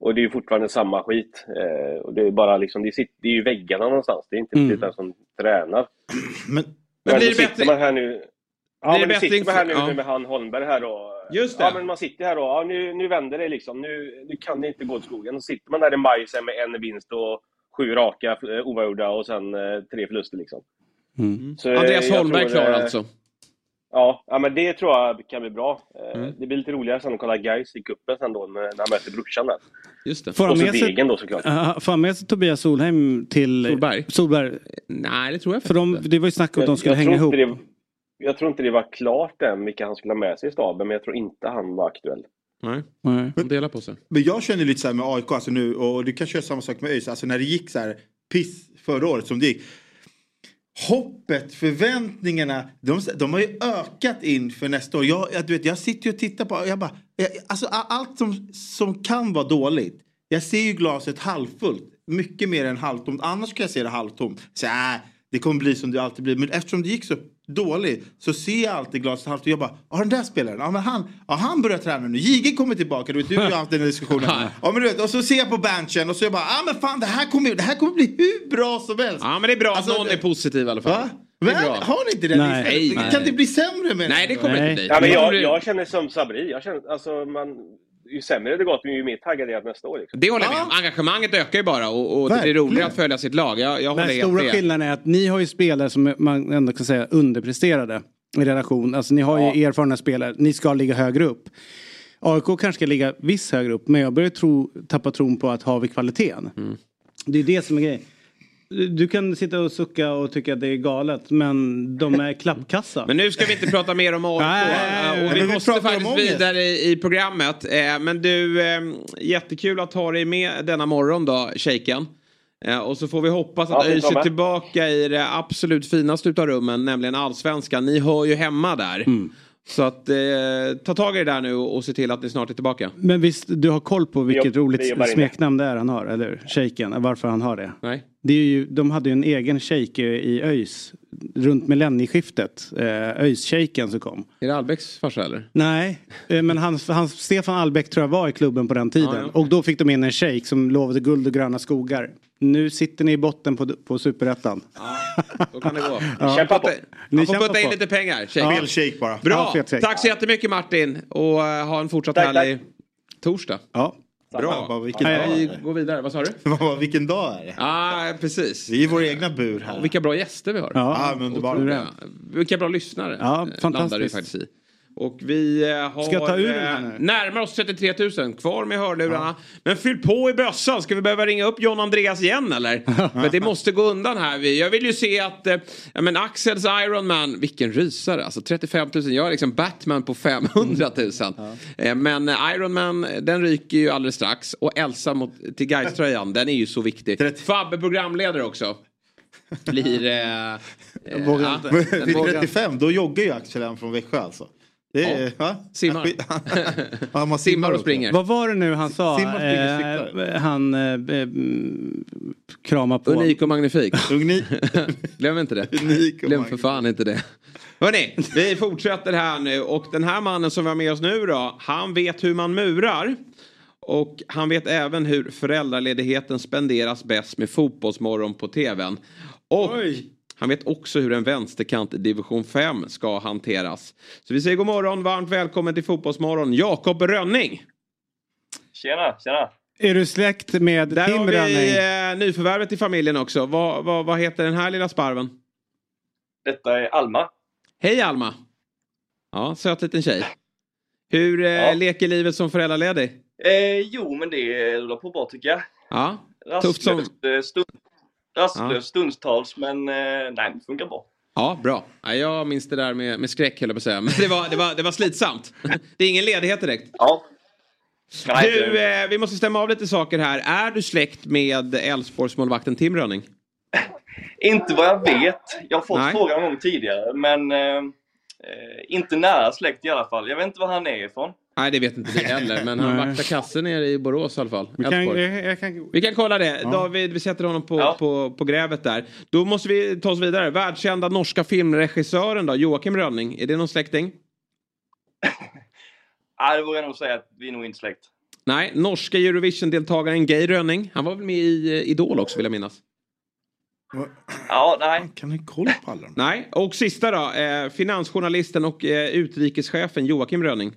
Och det är ju fortfarande samma skit. Eh, och det är bara liksom, det, sitter, det är ju väggarna någonstans, det är inte Mm. den som tränar. Men, Men blir det sitter bättre- man här nu... Ja, Blir men det sitter man här nu ja. med han Holmberg här då. Just det. Ja, men man sitter här då. Ja, nu, nu vänder det liksom. Nu, nu kan det inte gå åt skogen. Och sitter man där i maj sen med en vinst och sju raka eh, oavgjorda och sen eh, tre förluster liksom. Mm. Så, eh, Andreas jag Holmberg klar eh, alltså. Ja, ja, men det tror jag kan bli bra. Eh, Mm. Det blir lite roligare sen att kolla Gais i cupen sen då när han möter brorsan där. Just det. Får han med sig- då såklart. Ja, Får han med sig Tobias Solheim till Solberg? Solberg? Nej, det tror jag För de, det var ju snack om att de skulle jag, hänga ihop. det, jag tror inte det var klart än vilka han skulle ha med sig i staben, men jag tror inte han var aktuell. Nej, Nej. de delar på sig. Men jag känner lite så här med AIK, alltså nu, och du kanske gör samma sak med ÖIS, alltså när det gick så här piss förra året som det gick. Hoppet, förväntningarna, de, de har ju ökat inför nästa år. Jag, jag, du vet, jag sitter ju och tittar på, jag bara, jag, alltså allt som, som kan vara dåligt. Jag ser ju glaset halvfullt, mycket mer än halvtomt. Annars kan jag se det halvtomt. Så, äh, det kommer bli som det alltid blir. Men eftersom det gick så dåligt så ser jag alltid glaset halvtomt. Jag bara, ja den där spelaren, ja men han, ja, han börjar träna nu. Jige kommer tillbaka, du vet du och jag har haft den här diskussionen. ja men du vet, och så ser jag på benchen och så jag bara, ja men fan det här kommer, det här kommer bli hur bra som helst. Ja, men det är bra Alltså, att någon det- är positiv i alla fall. Va? Det Men, har ni inte den Nej. Kan det bli sämre med Nej, det kommer Nej. inte bli. Ja, men Det jag, jag känner som Sabri, jag känner, alltså man, ju sämre det gått, ju mer taggad är jag nästa år. Liksom. Det håller jag med om. Engagemanget ökar ju bara och, och det blir roligare att följa sitt lag. Jag, jag håller helt stora med. skillnaden är att ni har ju spelare som man ändå kan säga underpresterade i relation. Alltså ni har ju erfarna spelare. Ni ska ligga högre upp. AIK kanske ska ligga viss högre upp men jag börjar tro, tappa tron på att har vi kvaliteten. Mm. Det är det som är grejen. Du kan sitta och sucka och tycka att det är galet men de är klappkassa. Men nu ska vi inte prata mer om AIK. Nej, och vi vi måste faktiskt vidare i, i programmet. Eh, Men du, eh, jättekul att ha dig med denna morgon då, shejken. Eh, Och så får vi hoppas Ja, att ÖIS att är tillbaka i det absolut finaste utav rummen, nämligen allsvenskan. Ni hör ju hemma där. Mm. Så att eh, ta tag i det där nu och se till att ni snart är tillbaka. Men visst, du har koll på vilket Vi jobbar roligt smeknamn det är han har, eller hur? Shejken, varför han har det. Nej. Det är ju, de hade ju en egen shejk i ÖIS runt millennieskiftet. Eh, ÖIS-shejken som kom. Är det Albecks farsa eller? Nej, eh, men hans, hans, Stefan Albeck tror jag var i klubben på den tiden. Ja, ja. Och då fick de in en shejk som lovade guld och gröna skogar. Nu sitter ni i botten på, på superettan. Då kan det gå. Ja. Kämpa på. Ni Man får putta in på. lite pengar. Shake. Ja. Shake bara. Bra, Ja, tack så jättemycket Martin. Och eh, ha en fortsatt Tack, härlig torsdag. Ja. Bra. Bara, vilken dag vi är det? går vidare. Vad sa du? Bara, vilken dag är det? Ja, precis. Vi är i vår egna bur här. Och vilka bra gäster vi har. Ja, men underbart. Vilka bra lyssnare. Ja, eh, fantastiskt. Landar ju faktiskt i. Och vi eh, har Ska jag ta ur eh, närmar oss 33 000. Kvar med hörlurarna. Men fyll på i bössan. Ska vi behöva ringa upp John Andreas igen eller? För det måste gå undan här. Jag vill ju se att eh, ja, men Axels Ironman, vilken rysare. Alltså 35 000. Jag är liksom Batman på 500 000. Eh, Men eh, Ironman, den ryker ju alldeles strax. Och Elsa mot, till Gais-tröjan, den är ju så viktig. Fabbe programledare också. Blir... Eh, eh, ja, Men vid vågar- 35, då joggar ju Axel från Växjö alltså. Är, Ja. Simmar. ja, Simmar och springer. Vad var det nu han sa? Simmar, springer. Eh, han eh, mm, kramar på. Unik och magnifik. Glöm inte det. Unik och Glöm för fan inte det. Hörrni, vi fortsätter här nu och den här mannen som vi har med oss nu då, han vet hur man murar. Och han vet även hur föräldraledigheten spenderas bäst med Fotbollsmorgon på tvn. Och han vet också hur en vänsterkant i division 5 ska hanteras. Så vi säger god morgon, varmt välkommen till Fotbollsmorgon, Jakob Rönning. Tjena, tjena. Är du släkt med Där Tim har vi Rönning? eh, nyförvärvet i familjen också. Vad, vad, vad heter den här lilla sparven? Detta är Alma. Hej Alma! Ja, söt liten tjej. Hur eh, Ja. leker livet som föräldraledig? Eh, jo, men det rullar på bra tycker jag. Ja, tufft som... Stund, rastlöst stundtals, men eh, nej, det funkar bra. Ja, bra. Ja, jag minns det där med, med skräck höll jag på att säga. Men det var, det, var, det var slitsamt. Det är ingen ledighet direkt. Ja. Nej, Du, eh, vi måste stämma av lite saker här. Är du släkt med Elfsborgsmålvakten Tim Rönning? Inte vad jag vet. Jag har fått Nej. frågan någon gång tidigare, men eh, eh, inte nära släkt i alla fall. Jag vet inte var han är ifrån. Nej det vet inte vi heller men han vaktar kassen nere i Borås i alla fall. Vi kan, jag, jag kan, Vi kan kolla det. Ja. David, vi sätter honom på, på, på grävet där. Då måste vi ta oss vidare. Världskända norska filmregissören då, Joakim Rönning. Är det någon släkting? Nej, det vågar jag nog säga att vi är nog inte släkt. Nej, norska Eurovision-deltagaren Geir Rönning. Han var väl med i eh, Idol också vill jag minnas. Ja, nej. Kan ni kolla på alla? Nej, och sista då. Eh, finansjournalisten och eh, utrikeschefen Joakim Rönning.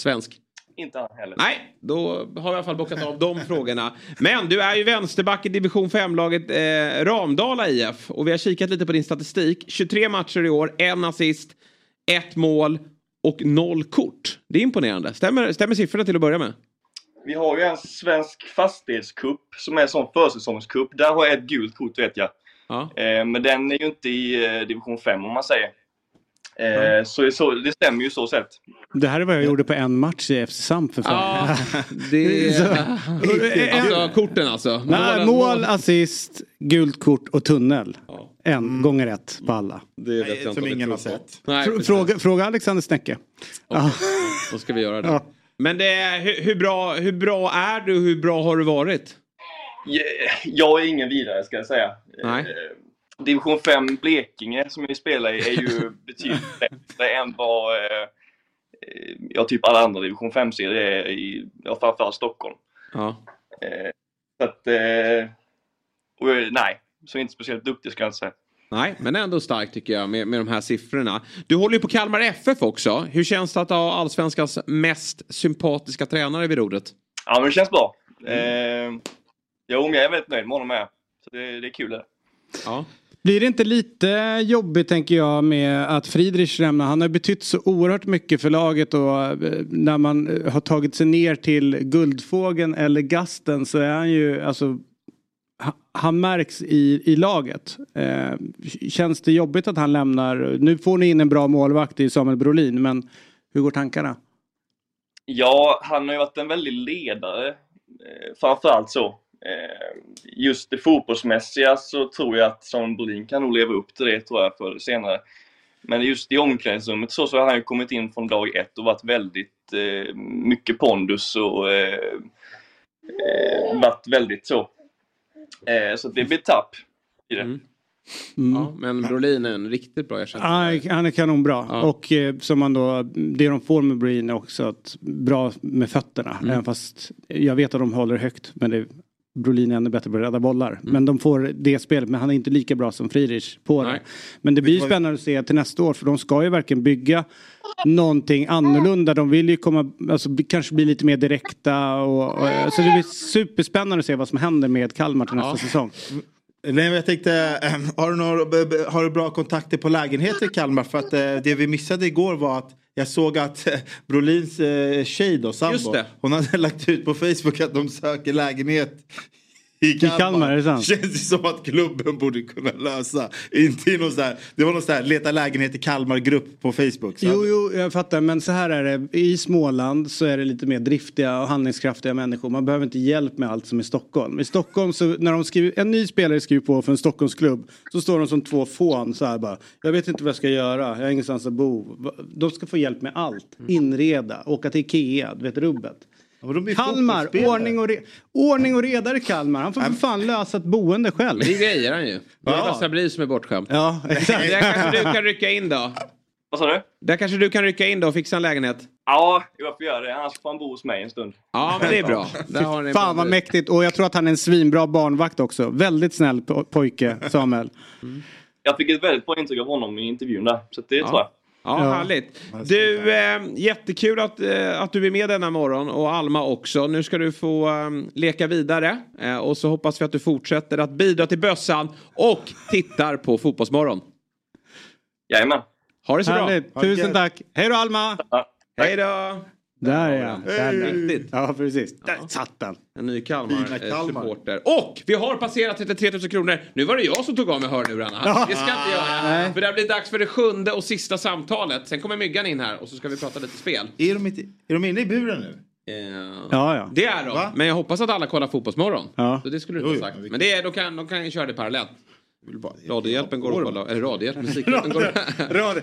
Svensk. Inte han heller. Nej, då har vi i alla fall bockat av de frågorna. Men du är ju vänsterback i division 5-laget eh, Ramdala IF. Och vi har kikat lite på din statistik. 23 matcher i år, en assist, ett mål och noll kort. Det är imponerande. Stämmer, stämmer siffrorna till att börja med? Vi har ju en svensk fastighetscup som är en sån försäsongscup. Där har jag ett gult kort vet jag. Eh, men den är ju inte i eh, division 5 om man säger. Eh, så, så det stämmer ju så sett. det här är vad jag gjorde på en match i FC Samp för fan. Ja, det Så- Alltså korten alltså? Nej, Målen- mål, assist, gult kort och tunnel. En gånger ett på alla. Det vet jag inte som om vi ingen har på. sett. Nej, fråga, fråga Alexander Snäcke. Ja. Då ska vi göra det. Ja. Men det är, hur, hur, bra, hur bra är du hur bra har du varit? Jag, jag är ingen vidare ska jag säga. Nej. Eh, division 5 Blekinge som vi spelar i är ju betydligt bättre än vad eh, ja, typ alla andra division 5-serier är i ja, framförallt Stockholm. Ja. Eh, så att, eh, och, nej, så inte speciellt duktig ska jag inte säga. Nej, men ändå starkt tycker jag med, med de här siffrorna. Du håller ju på Kalmar FF också. Hur känns det att ha allsvenskans mest sympatiska tränare vid rodret? Ja, men det känns bra. Eh, jo, jag är väldigt nöjd med honom med. Så det, det är kul det. Ja. Blir det inte lite jobbigt tänker jag med att Friedrich lämnar? Han har betytt så oerhört mycket för laget och eh, när man eh, har tagit sig ner till Guldfågeln eller Gasten så är han ju alltså han märks i, i laget. Eh, känns det jobbigt att han lämnar? Nu får ni in en bra målvakt i Samuel Brolin men hur går tankarna? Ja, han har ju varit en väldig ledare. Eh, framförallt så. Eh, just det fotbollsmässiga så tror jag att Samuel Brolin kan nog leva upp till det tror jag förr eller senare. Men just i omklädningsrummet så, så har han ju kommit in från dag ett och varit väldigt eh, mycket pondus och eh, eh, varit väldigt så. Eh, så det blir tapp i det. Ja, men Brolin är en riktigt bra ersättare. Mm. Ja, han är kanonbra. Ja. Och eh, som man då, det de får med Breen är också att bra med fötterna. Mm. Även fast jag vet att de håller högt. Men det, Brolin är ännu bättre på att rädda bollar. Mm. Men de får det spelet. Men han är inte lika bra som Friedrich på det. Nej. Men det blir spännande att se till nästa år. För de ska ju verkligen bygga någonting annorlunda. De vill ju komma, alltså kanske bli lite mer direkta. Och, och, så det blir superspännande att se vad som händer med Kalmar till nästa Ja. säsong. Nej, jag tänkte, ehm, har, du några, har du bra kontakter på lägenheter i Kalmar? För att eh, det vi missade igår var att jag såg att eh, Brolins eh, tjej då, sambo, hon hade lagt ut på Facebook att de söker lägenhet i Kalmar. Kalmar, är det sant? Känns det som att klubben borde kunna lösa. Inte i någon så här, det var någon så här leta lägenhet i Kalmar-grupp på Facebook. Så Jo, jo, jag fattar. Men så här är det. I Småland så är det lite mer driftiga och handlingskraftiga människor. Man behöver inte hjälp med allt som i Stockholm. I Stockholm så när de skriver, en ny spelare skriver på för en Stockholmsklubb så står de som två fån så här bara. Jag vet inte vad jag ska göra. Jag har ingenstans att bo. De ska få hjälp med allt. Inreda, åka till Ikea, du vet rubbet. Blir Kalmar, ordning och, re- ordning och reda i Kalmar. Han får för fan lösa ett boende själv. Men det grejer han ju. Det är Ja. bara Sabri som är bortskämd. Ja, exakt. Där kanske du kan rycka in då. Vad sa du? Där kanske du kan rycka in då och fixa en lägenhet. Ja, jag får göra det. Annars får han bo hos mig en stund. Ja, men det är bra. Där har ni Fan vad mäktigt. Och jag tror att han är en svinbra barnvakt också. Väldigt snäll po- pojke, Samuel. Jag fick ett väldigt bra intryck av honom i intervjun där. Så det tror jag. Ja, Ja. härligt. Du, eh, jättekul att, eh, att du är med denna morgon och Alma också. Nu ska du få eh, leka vidare eh, och så hoppas vi att du fortsätter att bidra till bössan och tittar på Fotbollsmorgon. Jajamän. Ha det så Härligt. bra. Tusen tack. Hej då Alma. Hej då. Där är han. Där. Riktigt. Ja, precis. Där satt den. En ny. Kalmar-supporter. Och vi har passerat 33 000 kronor. Nu var det jag som tog av mig hörlurarna. Ja. Det ska inte göra. Nej. För det blir dags för det sjunde och sista samtalet. Sen kommer Myggan in här och så ska vi prata lite spel. Är de, inte, är de inne i buren nu? Ja, ja. Det är de. Va? Men jag hoppas att alla kollar Fotbollsmorgon. Ja. Så det skulle du Jo, inte ha sagt. Men det är, de, kan, de kan köra det parallellt. Radiohjälpen går att kolla. Eller Radiohjälpen, Musikhjälpen går Radio-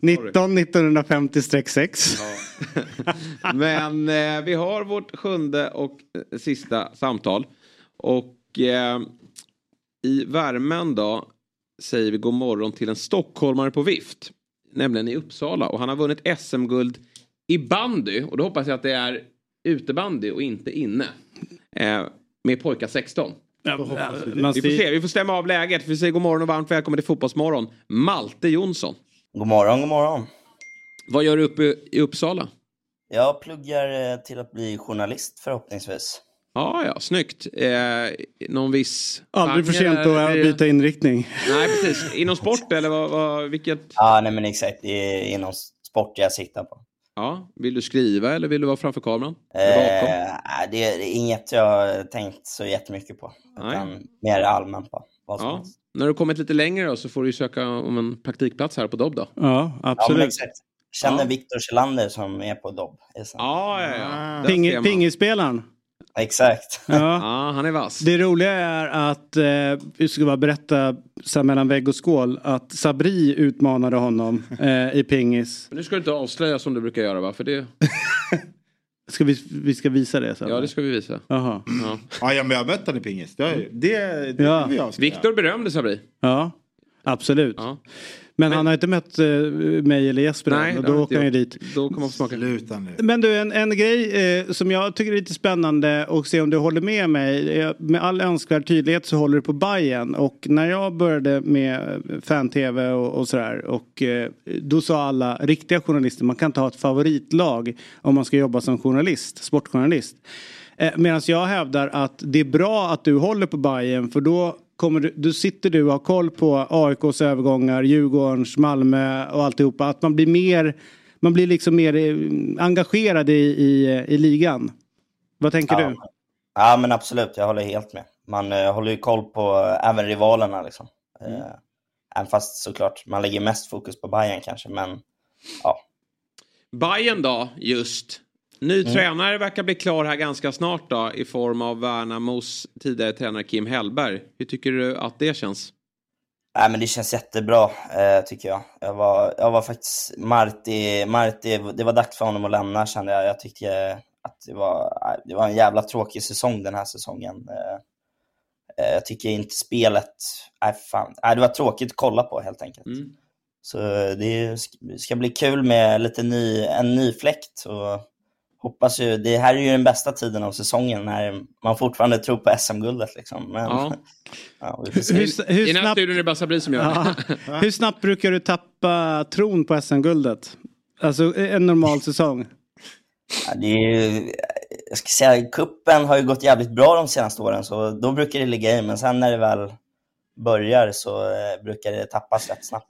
19 1950-6. Men eh, vi har vårt sjunde och eh, sista samtal. Och eh, i värmen då säger vi god morgon till en stockholmare på vift. Nämligen i Uppsala. Och han har vunnit SM-guld i bandy. Och då hoppas jag att det är utebandy och inte inne. Eh, med pojkar 16. Man vi får ser- se, vi får stämma av läget. Vi säger god morgon och varmt välkommen till Fotbollsmorgon. Malte Jonsson. God morgon, god morgon. Vad gör du uppe i Uppsala? Jag pluggar eh, till att bli journalist förhoppningsvis. Ja, ja, snyggt. Eh, någon viss... Aldrig för sent att byta inriktning. Nej, precis. Inom sport eller vad, vad, vilket? Ja, nej men exakt. Det är inom sport jag siktar på. Ja, vill du skriva eller vill du vara framför kameran? Eh, det är inget jag har tänkt så jättemycket på. Utan mer allmänt på vad som Ja. helst. När du kommit lite längre då så får du söka om en praktikplats här på Dobb då. Ja, Ja, men exakt. Känner Viktor Kjellander som är på Dobb. Ja, ja, ja. Ser Ping, pingisspelaren. Exakt. Ja. ja, han är vass. Det roliga är att, eh, vi ska bara berätta så här mellan vägg och skål, att Sabri utmanade honom eh, i pingis. Men nu ska du inte avslöja som du brukar göra va? För det... Ska vi, vi ska visa det sen? Ja, det ska vi visa. Jaha. Ja. Ja, ja men jag har mött honom i pingis. Det, jag det, det Ja. jag ska Viktor berömde Sabri. Ja, absolut. Men, han har inte mött eh, mig eller Jesper Nej, än, och då åker han ju dit. Då kommer man smaka. Sluta nu. Men du, en, en grej eh, som jag tycker är lite spännande och se om du håller med mig. Eh, Med all önskvärd tydlighet så håller du på Bayern och när jag började med fan-tv och, och sådär och eh, då sa alla riktiga journalister man kan inte ha ett favoritlag om man ska jobba som journalist, sportjournalist. Eh, Medan jag hävdar att det är bra att du håller på Bayern för då kommer du, då sitter du och har koll på AIKs övergångar, Djurgårdens, Malmö och alltihopa. Att man blir mer, man blir liksom mer eh, engagerad i, i, i ligan. Vad tänker Ja. du? Ja, men absolut. Jag håller helt med. Man eh, håller ju koll på eh, även rivalerna liksom. Mm. Eh, även fast såklart man lägger mest fokus på Bayern kanske, men ja. Bayern då, just. Ny Mm. tränare verkar bli klar här ganska snart då i form av Värnamos tidigare tränare Kim Hellberg. Hur tycker du att det känns? Nej, men det känns jättebra, eh, tycker jag. Jag var, jag var faktiskt... Marti, Marti, det var dags för honom att lämna, kände jag. Jag tyckte att det var, det var en jävla tråkig säsong den här säsongen. Eh, eh, jag tycker inte spelet... Nej, fan. Nej, det var tråkigt att kolla på, helt enkelt. Så det sk- ska bli kul med lite ny, en ny fläkt. Och hoppas ju, det här är ju den bästa tiden av säsongen när man fortfarande tror på SM-guldet. Liksom. Men, Ja. ja. Hur, hur, I snabbt, är det bara Sabri som gör ja, hur snabbt brukar du tappa tron på SM-guldet? Alltså en normal säsong. Ja, det är ju, jag ska säga, kuppen har ju gått jävligt bra de senaste åren, så då brukar det ligga i. Men sen när det väl börjar så eh, brukar det tappas rätt snabbt.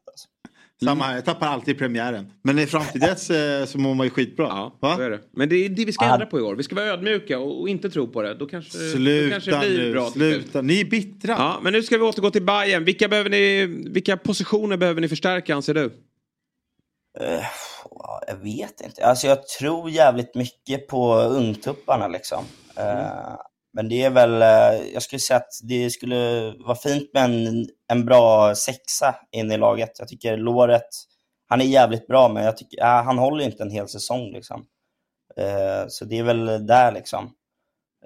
Samma här, jag tappar alltid i premiären. Men i fram till dess eh, så mår man ju skitbra. Va? Så är det. Men det är det vi ska Ja. ändra på i år. Vi ska vara ödmjuka och, och inte tro på det. Då kanske, då Sluta kanske det blir nu, bra. sluta. Ni är bittra. Ja, men nu ska vi återgå till Bayern. Vilka, behöver ni, vilka positioner behöver ni förstärka anser du? Eh, ja, jag vet inte. Alltså jag tror jävligt mycket på ungtupparna liksom. Eh, men det är väl, eh, jag skulle säga att det skulle vara fint med en, en bra sexa in i laget. Jag tycker Låret, han är jävligt bra men jag tycker, äh, han håller inte en hel säsong liksom. Eh, så det är väl där liksom.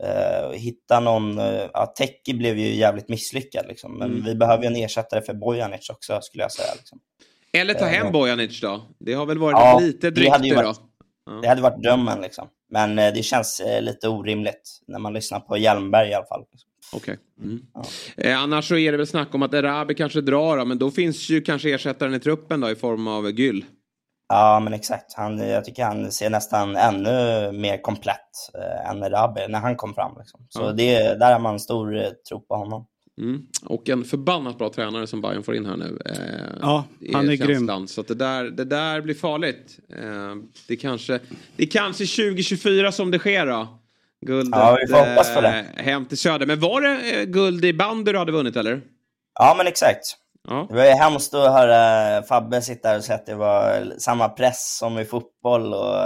Eh, hitta någon, uh, ja, Teki blev ju jävligt misslyckad liksom. Men Mm. vi behöver ju en ersättare för Bojanic också skulle jag säga. Liksom. Eller ta Eh, hem Bojanic då? Det har väl varit Ja, lite det hade varit? Det hade varit drömmen liksom. Men eh, det känns eh, lite orimligt när man lyssnar på Hjelmberg i alla fall. Okej. Mm. Eh, annars så är det väl snack om att Erabi kanske drar men då finns ju kanske ersättaren i truppen då i form av Gyll. Ja, men exakt. Han, jag tycker han ser nästan ännu mer komplett eh, än Erabi när han kom fram. Liksom. Så Ja. det, där har man stor eh, tro på honom. Mm. Och en förbannat bra tränare som Bayern får in här nu. Eh, Ja, han är känslan. Så att det, där, det där blir farligt. Eh, det, kanske, det är kanske 2024 som det sker då. Guldet Ja, vi får hoppas på det. eh, hem till Söder. Men var det eh, guld i bandy du hade vunnit eller? Ja, men exakt. Ja. Det var ju hemskt att höra Fabbe sitta där och säga att det var samma press som i fotboll. Och,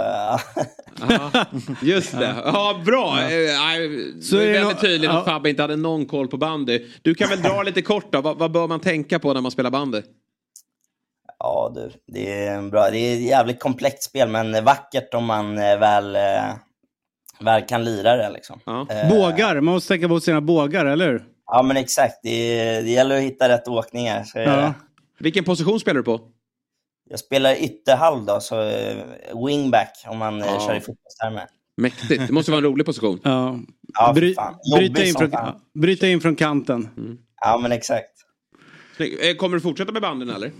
Ja, just det. Ja, bra. Ja. Så det är väldigt tydligt ja. att Fabbe inte hade någon koll på bandy. Du kan väl dra lite kort då. Vad, vad bör man tänka på när man spelar bandy? ja, du, det är en bra. Det är ett jävligt komplext spel, men vackert om man eh, väl, eh, väl kan lira det. Liksom. Eh, Bågar, man måste tänka på sina bågar, eller hur? Ja, men exakt. Det, det gäller att hitta rätt åkningar. Så, Ja. Vilken position spelar du på? Jag spelar ytterhalv då, så eh, wingback om man eh, Ja. kör i fotbollstermer. Mäktigt. Det måste vara en rolig position. Ja. Ja, Bry, bryta, in från, fan. bryta in från kanten. Ja, men exakt. Eh, Kommer du fortsätta med bandyn eller?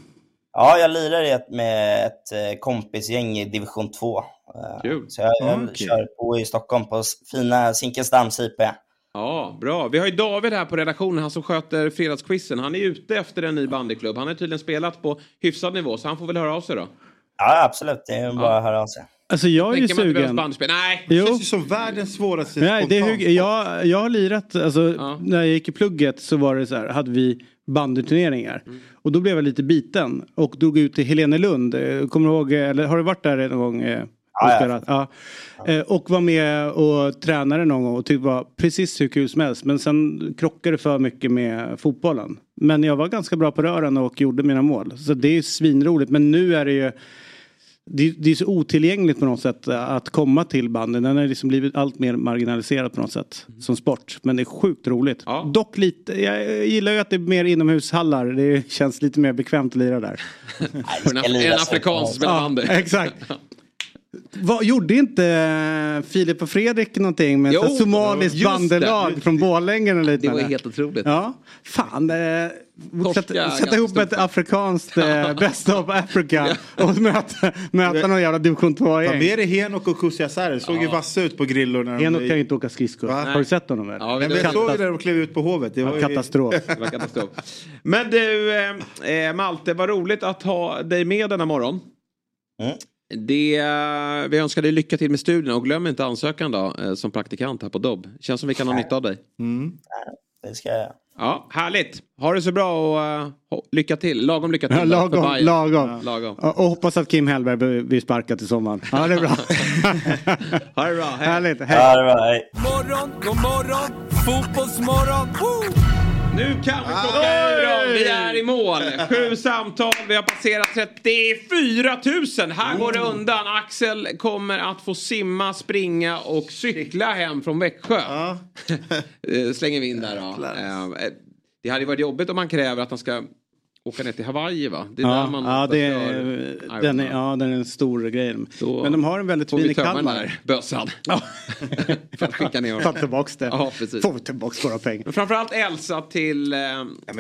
Ja, jag lirar med ett kompisgäng i division 2. Eh, Kul. Så jag, jag Okej. kör på i Stockholm på fina Zinkensdamms IP. Ja, bra. Vi har ju David här på redaktionen, han som sköter fredagsquizen. Han är ute efter en ny bandyklubb. Han har tydligen spelat på hyfsad nivå, så han får väl höra av sig då. Ja, absolut. Det är bara att höra av sig. Alltså jag är ju sugen. bandyspel? Nej! Jo. Det känns ju som världens svåraste Nej, det är jag, jag har lirat, alltså, när jag gick i plugget så var det så här, hade vi bandyturneringar. Mm. Och då blev jag lite biten och drog ut till Helenelund. Eh, Kommer du ihåg, eller har du varit där någon gång? Ja, och spelat? ja. Eh, Och var med och tränade någon gång och tyckte var precis hur kul som helst. Men sen krockade det för mycket med fotbollen. Men jag var ganska bra på rören och gjorde mina mål. Så det är ju svinroligt. Men nu är det ju det, det är så otillgängligt på något sätt att komma till banden. Den har liksom blivit allt mer marginaliserad på något sätt som sport. Men det är sjukt roligt. Dock lite, jag gillar ju att det är mer inomhushallar. Det känns lite mer bekvämt att lira där. En, en afrikan som spelar bandy. Ja, exakt. Vad, gjorde inte eh, Filip och Fredrik någonting med Jo, ett somaliskt det. bandelag från Borlänge eller Det liknande? var helt otroligt. Ja, fan. Eh, Torska sätta, ihop stort. ett afrikanskt eh, Best of Africa och möta, möta någon jävla division Ta 2-gäng. med dig Henok och Kusiasare. Det såg ju vassa ut på grillor. När de- Henok kan ju inte åka skridskor. Har du sett honom? Eller? Ja, men jag såg ju när de klev ut på Hovet. Det var ju... Katastrof. Det var katastrof. Men du, eh, eh, Malte, vad roligt att ha dig med denna morgon. Det, eh, vi önskar dig lycka till med studierna och glöm inte ansökan då, eh, som praktikant här på Dobb. Känns som vi kan ha nytta av dig. Det ska jag Ja, härligt. Ha det så bra och ho- lycka till. Lagom lycka till. Ja, då, för lagom, lagom. Ja, lagom. Och hoppas att Kim Hellberg blir- sparkad till sommaren. Ja, det bra. ha det bra. Hej. Härligt. Hej. Ja, det var, hej. Morgon, god morgon, fotbollsmorgon. Woo! Nu kan vi plocka ur dem. Vi är i mål. Sju samtal. Vi har passerat 34 000. Här går det undan. Axel kommer att få simma, springa och cykla hem från Växjö. Eh, Slänger vi in där då. Eh, Det hade varit jobbigt om man kräver att han ska åka ner till Hawaii va? Det är där Ja, man ja, det är, Ironman. den är, ja, den är en stor grej. Då Men de har en väldigt fin i Kalmar. där bössan. För att skicka ner Ta honom. tillbaks det. Ja, precis. Får vi tillbaks våra pengar. Men framförallt Elsa till eh,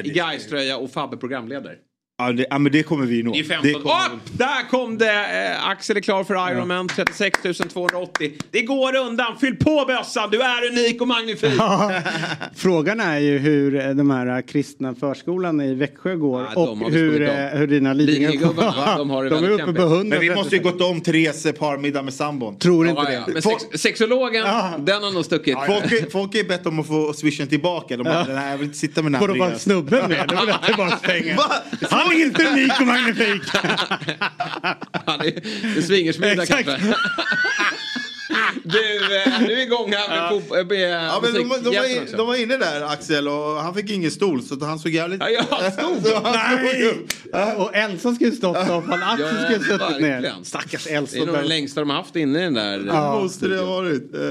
i Gais-tröja och Fabbe programledare. Ja, det, ja, men det kommer vi nå. Det är 15. Det kommer Upp! Där kom det! Eh, Axel är klar för Ironman. 36 280. Det går undan. Fyll på bössan. Du är unik och magnifik. Frågan är ju hur eh, de här eh, kristna förskolan i Växjö går Ja, och hur, eh, hur dina Lidingö Lidingögubbarna, de har det de är uppe på kämpigt. 100. Men vi måste ju gått om Therese parmiddag med sambon. Tror inte Ja, ja. Men sex, sexologen, den har nog stuckit. Folk, folk har ju bett om att få swishen tillbaka. De bara, nej jag vill inte sitta med den här Får de bara bryggan." snubben med? Det jag tillbaka pengar. Va? Han är inte unik och magnifik. Han är, det är swingersmiddag kanske. Du, eh, nu är vi igång här med, eh, med Ja, men de, de, var in, de var inne där Axel och han fick ingen stol så han såg jävligt... Ja, ja, stod. Så han stod Nej! Och Elsa skulle stått upp, han Axel Ja, skulle suttit ner. Stackars Det är Elsa. nog det längsta de har haft inne i den där. Ja. Måste det ha varit. Eh,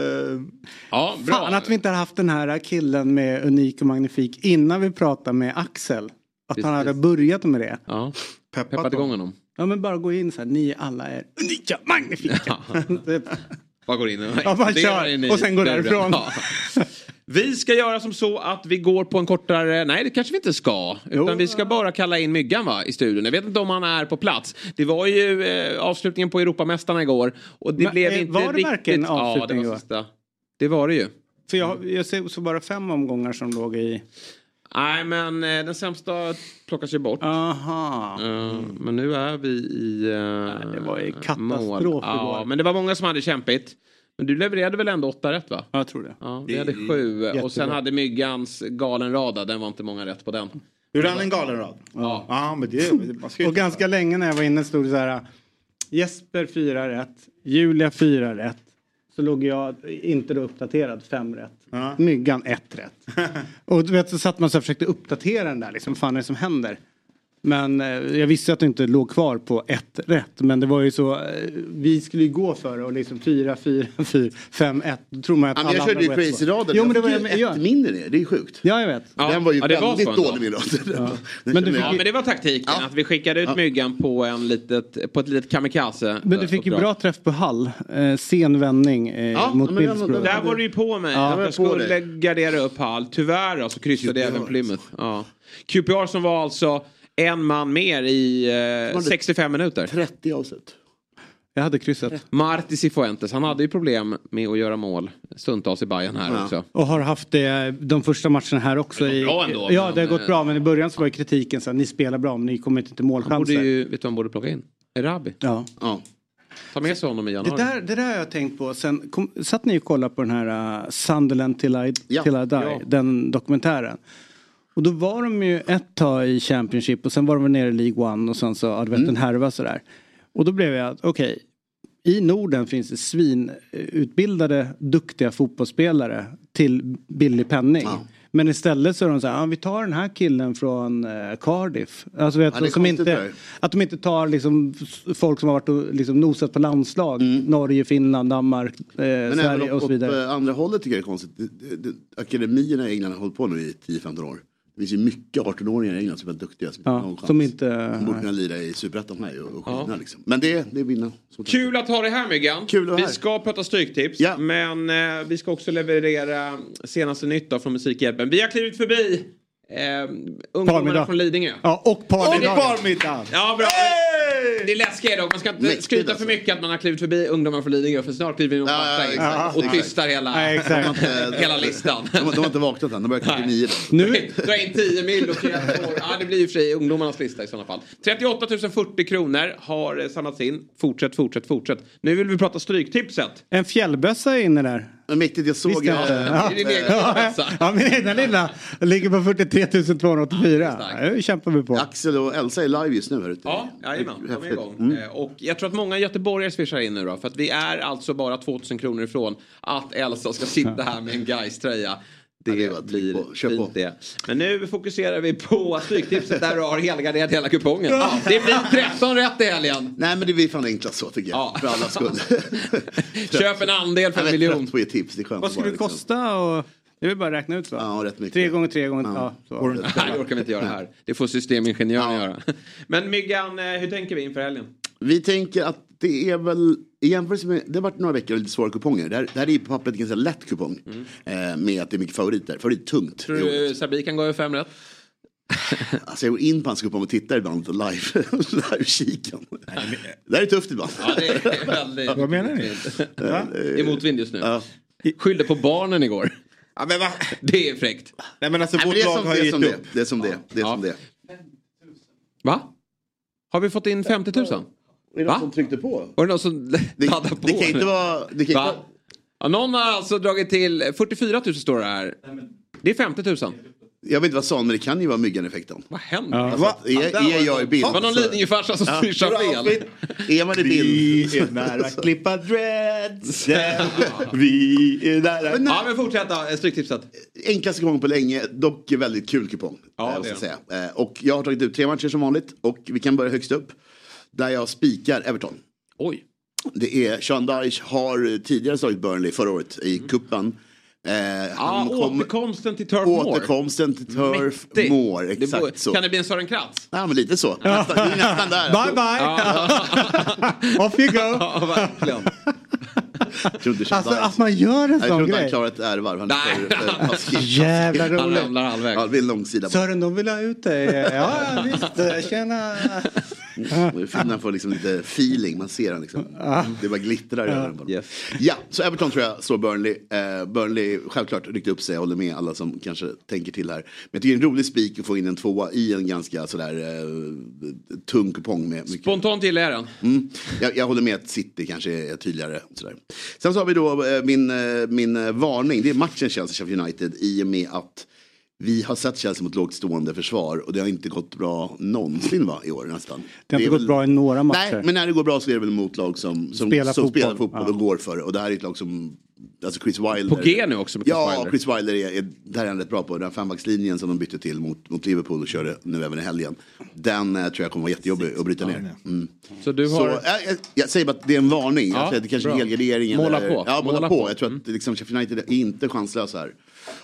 Ja, bra. Fan att vi inte har haft den här killen med unik och magnifik innan vi pratade med Axel. Att Precis. han hade börjat med det. Ja, peppat peppat igång honom. Ja men bara gå in så här, ni alla är unika, magnifika. Bara går in och Ja, bara kör. Och sen går därifrån. Ja. Vi ska göra som så att vi går på en kortare, nej det kanske vi inte ska. Utan vi ska bara kalla in Myggan va, i studion. Jag vet inte om han är på plats. Det var ju eh, avslutningen på Europamästarna igår. Och det Men, blev eh, inte var det riktigt... verkligen Ja, det var sista. Det var det ju. För jag, jag ser så bara fem omgångar som låg i... Nej men eh, den sämsta plockas ju bort. Aha. Eh, Men nu är vi i uh, det var ju katastrof mål. igår. Ja, men det var många som hade kämpigt. Men du levererade väl ändå åtta rätt va? Ja, jag tror det. Ja, vi Det hade sju och sen jättebra. hade Myggans galen rada, den var inte många rätt på den. Gjorde han en galen rad? Ja. ja men det, ju Och ganska länge när jag var inne stod det så här. Jesper 4 rätt. Julia 4 rätt. Så låg jag inte då uppdaterad 5 rätt. Myggan 1 rätt. och du vet så satt man så och försökte uppdatera den där liksom. Vad fan är det som händer? Men eh, jag visste att det inte låg kvar på ett rätt. Men det var ju så. Eh, vi skulle ju gå för det och liksom 4, 4, 4, 5, 1. Då tror man att Ja, alla jag körde ju var ett crazy-raden. Jo men det jag var jag ju ja. ett mindre ner. Det är sjukt. Ja jag vet. Den var ju Ja, det var väldigt så ändå. dålig min rad. Ja. Men, fick, jag- ja, men det var taktiken, att vi skickade ut myggan på, en litet, på ett litet kamikaze. Men du fick ju bra träff på Hall. Eh, sen vändning eh, mot Middlesbrough. Där var du ju på mig. Ja. att jag skulle gardera upp Hall. Tyvärr så kryssade även Plymouth. Ja. QPR som var alltså en man mer i eh, 65 minuter. 30 avslut. Jag hade kryssat. Marti Cifuentes, han hade ju problem med att göra mål stundtals i Bayern här också. Och har haft det de första matcherna här också. Det i, går bra ändå, ja men- det har gått bra men i början så var ju kritiken så här, ni spelar bra men ni kommer inte till Han borde målchanser. ju, vet du vad han borde plocka in? Erabi. Ja. Ta med sig honom i Det januari. där, det där har jag tänkt på. Sen kom, satt ni och kollade på den här uh, Sunderland till I, Ja, till I Die, ja. den dokumentären. Och då var de ju ett tag i Championship och sen var de nere i League One och sen så, ja du vet en härva sådär. Och då blev jag, okej, i Norden finns det svinutbildade, duktiga fotbollsspelare till billig penning. Men istället så är de så här, ah, vi tar den här killen från eh, Cardiff. Alltså vet, Ja, som inte, där. att de inte tar liksom, folk som har varit och liksom, nosat på landslag. Norge, Finland, Danmark, eh, Men Sverige även och åt, så åt vidare. eh, andra hållet tycker jag det är konstigt. Akademierna i England har hållit på nu i 10-15 år. Det finns ju mycket 18-åringar i England som är väldigt duktiga. Som, Ja, som inte... Som borde kunna lira i Superettan här och, och skina liksom. Men det, det är vinna. Så- Kul att ha dig här Myggan. Kul vi här. ska prata stryktips. Men eh, vi ska också leverera senaste nytt från Musikhjälpen. Vi har klivit förbi eh, ungdomarna från Lidingö. Ja, och parmiddag. Och parmiddag. Ja, bra. Det är läskigt dock. Man ska inte Mäktigt, skryta alltså. för mycket att man har klivit förbi ungdomar från Lidingö. För snart kliver vi nog Ja, ja, och tystar hela, Ja, exakt. hela listan. De, har- de har inte vaknat än, de börjar klockan nio. Nu... Dra in 10 mil och 21 år. Ja, det blir ju för sig ungdomarnas lista i sådana fall. 38 040 kronor har eh, samlats in. Fortsätt, fortsätt, fortsätt. Nu vill vi prata Stryktipset. En fjällbössa är inne där. Mäktigt, jag såg... Visst det. ja. Din egen bössa. ja, min egna lilla. Ligger på 43 284. Det kämpar vi på. Axel och Elsa är live just nu här ute. Ja, jajamän. De är igång. Mm. Eh, Och jag tror att många göteborgare swishar in nu då. För att vi är alltså bara 2000 kronor ifrån att Elsa ska sitta här med en gais tröja Det, blir fint det. Men nu fokuserar vi på Stryktipset där du har helgarderat hela kupongen. Det blir 13 rätt i helgen. Nej men det blir fan enklast så tycker jag. För allas skull. Köp en andel för en Jag är miljon. trött på tips. Det är skönt Vad skulle det kosta? Och... Det är väl bara att räkna ut va? Ja, rätt mycket. Tre gånger tre gånger... Ja. så. Nej, det orkar vi inte göra här. Det får systemingenjören göra. Men Myggan, eh, hur tänker vi inför helgen? Vi tänker att det är väl, i jämförelse med, det har varit några veckor och lite svåra kuponger. Det här, det här är ju på pappret en ganska lätt kupong. Eh, med att det är mycket favoriter. Favorit tungt. Tror du Sabi kan gå över fem rätt? Alltså jag går in på hans kupong och tittar ibland live, live-kikan. Det här är tufft ibland. Ja, det är väldigt... Vad menar ni? Det är motvind just nu. Skyllde på barnen igår. Ja, men va? Det är fräckt. Nej men alltså Nej, men vårt det är lag som- har det är ju som gett det. upp. Det är som det. Det är som det. Va? Har vi fått in 50 000? Är det någon som tryckte på? Var det någon som laddade på? det kan inte vara- det kan Va? inte- Ja, någon har alltså dragit till 44 000 står det här. Det är 50 000. Jag vet inte vad sa men det kan ju vara myggan-effekten. Vad händer? Alltså, att är, är jag i bild? Det var någon så- Lidingöfarsa som Ja. swishade fel. Är man i bild? Vi är nära att klippa dreads. Vi är nära. Men. Ja, men fortsätt då. Stryktipset. Enklaste kupong på länge, dock väldigt kul kupong. Ja, eh, det jag säga. Eh, Och jag har tagit ut tre matcher som vanligt och vi kan börja högst upp. Där jag spikar Everton. Oj. Det är Sean Dyche har tidigare slagit Burnley förra året i kuppen. Eh, han kom- återkomsten till Turf Moor. Återkomsten till Turf. Moor, exakt så. Kan det bli en Sören Kratz? Ja men lite så. Nästan, nästan där. Bye bye. Off you go. Ja, verkligen. Jag tror inte Sean Alltså, att man gör en Jag sån tror inte han grej. klarar ett ärvarv. Han är. Jävla Han roligt. ramlar halvvägs. Ja, det blir en långsida. Sören, de vill ha ut dig. Ja, visst. Tjena. Finnen får liksom lite feeling, man ser han liksom. Det bara glittrar Ja. över honom. Ja, så Everton tror jag slår Burnley. Eh, Burnley självklart ryckte upp sig, jag håller med alla som kanske tänker till här. Men jag tycker det är en rolig spik att få in en tvåa i en ganska sådär eh, tung kupong med mycket Spontant gillar jag den. Mm. Jag, jag håller med att City kanske är tydligare. Sådär. Sen så har vi då eh, min, eh, min eh, varning. Det är matchen Chelsea-Sheffield United i och med att vi har sett Chelsea mot lågt stående försvar och det har inte gått bra någonsin va, i år nästan. Det har inte gått väl- bra i några matcher. Nej, men när det går bra så är det väl mot lag som, som, Spelar som fotboll. spelar fotboll Ja. och går för det. Och det här är ett lag som, alltså Chris Wilder. På G nu också med Chris ja, Wilder. Chris Wilder är, är, där är han rätt bra på. Den här fembackslinjen som de bytte till mot, mot Liverpool och körde nu även i helgen. Den eh, tror jag kommer vara jättejobbig att bryta ner. Mm. Så du har... Så, jag, jag, jag säger bara att det är en varning. Ja, det kanske är helgardering. Måla eller, på. Ja, måla, Måla på. på. Mm. Jag tror att liksom, Sheffield United är inte chanslösa här.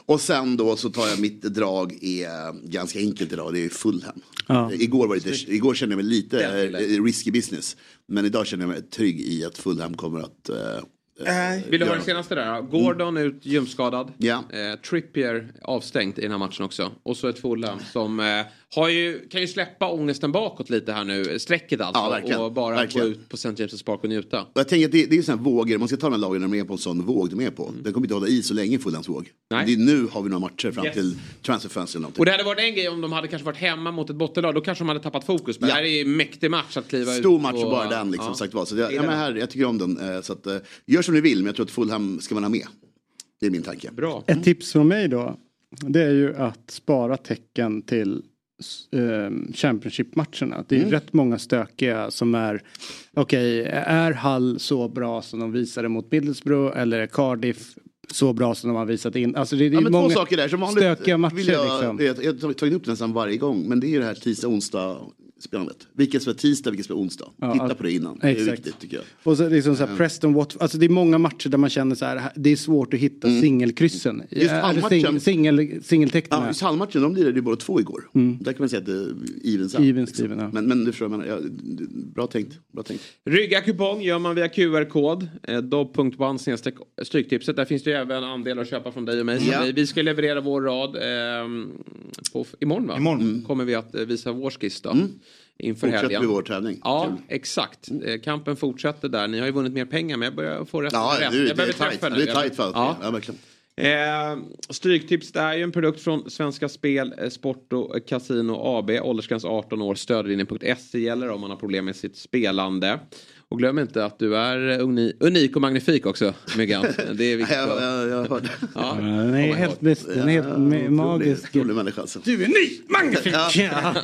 Och sen då så tar jag mitt drag är ganska enkelt idag. Det är Fulham. Ja. Igår, var det lite, igår kände jag mig lite eh, risky business. Men idag känner jag mig trygg i att Fulham kommer att... eh, Vill du ha göra det senaste där? Gordon ut ljumskadad. Ja. Eh, Trippier avstängt i den här matchen också. Och så ett Fulham som eh, ju, kan ju släppa ångesten bakåt lite här nu. Strecket alltså. Ja, och bara Verkligen. gå ut på St. James' Park och njuta. Och jag tänker att det, det är ju sådana vågor, man ska ta de här lagen när de är på en sån våg de är på. Den kommer inte hålla i så länge Fulhams våg. Nej. Det är nu har vi några matcher fram Yes. till transferfönstret eller någonting. Och det hade varit en grej om de hade kanske varit hemma mot ett bottenlag. Då kanske de hade tappat fokus. Men Ja. det här är ju en mäktig match att kliva ut Stor match och bara den liksom Ja. sagt var. Så jag, ja, men här, jag tycker om den. eh, Så att, eh, gör som ni vill men jag tror att Fulham ska man ha med. Det är min tanke. Bra. Ett tips från mig då. Det är ju att spara tecken till eh, Championship-matcherna. Det är Mm. rätt många stökiga som är okej, är Hull så bra som de visade mot Middlesbrough eller är Cardiff så bra som de har visat in? Alltså det, det är Ja, många två saker där. Som vanligt stökiga matcher vill jag, liksom. jag, jag har tagit upp det nästan varje gång. Men det är ju det här tisdag, onsdag spelandet. Vilket som är tisdag, vilket som är onsdag. Ja, Titta att- på det innan. Det är exakt. viktigt tycker jag. Och så liksom så här Ja. Preston Watford, alltså det är många matcher där man känner så här, det är svårt att hitta singelkryssen. Mm. Just Är det Hallmatchen- sing- singel, singeltecknen? Ja, just halvmatchen, de lirade ju båda två igår. Där kan man säga att det är evens out, Even liksom. Steven, ja. Men, men du förstår vad jag menar. Ja, bra tänkt. Bra tänkt. Rygga kupong gör man via QR-kod. Eh, Dobb.one stryktipset. Där finns det ju även andelar att köpa från dig och mig. Ja. vi, vi ska leverera vår rad. ehm, på, imorgon va? Imorgon kommer vi att eh, visa vår skiss då. Inför. Fortsätter helgen. vi vår tävling. Ja, Kul. exakt. Eh, Kampen fortsätter där. Ni har ju vunnit mer pengar men jag börjar få rätt. Ja, rätt. jag är behöver träffa nu. Det är Jag- tajt för Ja. ja. verkligen. Eh, Stryktips det är ju en produkt från Svenska Spel, eh, Sport och Casino AB. Åldersgräns 18 år. Stödlinjen.se gäller om man har problem med sitt spelande. Och glöm inte att du är uni- unik och magnifik också, Myggan. Det är viktigt. Ja, ja, jag hörde. Ja. Den är helt, bäst, den är helt Ja, magisk. Alltså. Du är ny, magnifik! Ja.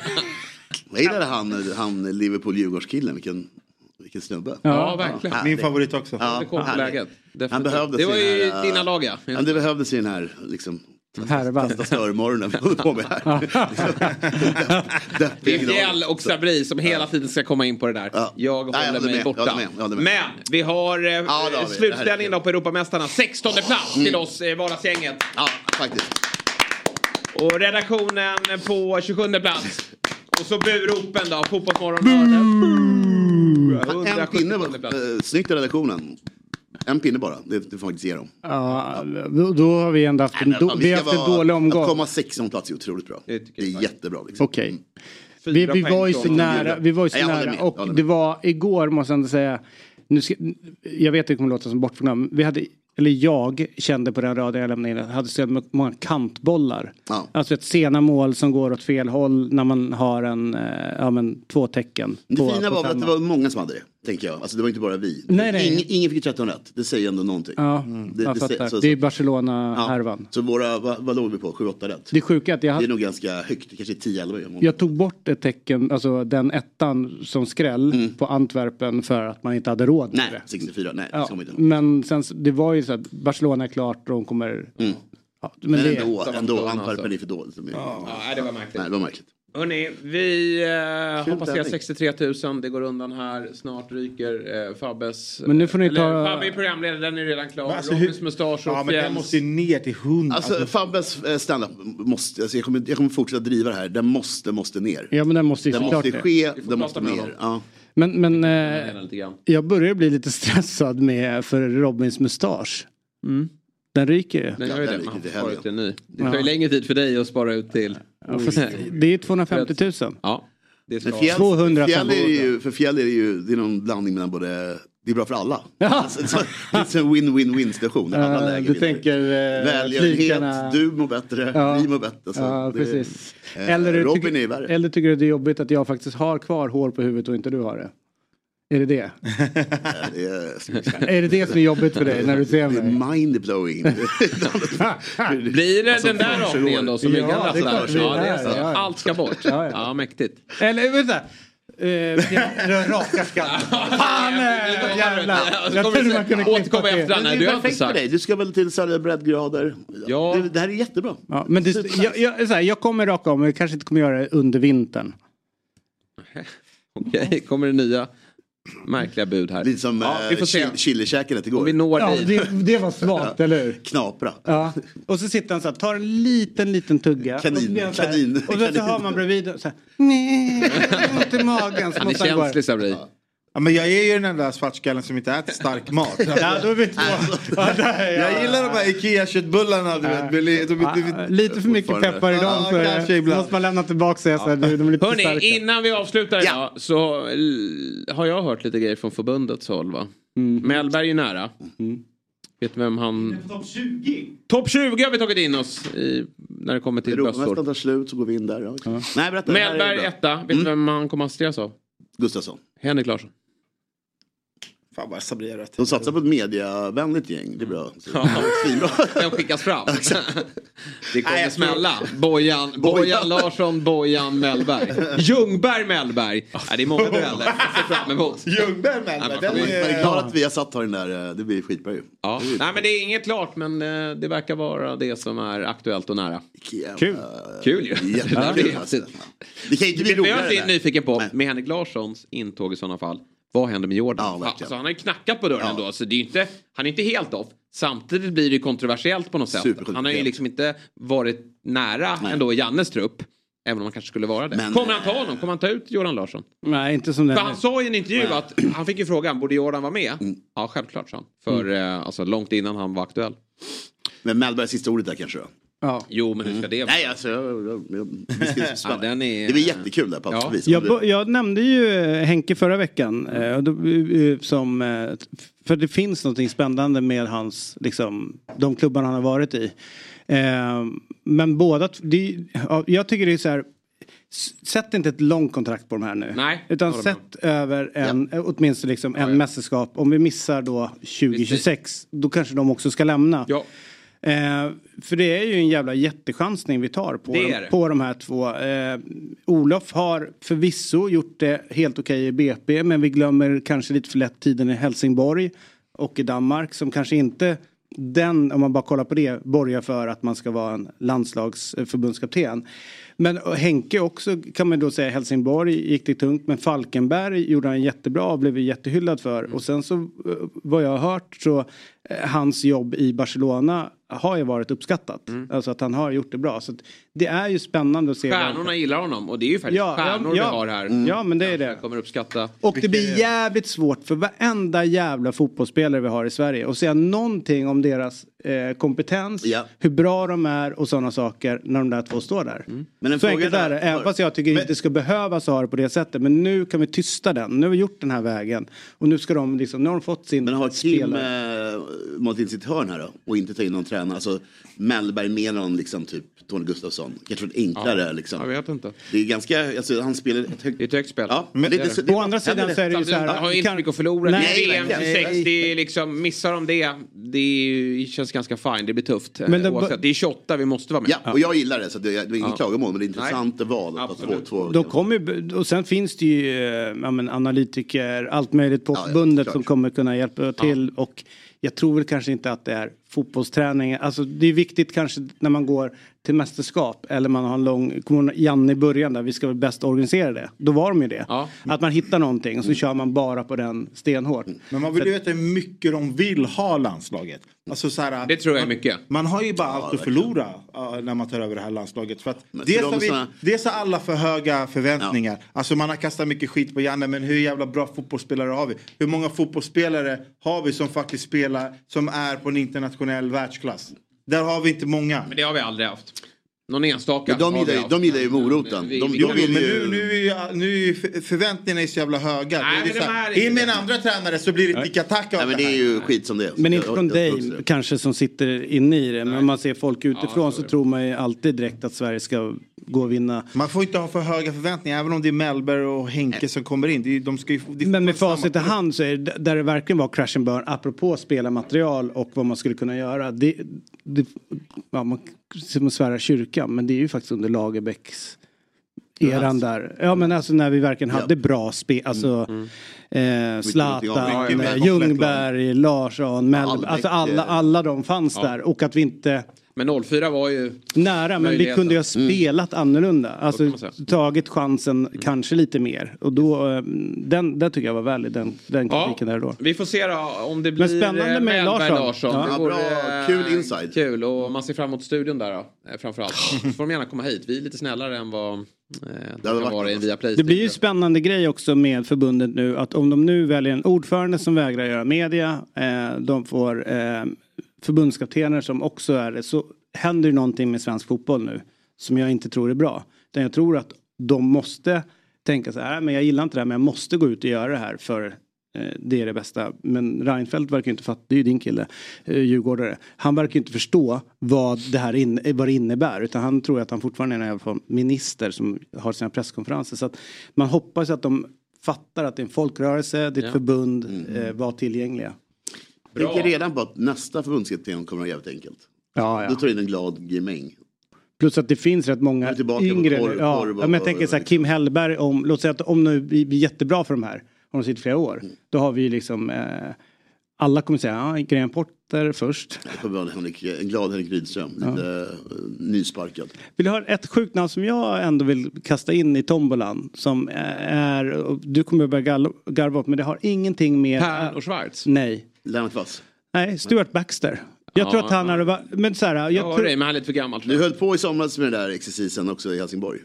Jag gillade han, han Liverpool-Djurgårdskillen, vilken, vilken snubbe. Ja, verkligen. Härlig. Min favorit också. Det kom på härlig. läget. Han behövdes Det var i ju här, dina lag, ja. ja. Det behövdes i den här liksom, Härvan. störmorgonen vi håller på med här. Det är Fjäll och Sabri som hela tiden ska komma in på det där. Jag håller Nej, mig med, jag borta. med, med. Men vi har eh, det har vi. Det här slutställningen då på Europamästarna. 16 plats till oss, eh, vardagsgänget. Ja, faktiskt. Och redaktionen på 27 plats. Och så buropen då, Fotbollsmorgon. En pinne, eh, snyggt i redaktionen. En pinne bara, det, det får man faktiskt ge dem. Ja, då, då har vi ändå haft en, då, vi har haft en dålig omgång. Att komma 16 plats är otroligt bra. Det är jättebra. Liksom. Okej. Vi, vi var ju så nära, vi var ju så Nej, nära och det var igår måste jag ändå säga. Nu ska, jag vet att det kommer låta som bortprogram. Vi hade, eller jag kände på den raden jag lämnade in att jag hade så många kantbollar. Ja. Alltså ett sena mål som går åt fel håll när man har en, eh, ja men två tecken. Det på- fina på var väl att det var många som hade det. Tänker jag. Alltså det var inte bara vi. Nej, nej. Ingen, ingen fick 13 rätt. Det säger ändå någonting. Ja, det, jag det, fattar. så- det är så- Barcelona-härvan. Så våra, vad, vad låg vi på? 7-8 rätt? Det sjuka är att jag Det är nog ganska högt. Kanske 10-11. Jag Jag tog bort ett tecken, alltså den ettan som skräll på Antwerpen för att man inte hade råd med Mm. Nej, det. 64. Nej, Ja, inte. men sen, så- det var ju så att Barcelona är klart och de kommer... Mm. Ja, Men, men det, ändå, ändå Barcelona, Antwerpen alltså. är för dåligt. Är- Ja, det var märkligt. Nej, det var märkligt. Hörni, vi eh, har passerat tävling. 63 000. Det går undan här. Snart ryker eh, Fabbes... Men nu får ni eller, ta- Fabbe är programledare, den är redan klar. Men alltså, Robins hur- mustasch och Ja, men den måste ju ner till 100. Alltså, Fabbes eh, standup måste, alltså jag, kommer, jag kommer fortsätta driva det här. Den måste, måste ner. Ja men den måste ju Den såklart måste ske, den måste ner. Ja. Men, men eh, jag börjar bli lite stressad med för Robins mustasch. Den ryker ju. Den gör ju den det, ryker man får spara ut en ny. Det Ja. tar ju längre tid för dig att spara ut till... Ja, fast det är 250 000. Ja. Det ska fjäll, 200 för fjäll är det ju, för fjäll är det ju, det är någon blandning mellan både, det är bra för alla. Alltså, så- det är en win-win-win situation. Eh, läger du tänker eh, Välgörenhet, flikarna- du mår bättre, Ja. vi mår bättre. Så Ja, det- precis. eh, Eller, Robin tycker, är värre. eller tycker du det är jobbigt att jag faktiskt har kvar hår på huvudet och inte du har det? Är det det? Det är, Är det det som är jobbigt för dig när du ser mig? Mindblowing. Blir det Alltså, den där första rakningen då som Ja, det klart Ja, det är så. ja. Allt ska bort. Ja, ja. Ja, mäktigt. Eller vänta. Uh, raka skallen. Fan äh, jävlar. Jag trodde man kunde klippa till. efter det är perfekt för dig. Du ska väl till Södra breddgrader. Ja. Det, det här är jättebra. Ja, men det, jag, jag, så här, jag kommer raka om, men jag kanske inte kommer göra det under vintern. Okej, kommer det nya märkliga bud här? Lite som ja, vi får se. eh, igår. Om vi når Ja, det, det var svagt, eller hur? Knapra. Ja. Och så sitter han så här, tar en liten, liten tugga. Kanin, och så här- kanin, Och så, så hör man bredvid så här, nej, ont i magen. Så Han är känslig Sabri. Ja, men jag är ju den där svartskallen som inte äter stark mat. Ja, då är vi två. Ja, där är jag. Jag gillar de här Ikea-köttbullarna. Du vet, de, de, Ja, Lite för mycket peppar i dem Ja, kanske så ibland. måste man lämna tillbaka sig. Så här, de är lite Hörni, starka. innan vi avslutar idag så har jag hört lite grejer från förbundets håll va? Mellberg är nära. Vet du vem han... Topp 20? Topp 20 har vi tagit in oss i, när det kommer till Europamästaren bröstor. tar slut så går vi in där. Ja. Nej, berätta. Mellberg etta. Vet du vem han kommer att associeras av? Gustafsson. Henrik Larsson. Fan vad Sabri har rätt. De satsar på ett mediavänligt gäng. Det är bra. Ja. Svinbra. Den skickas fram. Det kommer smälla. Bojan, Bojan Larsson, Bojan Mellberg. Ljungberg Mellberg. Ja, det är många dueller. Jag ser fram emot. Ljungberg Ja, Mellberg, man det är klart att vi har satt den där. eh, Det blir skitbra ju. Ja. Nej men det är inget klart men eh, det verkar vara det som är aktuellt och nära. Kul. Kul ju. Jättekul, Det är alltså. Det kan inte bli jag roligare. är där. nyfiken på med Henrik Larssons intåg i sådana fall? Vad händer med Jordan? Ja, verkligen. alltså, han har ju knackat på dörren ändå så det är inte, han är inte helt off. Samtidigt blir det kontroversiellt på något sätt. Han har ju liksom inte varit nära Nej. ändå Jannes trupp. Även om han kanske skulle vara det. Men- Kommer han ta honom? Kommer han ta ut Jordan Larsson? Nej, inte som den. För han sa i en intervju att han fick ju frågan, borde Jordan vara med? Mm. Ja, självklart sa han. För eh, alltså, långt innan han var aktuell. Men Mellberg sista ordet där kanske då? Ja. Jo, men hur ska det vara? Nej, alltså. Jag, jag, jag, det ska Ja, är... Det blir jättekul där på allt Ja. vis. Jag, jag nämnde ju eh, Henke förra veckan. eh, då, eh, som, för det finns någonting spännande med hans, liksom, de klubbar han har varit i. Men båda, det, ja, jag tycker det är så här. Sätt inte ett långt kontrakt på de här nu. Nej, Utan sätt över en, eh, åtminstone liksom en mästerskap. Om vi missar då 2026, då kanske de också ska lämna. Eh, för det är ju en jävla jättechansning vi tar på, Det de, på de här två. Eh, Olof har förvisso gjort det helt okej i BP men vi glömmer kanske lite för lätt tiden i Helsingborg och i Danmark som kanske inte den, om man bara kollar på det, borgar för att man ska vara en landslagsförbundskapten. Men Henke också kan man då säga Helsingborg gick det tungt men Falkenberg gjorde han jättebra och blev jättehyllad för. Och sen så eh, vad jag har hört så hans jobb i Barcelona har ju varit uppskattat. Alltså att han har gjort det bra. Så att det är ju spännande att se. Stjärnorna gillar honom och det är ju faktiskt Ja, stjärnor ja. vi har här. Mm. Ja, men det är det. Jag kommer uppskatta. Och det blir jävligt svårt för varenda jävla fotbollsspelare vi har i Sverige att säga någonting om deras eh, kompetens, Ja. hur bra de är och sådana saker när de där två står där. Men en Så fråga enkelt är det, även fast jag tycker inte ska behövas ha det på det sättet. Men nu kan vi tysta den, nu har vi gjort den här vägen. Och nu ska de liksom, nu har de fått sin Men har Kim spelare. eh, målat in sitt hörn här då? Och inte ta in någon tränare? Alltså Mellberg med någon liksom typ Tony Gustafsson. Kanske ett enklare Ja, liksom. Jag vet inte. Det är ganska, alltså han spelar ett högt... Det är ett högt spel. Ja, Men det, det är det, det. Å andra sidan så är det ju så här. har ju inte kan- mycket att förlora. Nej, VM verkligen. 26, det är liksom, missar de det, det ju, känns ganska fine. Det blir tufft. Men Men det- det, det är 28, vi måste vara med. Ja, och jag gillar det så det, det är inget Ja. klagomål men det är intressant val. Att två, två, De kommer, och sen finns det ju eh, ja, men analytiker, allt möjligt på Ja, ja, förbundet klart. som kommer kunna hjälpa till. Och jag tror väl kanske inte att det är fotbollsträning. Alltså det är viktigt kanske när man går till mästerskap eller man har en lång, kommer Janne i början där, vi ska väl bäst organisera det. Då var de ju det. Att man hittar någonting och så kör man bara på den stenhårt. Men man vill ju veta hur mycket de vill ha landslaget. Alltså så här, Det tror jag är man, mycket. Man har ju bara allt att förlora uh, när man tar över det här landslaget. För att Men dels, har de vi, såna- dels har alla för höga förväntningar. Alltså man har kastat mycket skit på Janne men hur jävla bra fotbollsspelare har vi? Hur många fotbollsspelare har vi som faktiskt spelar som är på en internationell världsklass? Där har vi inte många. Men det har vi aldrig haft. Någon enstaka Men de gillar, ju- de gillar ju moroten. Vi- De, vi- de Jo, men ju... nu, nu, är ju, nu är förväntningarna är så jävla höga. Nej, det är men så de här, in med en det. andra tränare så blir det Nej av men det det är ju skit som det är. Men inte från dig kanske som sitter inne i det. Men om man ser folk utifrån så tror man ju alltid direkt att Sverige ska gå och vinna. Man får inte ha för höga förväntningar även om det är Mellberg och Henke som kommer in. Det är, de ska ju, det Men med facit i hand så är det där det verkligen var crash and burn apropå spelarmaterial och vad man skulle kunna göra. Det, det, ja, man som att svära kyrkan men det är ju faktiskt under Lagerbäcks eran där. Ja men alltså när vi verkligen hade bra spel. Alltså eh, Zlatan, Mycket mer eh, Ljungberg, Larsson, Mellberg. Alltså alla, eh, alla de fanns ja. där och att vi inte Men 04 var ju... Nära, men vi kunde ju ha spelat annorlunda. kan Alltså tagit chansen kanske lite mer. Och då, eh, den, den tycker jag var värdig, den, den Ja. kritiken där då. Vi får se då om det blir spännande eh, med Larsson. Larsson. Ja. Ja, bra. eh, Kul inside. Kul och man ser fram emot studion där då, framförallt. Så får de gärna komma hit. Vi är lite snällare än vad det. Det blir ju spännande grej också med förbundet nu att om de nu väljer en ordförande som vägrar göra media, eh, de får eh, förbundskaptener som också är det, så händer ju någonting med svensk fotboll nu som jag inte tror är bra. Utan jag tror att de måste tänka så här, men jag gillar inte det här men jag måste gå ut och göra det här för eh, det är det bästa. Men Reinfeldt verkar inte fatta, det är ju din kille, eh, djurgårdare. Han verkar inte förstå vad det här in, vad det innebär. Utan han tror att han fortfarande är en minister som har sina presskonferenser. Så att man hoppas att de fattar att det är en folkrörelse, det är ett Ja. förbund, eh, var tillgängliga. Jag tänker redan på att nästa förbundskapten kommer att vara jävligt enkelt. Ja, ja. Då tar du in en glad gemäng. Plus att det finns rätt många på yngre. korv- ja, korv ja, men jag tänker så här, Kim Hellberg, om, låt säga att om nu vi blir jättebra för de här, om de sitter flera år, Mm. då har vi ju liksom, eh, alla kommer säga, ja, Graham Potter först. Det kommer vara en, Henrik, en glad Henrik Rydström. Lite eh, nysparkad. Vill du ha ett sjukt namn som jag ändå vill kasta in i tombolan? Som är, och du kommer börja garva åt, men det har ingenting med... Per och Schwarz? Nej. Lennart Wass? Nej, Stuart Baxter. Jag Ja, tror att han hade varit, men så här, jag Jag tror, det, men han är lite för gammal. Du höll på i somras med den där exercisen också i Helsingborg.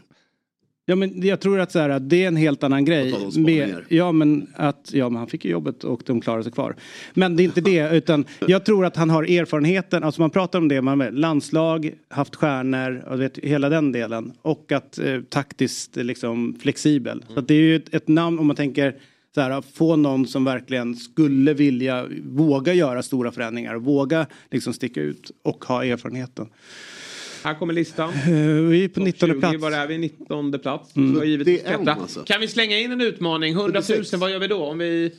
Ja men jag tror att så här, det är en helt annan grej. Med, ja men att, ja men han fick ju jobbet och de klarade sig kvar. Men det är inte det utan jag tror att han har erfarenheten, alltså man pratar om det, man vet, landslag, haft stjärnor, och vet, hela den delen. Och att eh, taktiskt liksom flexibel. Så att det är ju ett, ett namn om man tänker så här, få någon som verkligen skulle vilja våga göra stora förändringar, våga liksom sticka ut och ha erfarenheten. Här kommer listan. Eh, vi är på 19 20, plats. Var är vi? 19 plats. Mm. Så givetvis Det är alltså. Kan vi slänga in en utmaning? 100 000, 76. vad gör vi då? Om vi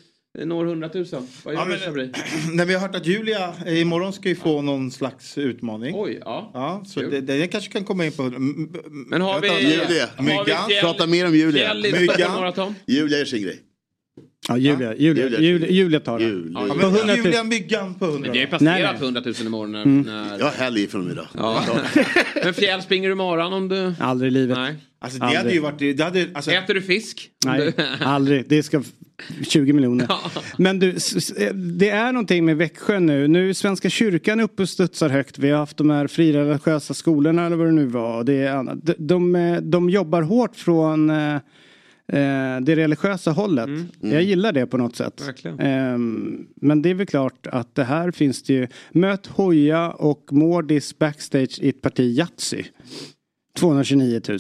når 100 000? Vad gör Ja, vi men- vi har hört att Julia eh, imorgon ska ju få någon slags utmaning. Oj, ja. Ja, så det, det kanske kan komma in på... Men har vi-. Julia, Myggan. Prata mer om Julia. Myggan. Julia gör sin grej. Ja, Julia, Julia, Julia. Julia, Julia tar. Julia. Ja, På men 100 000. Julia Myggan på 100 Men det har ju Nej, passerat nej. 100 000 imorgon när... Mm. när... Jag har helg från idag. Ja. Men Fjäll, springer du maran om du... Aldrig i livet. Nej. Alltså det hade ju varit... Det hade, alltså, Äter du fisk? Nej, aldrig. Det ska 20 miljoner. Ja. Men du, det är någonting med Växjö nu. Nu är Svenska kyrkan uppe och studsar högt. Vi har haft de här frireligiösa skolorna eller vad det nu var. Det är annat. De, de, de jobbar hårt från eh, det religiösa hållet. Jag gillar det på något sätt. Ehm, men det är väl klart att det här finns det ju. Möt Hoja och Mårdis backstage i ett parti Yatzy. 229 000.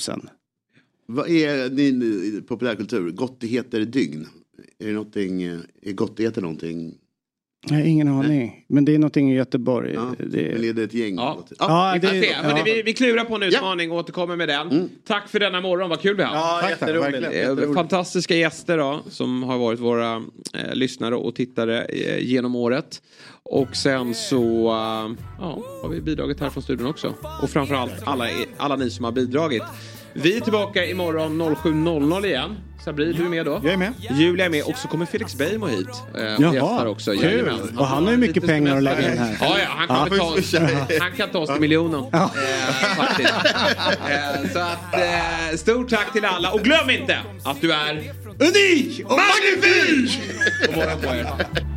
Vad är din eh, populärkultur? Gottigheter dygn? Är det någonting, eh, är gottigheter någonting? Jag har ingen aning. Men det är någonting i Göteborg. Ja, Det... Är det ett gäng? Ja. Ja, får det- se. Ja. vi, vi klurar på en utmaning och återkommer med den. Tack för denna morgon, vad kul vi har Ja, Tack, tack, Fantastiska gäster då, som har varit våra eh, lyssnare och tittare eh, genom året. Och sen så eh, ja, har vi bidragit här från studion också. Och framförallt alla, alla ni som har bidragit. Vi är tillbaka imorgon 07.00 igen. Sabri, du är med då? Jag är med. Julia är med och så kommer Felix Beijmo hit. Eh, och Jaha, också. kul. Jajamän. Och han har ju mycket pengar att lägga in här. Ja, ja han, kommer ta oss, han kan ta oss till miljonen. Eh, faktiskt. Eh, så att, eh, stort tack till alla. Och glöm inte att du är unik och magnifik! Er.